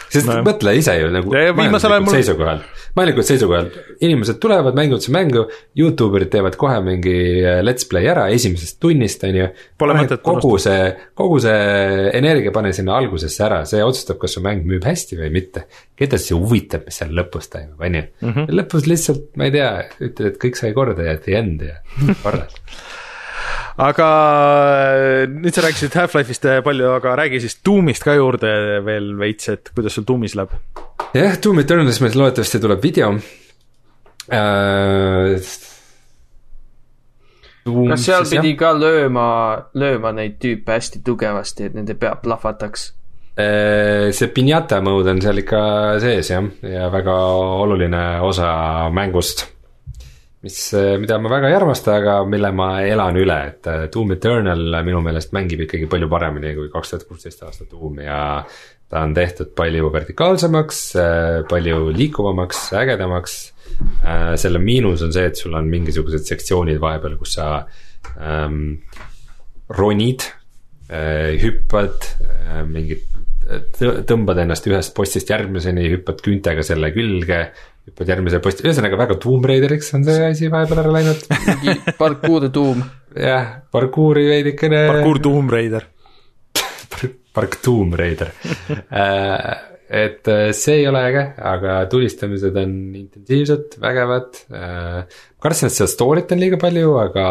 sest no. mõtle ise ju nagu majanduslikult mul... seisukohal, majanduslikult seisukohal, inimesed tulevad, mängivad seda mängu, Youtube erid teevad kohe mingi äh, let's play ära esimesest tunnist, on ju. kogu see, kogu see energia pane sinna algusesse ära, see otsustab, kas su mäng müüb hästi või mitte. keda see huvitab, mis seal lõpus toimub, on ju, mhm. lõpus lihtsalt, ma ei tea, ütled, et kõik sai korda ja at the end ja korras aga äh, nüüd sa rääkisid Half-Life'ist äh, palju, aga räägi siis Doom'ist ka juurde veel veits, et kuidas sul Doom'is läheb? jah, Doom Eternalist meil loodetavasti tuleb video äh,. kas seal siis, pidi jah. ka lööma, lööma neid tüüpe hästi tugevasti, et nende pea plahvataks? Äh, see pinjata mode on seal ikka sees jah, ja väga oluline osa mängust mis, eh, mida ma väga ei armasta, aga mille ma elan üle, et eh, Doom Eternal minu meelest mängib ikkagi palju paremini kui kaks tuhat kuusteist aasta Doom ja ta on tehtud palju vertikaalsemaks, eh, palju liikuvamaks, ägedamaks. selle miinus on see, et sul on mingisugused sektsioonid vahepeal, kus sa ähm, ronid äh,, hüppad äh,, mingid tõmbad ennast ühest postist järgmiseni, hüppad küüntega selle külge hüppad järgmise posti, ühesõnaga väga Tomb Raideriks on see asi vahepeal ära läinud parkuur tuum. jah, parkuuri veidikene. parkuur Tomb Raider Park Tomb Raider äh, et äh, see ei ole äge, aga tulistamised on intensiivsed, vägevad. Äh, kartsin, et seda story't on liiga palju, aga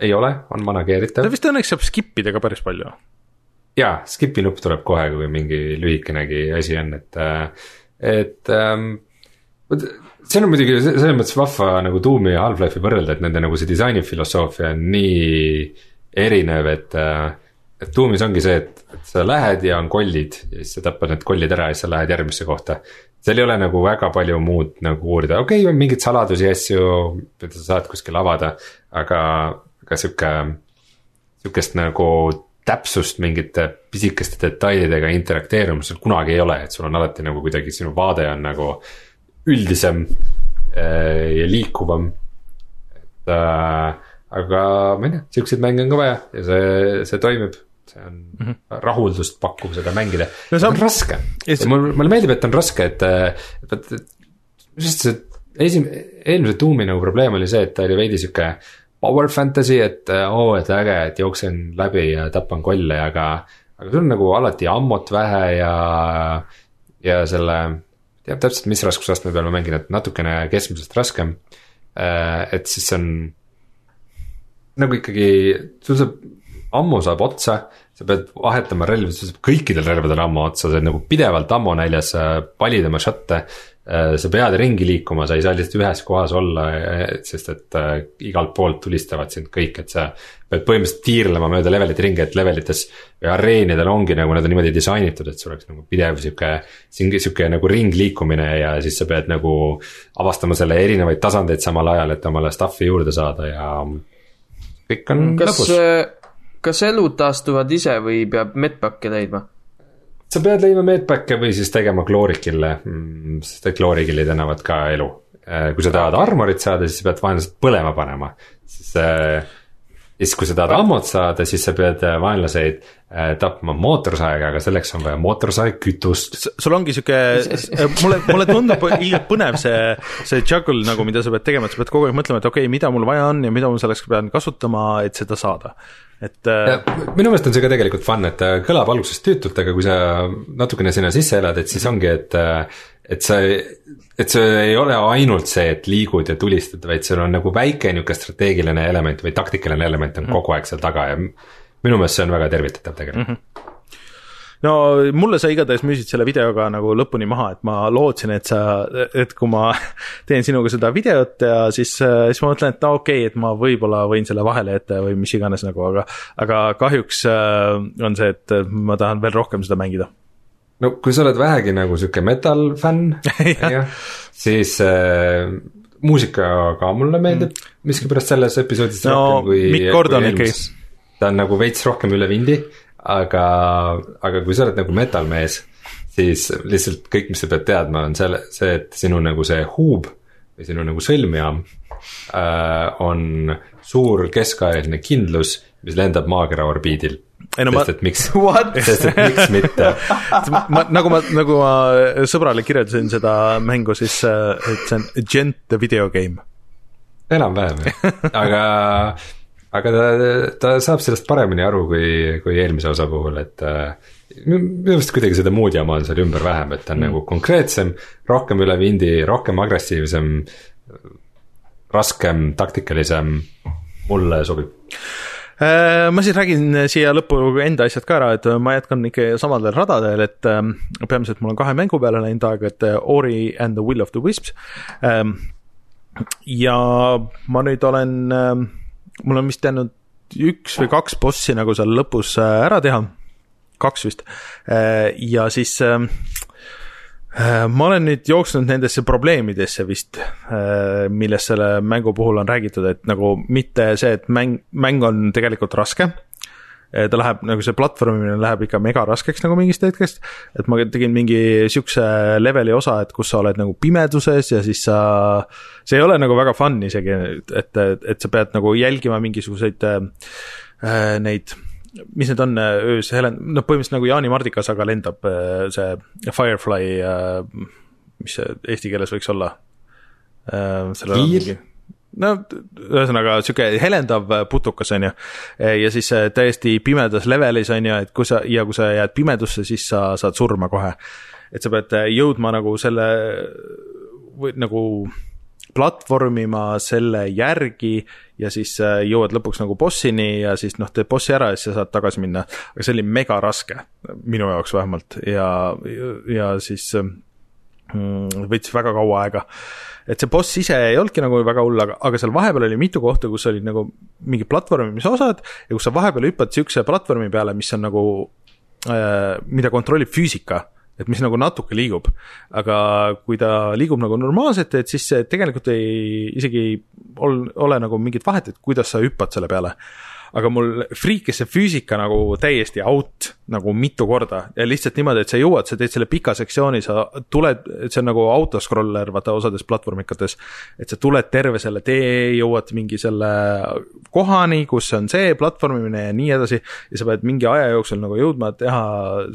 ei ole, on manageeritav. ta vist õnneks saab skip ida ka päris palju. jaa, skip'i nupp tuleb kohe, kui mingi lühikenegi asi on, et et ähm, see on muidugi selles mõttes vahva nagu Doom'i ja Half-Life'i võrrelda, et nende nagu see disainifilosoofia on nii erinev, et. Äh, et Doom'is ongi see, et, et sa lähed ja on kollid ja siis sa tapad need kollid ära ja siis sa lähed järgmisse kohta. seal ei ole nagu väga palju muud nagu uurida, okei okay,, on mingeid saladusi ja asju, mida sa saad kuskil avada, aga, aga sihuke, sihukest nagu täpsust mingite pisikeste detailidega interakteerumisel kunagi ei ole, et sul on alati nagu kuidagi sinu vaade on nagu üldisem äh, ja liikuvam. et äh, aga ma ei tea, siukseid mänge on ka vaja ja see, see toimib see on mm -hmm. rahuldust pakkuv seda mängida no,, see on raske yes.. mulle, mulle meeldib, et on raske, et, et, et, et arust see esim-, eelmise Doom'i nagu probleem oli see, et ta oli veidi sihuke power fantasy, et oo oh,, et äge, et jooksen läbi ja tapan kolle, aga. aga sul on nagu alati ammut vähe ja, ja selle, teab täpselt, mis raskusastme peal ma mängin, et natukene keskmisest raskem. Äh, et siis on nagu ikkagi, sul saab, ammu saab otsa, sa pead vahetama relvi, sul saab kõikidel relvadel ammu otsa, sa oled nagu pidevalt ammu näljas, sa valid oma Äh, sa pead ringi liikuma, sa ei saa lihtsalt ühes kohas olla, sest et äh, igalt poolt tulistavad sind kõik, et sa. pead põhimõtteliselt tiirlema mööda levelite ringi, et levelites või areenidel ongi nagu nad on niimoodi disainitud, et sul oleks nagu pidev sihuke. sihuke nagu ringliikumine ja siis sa pead nagu avastama selle erinevaid tasandeid samal ajal, et omale stuff'i juurde saada ja. kõik on kas, lõbus. kas elud taastuvad ise või peab medpacke leidma? Sa pead leidma medpacke või siis tegema kloorikille, mm, sest et kloorikillid annavad ka elu. Äh, kui sa tahad armorit saada, siis sa pead vaenlased põlema panema, siis äh, siis kui sa tahad ammut saada, siis sa pead äh, vaenlaseid tapma mootorsaega, aga selleks on vaja mootorsaegkütust. sul ongi sihuke, mulle, mulle tundub ilgelt põnev see, see juggle nagu, mida sa pead tegema, et sa pead kogu aeg mõtlema, et okei okay,, mida mul vaja on ja mida ma selleks pean kasutama, et seda saada et. Äh, minu meelest on see ka tegelikult fun, et ta kõlab alguses tüütult, aga kui sa natukene sinna sisse elad, et siis ongi, et. Äh, et see, et see ei ole ainult see, et liigud ja tulistad, vaid seal on nagu väike nihuke strateegiline element või taktikaline element on mm. kogu aeg seal taga ja. minu meelest see on väga tervitatav tegelikult mm. -hmm no mulle sa igatahes müüsid selle videoga nagu lõpuni maha, et ma lootsin, et sa, et kui ma teen sinuga seda videot ja siis, siis ma mõtlen, et no okei okay,, et ma võib-olla võin selle vahele jätta või mis iganes nagu, aga, aga kahjuks äh, on see, et ma tahan veel rohkem seda mängida no kui sa oled vähegi nagu sihuke metal fänn siis äh, muusika ka mulle meeldib mm. miskipärast selles episoodis no, rohkem kui. Mikk Gordon ikkagi. ta on nagu veits rohkem üle vindi aga, aga kui sa oled nagu metal mees, siis lihtsalt kõik, mis sa pead teadma, on selle, see, et sinu nagu see huub või sinu nagu sõlmjaam äh, on suur keskajaline kindlus, mis lendab maakera orbiidil ei no sest ma, et miks, What? sest et miks mitte. ma, nagu ma, nagu ma sõbrale kirjeldasin seda mängu, siis äh, et see on Gent the video game. enam-vähem jah, aga, aga ta, ta saab sellest paremini aru kui, kui eelmise osa puhul, et äh, minu meelest kuidagi seda muud jama on seal ümber vähem, et ta on mm. nagu konkreetsem, rohkem üle vindi, rohkem agressiivsem, raskem, taktikalisem, mulle sobib. Äh, ma siis räägin siia lõppu enda asjad ka ära, et ma jätkan ikka samadel radadel, et ähm, peamiselt mul on kahe mängu peale läinud aeg, et äh, Ori and the Will of the Wisps ähm,. ja ma nüüd olen ähm,, mul on vist jäänud üks või kaks bossi nagu seal lõpus äh, ära teha, kaks vist, ja siis ähm, Äh, ma olen nüüd jooksnud nendesse probleemidesse vist, millest selle mängu puhul on räägitud, et nagu mitte see, et mäng, mäng on tegelikult raske. Ta läheb nagu see platvormimine läheb ikka mega raskeks nagu mingist hetkest, et ma tegin mingi siukse leveli osa, et kus sa oled nagu pimeduses ja siis sa, see ei ole nagu väga fun isegi, et, et sa pead nagu jälgima mingisuguseid äh, neid mis need on öös helen-, noh põhimõtteliselt nagu Jaani Mardikas, aga lendab see Firefly, mis see eesti keeles võiks olla? Hiir? No ühesõnaga sihuke helendav putukas on ju. ja siis äh, täiesti pimedas levelis on ju, et kui sa ja kui sa jääd pimedusse, siis sa saad surma kohe. et sa pead äh, jõudma nagu selle või nagu platvormima selle järgi ja siis äh, jõuad lõpuks nagu bossini ja siis noh, teed bossi ära ja siis sa saad tagasi minna. aga see oli mega raske, minu jaoks vähemalt ja, ja siis mm, võttis väga kaua aega. Et see boss ise ei olnudki nagu väga hull, aga, aga seal vahepeal oli mitu kohta, kus olid nagu mingi platvormimise osad ja kus sa vahepeal hüppad siukse platvormi peale, mis on nagu äh,, mida kontrollib füüsika et mis nagu natuke liigub, aga kui ta liigub nagu normaalselt, et siis see tegelikult ei, isegi ei ol, ole nagu mingit vahet, et kuidas sa hüppad selle peale. Aga mul friikis see füüsika nagu täiesti out nagu mitu korda. Ja lihtsalt niimoodi, et sa jõuad, sa teed selle pika sektsiooni, sa tuled, see on nagu autoscroller, vaata osades platvormikates. et sa tuled terve selle tee, jõuad mingi selle kohani, kus on see platvormimine ja nii edasi. Ja sa pead mingi aja jooksul nagu jõudma teha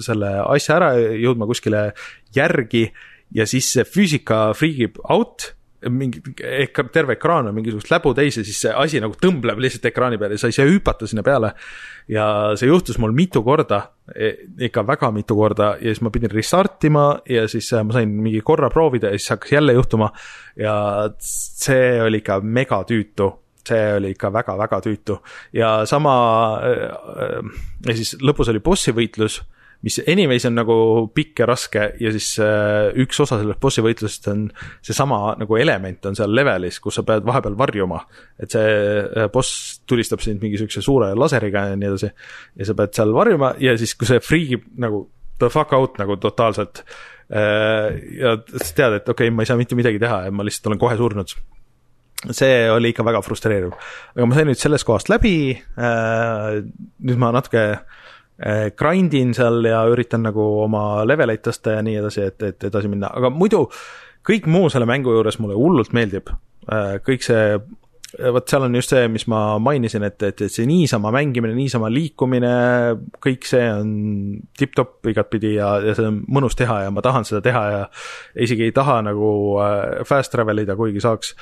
selle asja ära, jõudma kuskile järgi. Ja siis see füüsika friigib out mingi ekra, terve ekraan on mingisugust läbu täis ja siis see asi nagu tõmbleb lihtsalt ekraani peale ja sa ei saa hüpata sinna peale. ja see juhtus mul mitu korda, ikka väga mitu korda ja siis ma pidin restart ima ja siis äh, ma sain mingi korra proovida ja siis hakkas jälle juhtuma. ja see oli ikka mega tüütu see oli ikka väga-väga tüütu ja sama ja siis lõpus oli bossi võitlus mis anyways on nagu pikk ja raske ja siis äh, üks osa sellest bossi võitlusest on seesama nagu element on seal levelis, kus sa pead vahepeal varjuma. et see äh, boss tulistab sind mingi siukse suure laseriga ja nii edasi. ja sa pead seal varjuma ja siis, kui see freegib nagu the fuck out nagu totaalselt äh,. ja sa tead, et okei okay,, ma ei saa mitte midagi teha ja ma lihtsalt olen kohe surnud see oli ikka väga frustreeriv, aga ma sain nüüd sellest kohast läbi äh,. nüüd ma natuke äh, grind in seal ja üritan nagu oma leveleid tõsta ja nii edasi, et, et edasi minna, aga muidu kõik muu selle mängu juures mulle hullult meeldib äh,. kõik see, vot seal on just see, mis ma mainisin, et, et, et see niisama mängimine, niisama liikumine, kõik see on tipp-topp igatpidi ja, ja see on mõnus teha ja ma tahan seda teha ja isegi ei taha nagu äh, fast travel ida, kuigi saaks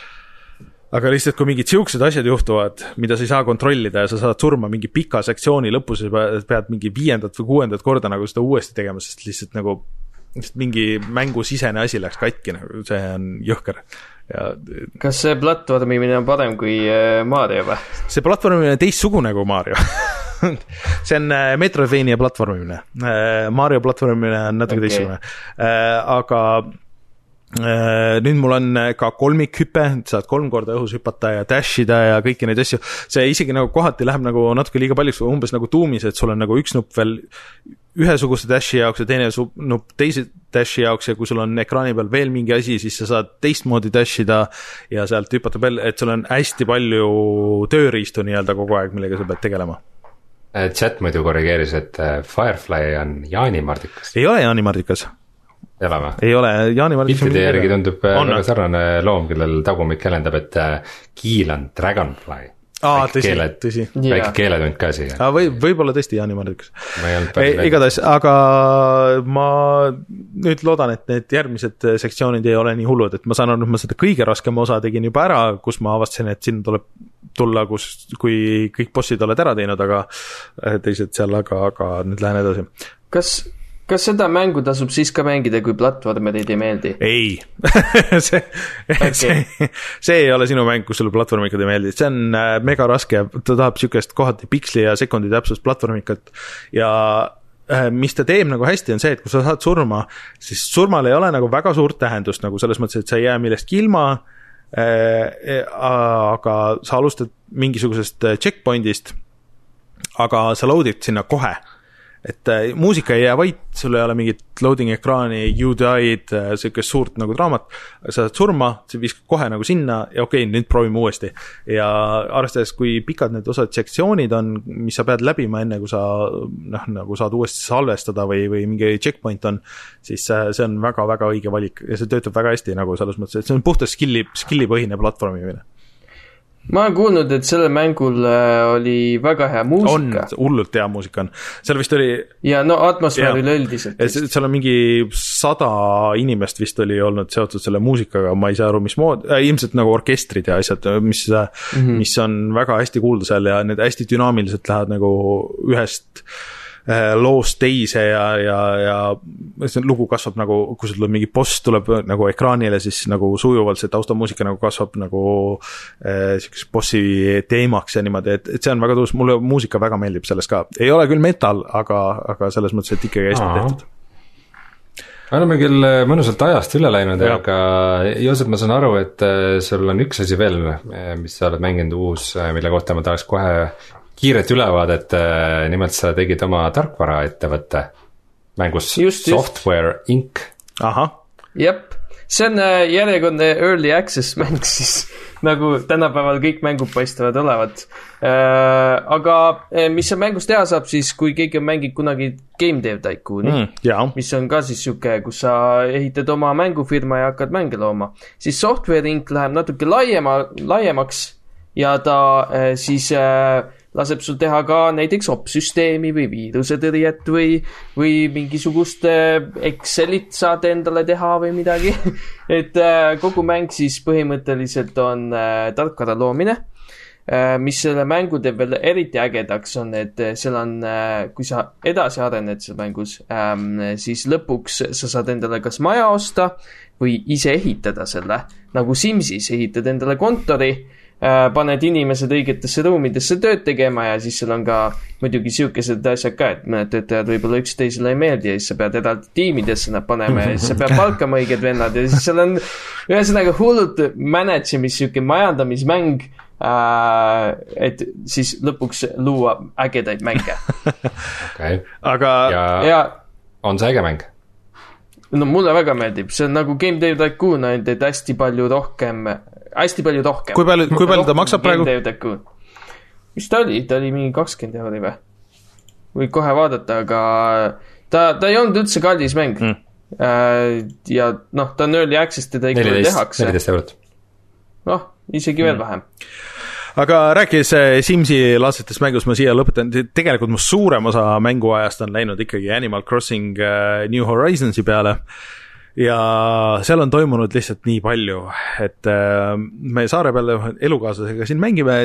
aga lihtsalt, kui mingid siuksed asjad juhtuvad, mida sa ei saa kontrollida ja sa saad surma mingi pika sektsiooni lõpus ja pead, mingi viiendat või kuuendat korda nagu seda uuesti tegema, sest lihtsalt nagu lihtsalt mingi mängusisene asi läks katki, nagu see on jõhker. ja kas see platvormimine on parem kui äh, Mario või? see platvormimine on teistsugune kui Mario see on äh, Metroidvania platvormimine. Mario platvormimine on natuke okay. teistsugune, aga äh, nüüd mul on ka kolmikhüpe, saad kolm korda õhus hüpata ja dash ida ja kõiki neid asju. see isegi nagu kohati läheb nagu natuke liiga paljuks, umbes nagu tuumis, et sul on nagu üks nupp veel ühesuguse dash'i jaoks ja teine nupp teise dash'i jaoks ja kui sul on ekraani peal veel mingi asi, siis sa saad teistmoodi dash ida ja sealt hüpata veel, et sul on hästi palju tööriistu nii-öelda kogu aeg, millega sa pead tegelema. chat muidu korrigeeris, et äh, Firefly on jaanimardikas. ei ole jaanimardikas, elama. ei ole, jaanimardik. piltide järgi tundub äh, On, väga sarnane loom, kellel tagumik jäljendab, et äh, kiil on dragonfly. aa, väike tõsi keele-, tõsi. väike Jaa. keeletund ka siia, või, võib-olla tõesti päris igatahes, aga ma nüüd loodan, et need järgmised sektsioonid ei ole nii hullud, et ma saan aru, et ma seda kõige raskema osa tegin juba ära, kus ma avastasin, et sinna tuleb tulla, kus, kui kõik bossid oled ära teinud, aga äh, teised seal, aga, aga nüüd lähen edasi. kas, kas seda mängu tasub siis ka mängida, kui platvormerid ei meeldi? ei. See see, see ei ole sinu mäng, kus sulle platvormikud ei meeldi, see on äh, mega raske, ta tahab niisugust kohati piksli ja sekundi täpsust platvormikat. Ja äh, mis ta teeb nagu hästi, on see, et kui sa saad surma, siis surmal ei ole nagu väga suurt tähendust nagu selles mõttes, et sa ei jää millestki ilma äh,. aga sa alustad mingisugusest äh, checkpoint'ist, aga sa load'id sinna kohe et äh, muusika ei jää vait, sul ei ole mingit loading ekraani, you died, sihukest suurt nagu draamat. sa saad surma, sa viskad kohe nagu sinna ja okei okay,, nüüd proovime uuesti. ja arvestades, kui pikad need osad sektsioonid on, mis sa pead läbima, enne kui sa noh, nagu saad uuesti salvestada või, või mingi checkpoint on, siis äh, see on väga-väga õige valik ja see töötab väga hästi nagu selles mõttes, et see on puhtalt skill'i, skill'i põhine platvormimine. Ma olen kuulnud, et sellel mängul äh, oli väga hea on muusika, hullult hea muusika on, seal vist oli ja no atmosfäär üleüldiselt seal on mingi sada inimest vist oli olnud seotud selle muusikaga, ma ei saa aru, mismoodi äh,, ilmselt nagu orkestrid ja asjad, mis mm. -hmm. mis on väga hästi kuulda seal ja need hästi dünaamiliselt lähevad nagu ühest äh, loost teise ja, ja, ja see lugu kasvab nagu, kui sul tuleb mingi boss tuleb nagu ekraanile, siis nagu sujuvalt see taustamuusika nagu kasvab nagu äh, sihukeseks bossi teemaks ja niimoodi, et, et see on väga tõus, mulle muusika väga meeldib selles ka, ei ole küll metal, aga, aga selles mõttes, et ikkagi hästi tehtud. me oleme küll äh, mõnusalt ajast üle läinud, aga Joosep, ma saan aru, et äh, sul on üks asi veel, mis sa oled mänginud uus, mille kohta ma tahaks kohe kiiret ülevaadet, nimelt sa tegid oma tarkvaraettevõtte mängus Just, just. Software Inc. ahah, jep, see on äh, järjekordne early access mäng siis, nagu tänapäeval kõik mängud paistavad olevat. aga äh, mis seal mängus teha saab siis, kui keegi on mänginud kunagi Game Dev Tycoon'i mm., jaa, mis on ka siis sihuke, kus sa ehitad oma mängufirma ja hakkad mänge looma, siis Software Inc läheb natuke laiema, laiemaks ja ta äh, siis äh, laseb sul teha ka näiteks opsüsteemi või viirusetõrjet või, või mingisugust Excelit saad endale teha või midagi. et äh, kogu mäng siis põhimõtteliselt on äh, tarkvara loomine äh, mis selle mängu teeb veel eriti ägedaks, on, et seal on, kui sa edasi arened seal mängus, siis lõpuks sa saad endale kas maja osta või ise ehitada selle, nagu Simsis ehitad endale kontori, paned inimesed õigetesse ruumidesse tööd tegema ja siis seal on ka muidugi siukesed asjad ka, et mõned töötajad võib-olla üksteisele ei meeldi ja siis sa pead eraldi tiimidesse nad panema ja siis sa pead palkama õiged vennad ja siis seal on ühesõnaga hullult manage imis, sihuke majandamismäng äh, et siis lõpuks luua ägedaid mänge okei okay., aga ja, on see äge mäng? no mulle väga meeldib, see on nagu Game Dev Tycoon, ainult et hästi palju rohkem, hästi palju rohkem. kui palju, kui palju ta maksab praegu? Mis ta oli, ta oli mingi kakskümmend euri või? võid kohe vaadata, aga ta, ta ei olnud üldse kallis mäng Mm. mm.. ja noh, ta on early access, teda ikka veel neliteist, tehakse, neliteist eurot. noh, isegi veel Mm. vähem. aga rääkides äh, Simsi laadsetest mängust, ma siia lõpetan, tegelikult mu suurem osa mänguajast on läinud ikkagi Animal Crossing äh, New Horizonsi peale ja seal on toimunud lihtsalt nii palju, et äh, me saare peal elukaaslasega siin mängime,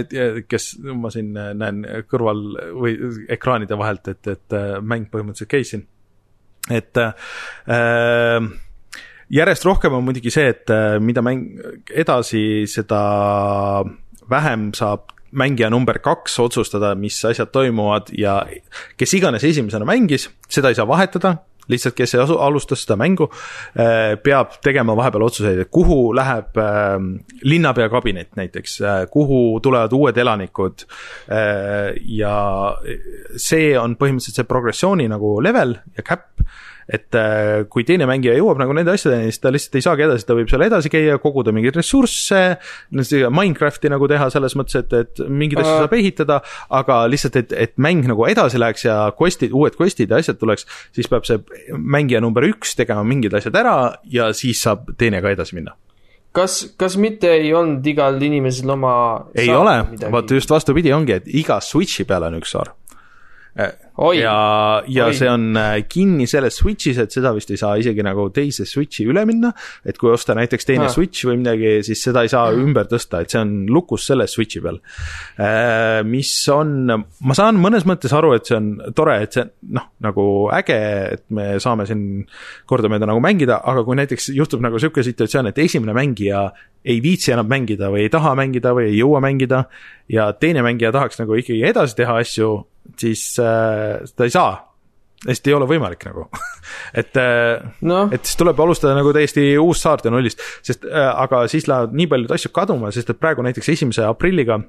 kes ma siin äh, näen kõrval või ekraanide vahelt, et, et äh, mäng põhimõtteliselt käis siin, et äh, järjest rohkem on muidugi see, et mida mäng edasi, seda vähem saab mängija number kaks otsustada, mis asjad toimuvad ja kes iganes esimesena mängis, seda ei saa vahetada, lihtsalt kes asu, alustas seda mängu, peab tegema vahepeal otsuseid, et kuhu läheb äh, linnapea kabinet näiteks, kuhu tulevad uued elanikud äh, ja see on põhimõtteliselt see progressiooni nagu level ja cap et äh, kui teine mängija jõuab nagu nende asjadeni, siis ta lihtsalt ei saagi edasi, ta võib seal edasi käia, koguda mingeid ressursse, Minecrafti nagu teha selles mõttes, et, et mingeid asju saab ehitada, aga lihtsalt, et, et mäng nagu edasi läheks ja quest'id, uued quest'id ja asjad tuleks, siis peab see mängija number üks tegema mingid asjad ära ja siis saab teine ka edasi minna. Kas, kas mitte ei olnud igal inimesel oma ei ole, vaata just vastupidi ongi, et iga Switch'i peal on üks saar ja, ja oi. see on äh, kinni selles Switch'is, et seda vist ei saa isegi nagu teise Switch'i üle minna. et kui osta näiteks teine ah. Switch või midagi, siis seda ei saa ümber tõsta, et see on lukus selles Switch'i peal. Äh, mis on, ma saan mõnes mõttes aru, et see on tore, et see noh, nagu äge, et me saame siin kordamööda nagu mängida, aga kui näiteks juhtub nagu sihuke situatsioon, et esimene mängija ei viitsi enam mängida või ei taha mängida või ei jõua mängida ja teine mängija tahaks nagu ikkagi edasi teha asju siis äh, seda ei saa lihtsalt ei ole võimalik nagu et äh, no., et siis tuleb alustada nagu täiesti uus saarte nullist, sest äh, aga siis lähevad nii paljud asjad kaduma, sest et praegu näiteks esimese aprilliga äh,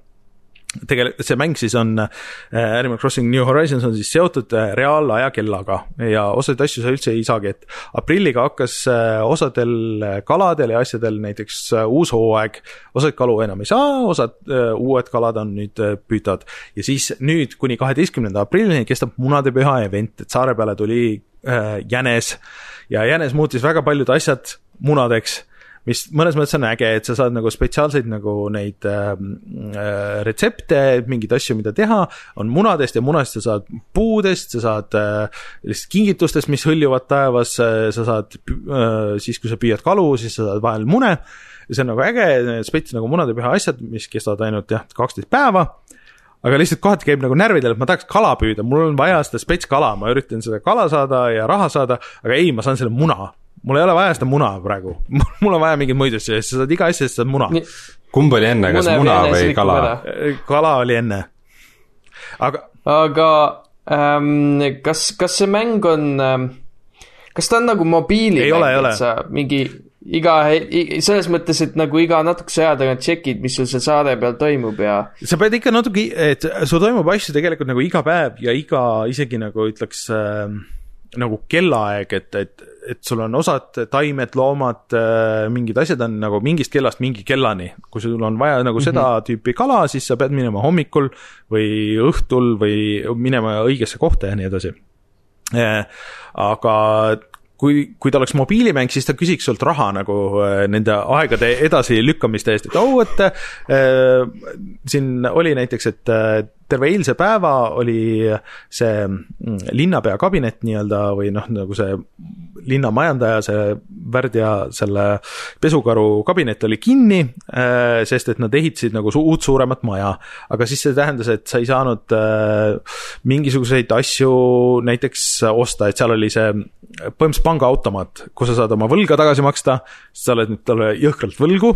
tegelikult see mäng siis on äh,, Animal Crossing New Horizons on siis seotud äh, reaalaja kellaga. Ja osasid asju sa üldse ei saagi, et aprilliga hakkas äh, osadel äh, kaladel ja asjadel näiteks äh, uus hooaeg, osad kalu enam ei saa, osad äh, uued kalad on nüüd äh, püütavad. Ja siis nüüd kuni kaheteistkümnenda aprillini kestab munadepüha event, et saare peale tuli äh, jänes. Ja jänes muutis väga paljud asjad munadeks mis mõnes mõttes on äge, et sa saad nagu spetsiaalseid nagu neid ähm, äh, retsepte, mingeid asju, mida teha, on munadest ja munadest sa saad puudest, sa saad äh, lihtsalt kingitustest, mis hõljuvad taevas äh,, sa saad äh, siis, kui sa püüad kalu, siis sa saad vahel mune. See on nagu äge, spets nagu munadepüha asjad, mis kestavad ainult jah, kaksteist päeva. Aga lihtsalt kohati käib nagu närvidel, et ma tahaks kala püüda, mul on vaja seda spetskala, ma üritan seda kala saada ja raha saada, aga ei, ma saan selle muna mul ei ole vaja seda muna praegu mul on vaja mingeid muid asju sa saad iga asja eest saad muna. kumb oli enne, kas muna või kala? kala oli enne. aga. aga ähm, kas, kas see mäng on ähm,, kas ta on nagu mobiilimäng, et sa mingi iga, selles mõttes, et nagu iga natukese aja tagant tšekid, mis sul seal saare peal toimub ja. sa pead ikka natuke, et sul toimub asju tegelikult nagu iga päev ja iga isegi nagu ütleks äh, nagu kellaaeg, et, et, et sul on osad taimed, loomad, äh, mingid asjad on nagu mingist kellast mingi kellani. kui sul on vaja nagu seda mm -hmm. tüüpi kala, siis sa pead minema hommikul või õhtul või minema õigesse kohta ja nii edasi. Äh, aga kui, kui ta oleks mobiilimäng, siis ta küsiks sult raha nagu äh, nende aegade edasilükkamiste eest, et oh, et äh, siin oli näiteks, et terve eilse päeva oli see mm, linnapea kabinet nii-öelda või noh, nagu see linnamajandaja, see Värdja selle pesukaru kabinet oli kinni, äh, sest et nad ehitasid nagu su uut suuremat maja. aga siis see tähendas, et sa ei saanud äh, mingisuguseid asju näiteks osta, et seal oli see põhimõtteliselt pangaautomaat, kus sa saad oma võlga tagasi maksta, sa oled nüüd talle jõhkralt võlgu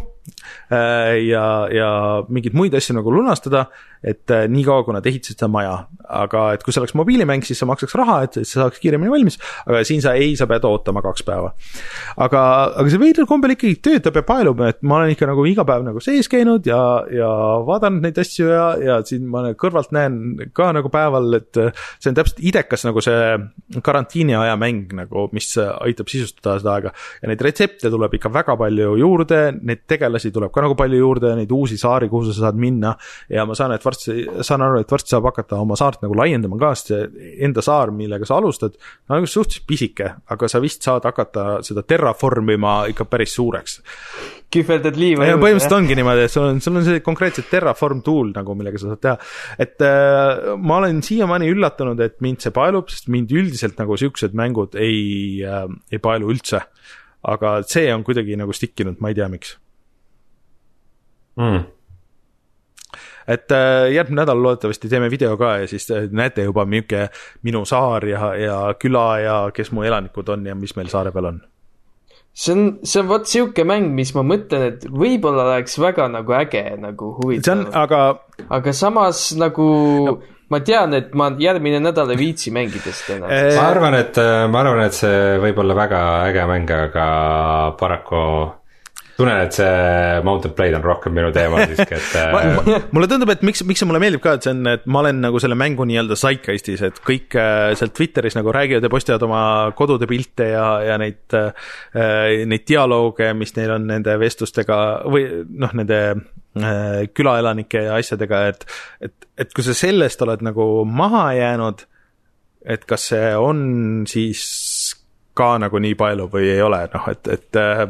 ja, ja mingeid muid asju nagu lunastada et äh, niikaua, kui nad ehitasid seda maja, aga et kui see oleks mobiilimäng, siis sa maksaks raha, et see saaks kiiremini valmis, aga siin sa ei, sa pead ootama kaks päeva. aga, aga see veidral kombel ikkagi töötab ja paelub, et ma olen ikka nagu iga päev nagu sees käinud ja, ja vaadanud neid asju ja, ja siin ma kõrvalt näen ka nagu päeval, et see on täpselt idekas nagu see karantiiniaja mäng nagu, mis aitab sisustada seda aega. ja neid retsepte tuleb ikka väga palju juurde, neid tegelasi tuleb ka nagu palju juurde, neid uusi saari, kuhu sa saad minna ja ma saan, et varsti, saan aru, et varsti saab hakata oma saart nagu laiendama ka, sest see enda saar, millega sa alustad, on suhteliselt pisike, aga sa vist saad hakata seda terraformima ikka päris suureks. kühveldad liiva juurde. põhimõtteliselt ongi niimoodi, et sul on, sul on see konkreetselt terraform tool nagu, millega sa saad teha. et äh, ma olen siiamaani üllatunud, et mind see paelub, sest mind üldiselt nagu siuksed mängud ei äh,, ei paelu üldse. aga see on kuidagi nagu stick inud, ma ei tea, miks mm et äh, järgmine nädal loodetavasti teeme video ka ja siis äh, näete juba, milline minu saar ja, ja küla ja kes mu elanikud on ja mis meil saare peal on see on, see on vot sihuke mäng, mis ma mõtlen, et võib-olla oleks väga nagu äge, nagu huvitav. aga. aga samas nagu no. ma tean, et ma järgmine nädal ei viitsi mängida seda enam eee.... ma arvan, et, ma arvan, et see võib olla väga äge mäng, aga paraku tunnen, et see Mountain Blade on rohkem minu teema siiski, et äh, mulle tundub, et miks, miks see mulle meeldib ka, et see on, et ma olen nagu selle mängu nii-öelda zeitgeistis, et kõik äh, seal Twitteris nagu räägivad ja postivad oma kodude pilte ja, ja neid äh,, neid dialoogi, mis neil on nende vestlustega või noh, nende äh, külaelanike ja asjadega, et et, et kui sa sellest oled nagu maha jäänud, et kas see on siis ka nagu nii palju või ei ole, noh et, et äh,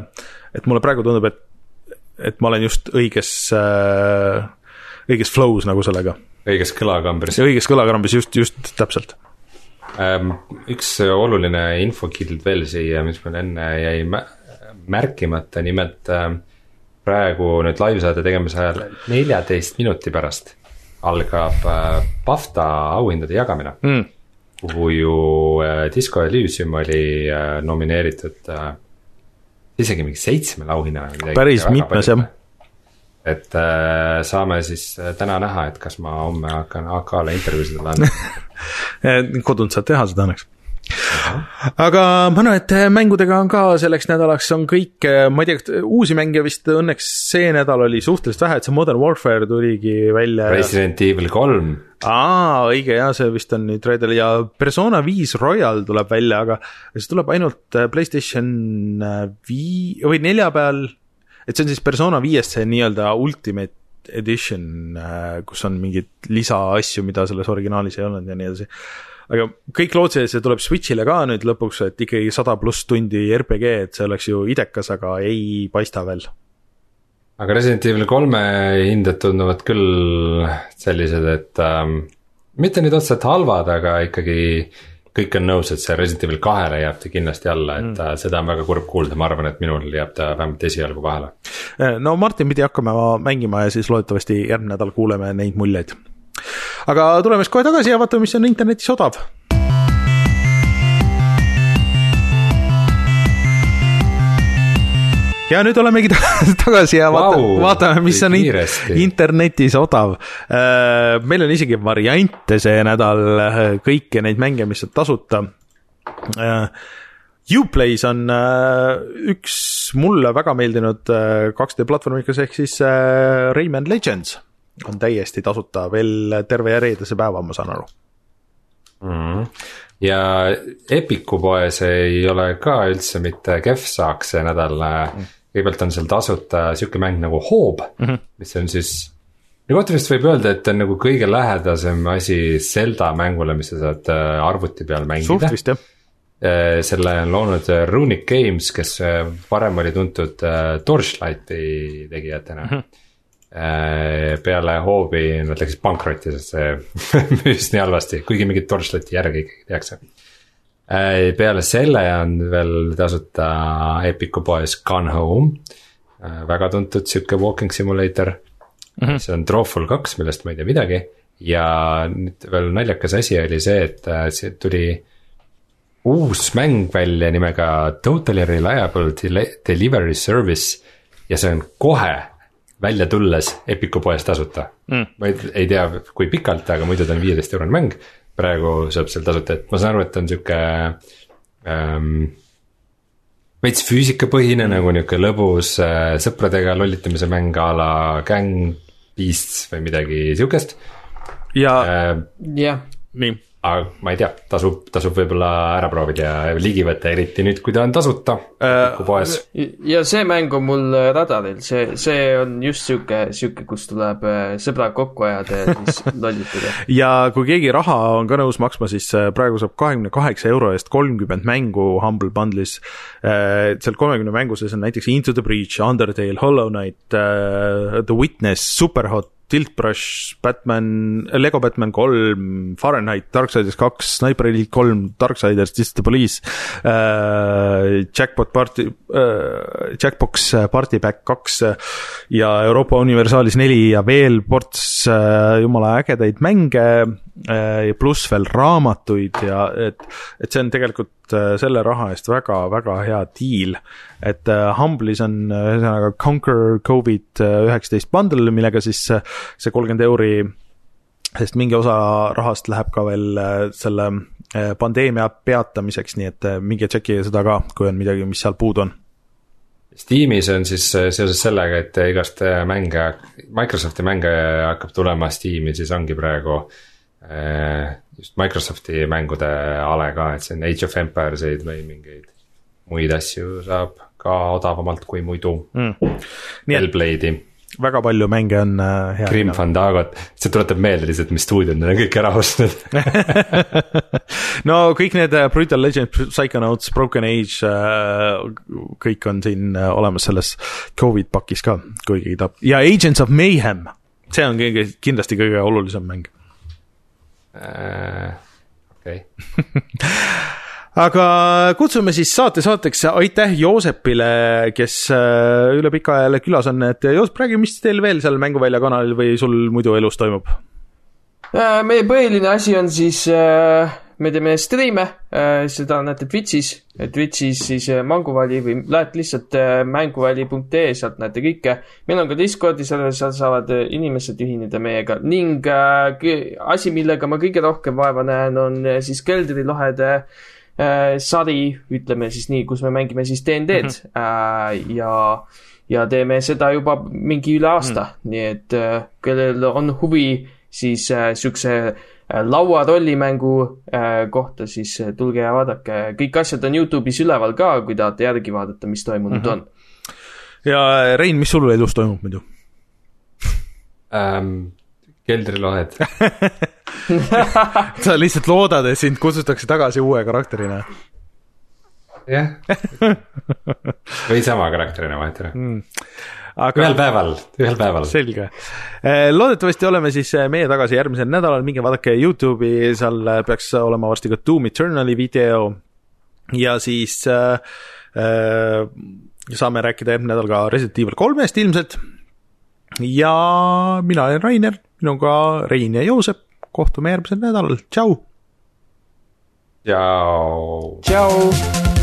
et mulle praegu tundub, et et ma olen just õiges äh,, õiges flow's nagu sellega. õiges kõlakambris. õiges kõlakrambis just, just täpselt. Ähm, üks oluline infokild veel siia, mis mul enne jäi mä- märkimata, nimelt ähm, praegu nüüd laivsaade tegemise ajal neljateist minuti pärast algab äh, BAFTA auhindade jagamine Mm. kuhu ju äh, Disco Elysium oli äh, nomineeritud äh, isegi mingi või midagi. Päris mitmes, jah.. et äh, saame siis äh, täna näha, et kas ma homme hakkan AK-le intervjuusid andma. kodunt saad teha seda õnneks. Aga ma arvan, et mängudega on ka selleks nädalaks on kõik, ma ei tea, uusi mänge vist õnneks see nädal oli suhteliselt vähe, et see Modern Warfare tuligi välja. Resident Evil kolm, aa, õige jaa, see vist on nüüd reedel ja Persona viis Royal tuleb välja, aga see tuleb ainult äh, Playstation äh, vii- või nelja peal. et see on siis Persona viiest see nii-öelda ultimate edition, kus on mingeid lisaasju, mida selles originaalis ei olnud ja nii edasi. Aga kõik lootsid, et see tuleb Switch'ile ka nüüd lõpuks, et ikkagi sada pluss tundi RPG, et see oleks ju idekas, aga ei paista veel. aga Resident Evil kolme hinded tunduvad küll sellised, et ähm, mitte nüüd otseselt halvad, aga ikkagi kõik on nõus, et see Resident Evil kahele jääb ta kindlasti alla, et mm. seda on väga kurb kuulda, ma arvan, et minul jääb ta vähemalt esialgu vahele. no Martin pidi hakkama mängima ja siis loodetavasti järgmine nädal kuuleme neid muljeid. Aga tuleme siis kohe tagasi ja vaatame, mis on internetis odav. ja nüüd olemegi ta- tagasi ja vaata, Vau, vaatame, mis on kiiresti. internetis odav. meil on isegi variante see nädal, kõiki neid mänge, mis on tasuta. Uplay's on äh, üks mulle väga meeldinud äh, 2D platvormikas ehk siis äh, Rayman Legends on täiesti tasuta veel terve reedese päeva, ma saan aru. mm.. ja Epiku poes ei ole ka üldse mitte kehv saak see nädal mm.. kõigepealt on seal tasuta sihuke mäng nagu Hoob mm, -hmm. mis on siis. kohta vist võib öelda, et on nagu kõige lähedasem asi Zelda mängule, mis sa saad äh, arvuti peal mängida suht. vist jah. selle on loonud äh, Runic Games, kes äh, varem oli tuntud äh, Torchlighti tegijatena mm. -hmm peale hoovi nad läksid pankrotti, sest see müüs nii halvasti, kuigi mingit Torchlighti järgi ikkagi tehakse. peale selle on veel tasuta Epiku poes Gone Home, väga tuntud sihuke walking simulator mm. -hmm. see on Drawful kaks, millest ma ei tea midagi ja nüüd veel naljakas asi oli see, et äh, see tuli uus mäng välja nimega Totally Reliable Deli- Delivery Service ja see on kohe välja tulles Epiku poes tasuta mm.. ma ei, ei tea, kui pikalt, aga muidu ta on viieteist eurone mäng. praegu saab seal tasuta, et ma saan aru, et ta on sihuke ähm,. veits füüsikapõhine nagu nihuke lõbus äh, sõpradega lollitamise mäng a la Gang Beasts või midagi sihukest ja äh,. jah, nii, aga ma ei tea, tasub, tasub võib-olla ära proovida ja ligi võtta, eriti nüüd, kui ta on tasuta Äh, poes. ja see mäng on mul äh, radaril, see, see on just sihuke, sihuke, kus tuleb äh, sõbrad kokku ajada ja siis lollitada. ja kui keegi raha on ka nõus maksma, siis äh, praegu saab kahekümne kaheksa euro eest kolmkümmend mängu Humble Bundle'is. seal kolmekümne mängu sees on näiteks Into the Breach, Undertale, Hollow Knight, The Witness, Superhot, Tilt Brush, Batman, Lego Batman kolm, Fahrenheit, Darksiders kaks, Sniper Elite kolm, Darksiders, the Police äh,, Jackpot Party äh,, Jackbox Party Pack kaks äh, ja Euroopa Universaalis neli ja veel ports äh, jumala ägedaid mänge äh, pluss veel raamatuid ja et, et see on tegelikult äh, selle raha eest väga-väga hea diil. et äh, Humble'is on äh, ühesõnaga Conquer Covid üheksateist bundle, millega siis äh, see kolmkümmend euri sest mingi osa rahast läheb ka veel äh, selle äh, pandeemia peatamiseks, nii et äh, minge tšekkige seda ka, kui on midagi, mis seal puudu on. Steamis on siis äh, seoses sellega, et igast äh, mänge, Microsofti mänge hakkab tulema Steam'i, siis ongi praegu äh, just Microsofti mängude ale ka, et siin Age of Empires'eid või mingeid muid asju saab ka odavamalt kui muidu mm.. Hellblade'i. väga palju mänge on äh, hea Grim Fandagot, see tuletab meelde lihtsalt, mis stuudiod need on kõik ära ostnud. No kõik need äh, Brutal Legend, Psychonauts, Broken Age äh,, kõik on siin äh, olemas selles Covid pakis ka, kui keegi tahab ja Agents of Mayhem, see on kõige, kindlasti kõige olulisem mäng. okei okay. aga kutsume siis saate saateks aitäh Joosepile, kes äh, üle pika aja jälle külas on, et Joosep, räägi, mis teil veel seal Mänguvälja kanalil või sul muidu elus toimub? Äh, meie põhiline asi on siis, äh, me teeme striime, seda näete Twitch'is, Twitch'is siis Mänguväli või lähed lihtsalt mänguväli.ee, sealt näete kõike. meil on ka Discordi server, seal saavad inimesed ühineda meiega ning asi, millega ma kõige rohkem vaeva näen, on siis keldrilohede äh, Äh, sari, ütleme siis nii, kus me mängime siis DnD-d mm -hmm. Äh, ja, ja teeme seda juba mingi üle aasta mm, -hmm. nii et äh, kellel on huvi siis siukse laua rollimängu kohta, siis tulge ja vaadake, kõik asjad on Youtube'is üleval ka, kui tahate järgi vaadata, mis toimunud mm -hmm. on. ja Rein, mis sul elus toimub muidu um,? keldrilohed sa lihtsalt loodad, et sind kutsutakse tagasi uue karakterina? jah või sama karakterina vahet ei ole mm. Aga... ühel päeval, ühel päeval. selge. Eh, loodetavasti oleme siis eh, meie tagasi järgmisel nädalal, minge vaadake Youtube'i, seal eh, peaks olema varsti ka Doom Eternali video. ja siis äh, äh, saame rääkida järgmine nädal ka Resident Evil kolmest ilmselt. ja mina olen Rainer minuga Rein ja Joosep, kohtume järgmisel nädalal, tšau. tšau. tšau.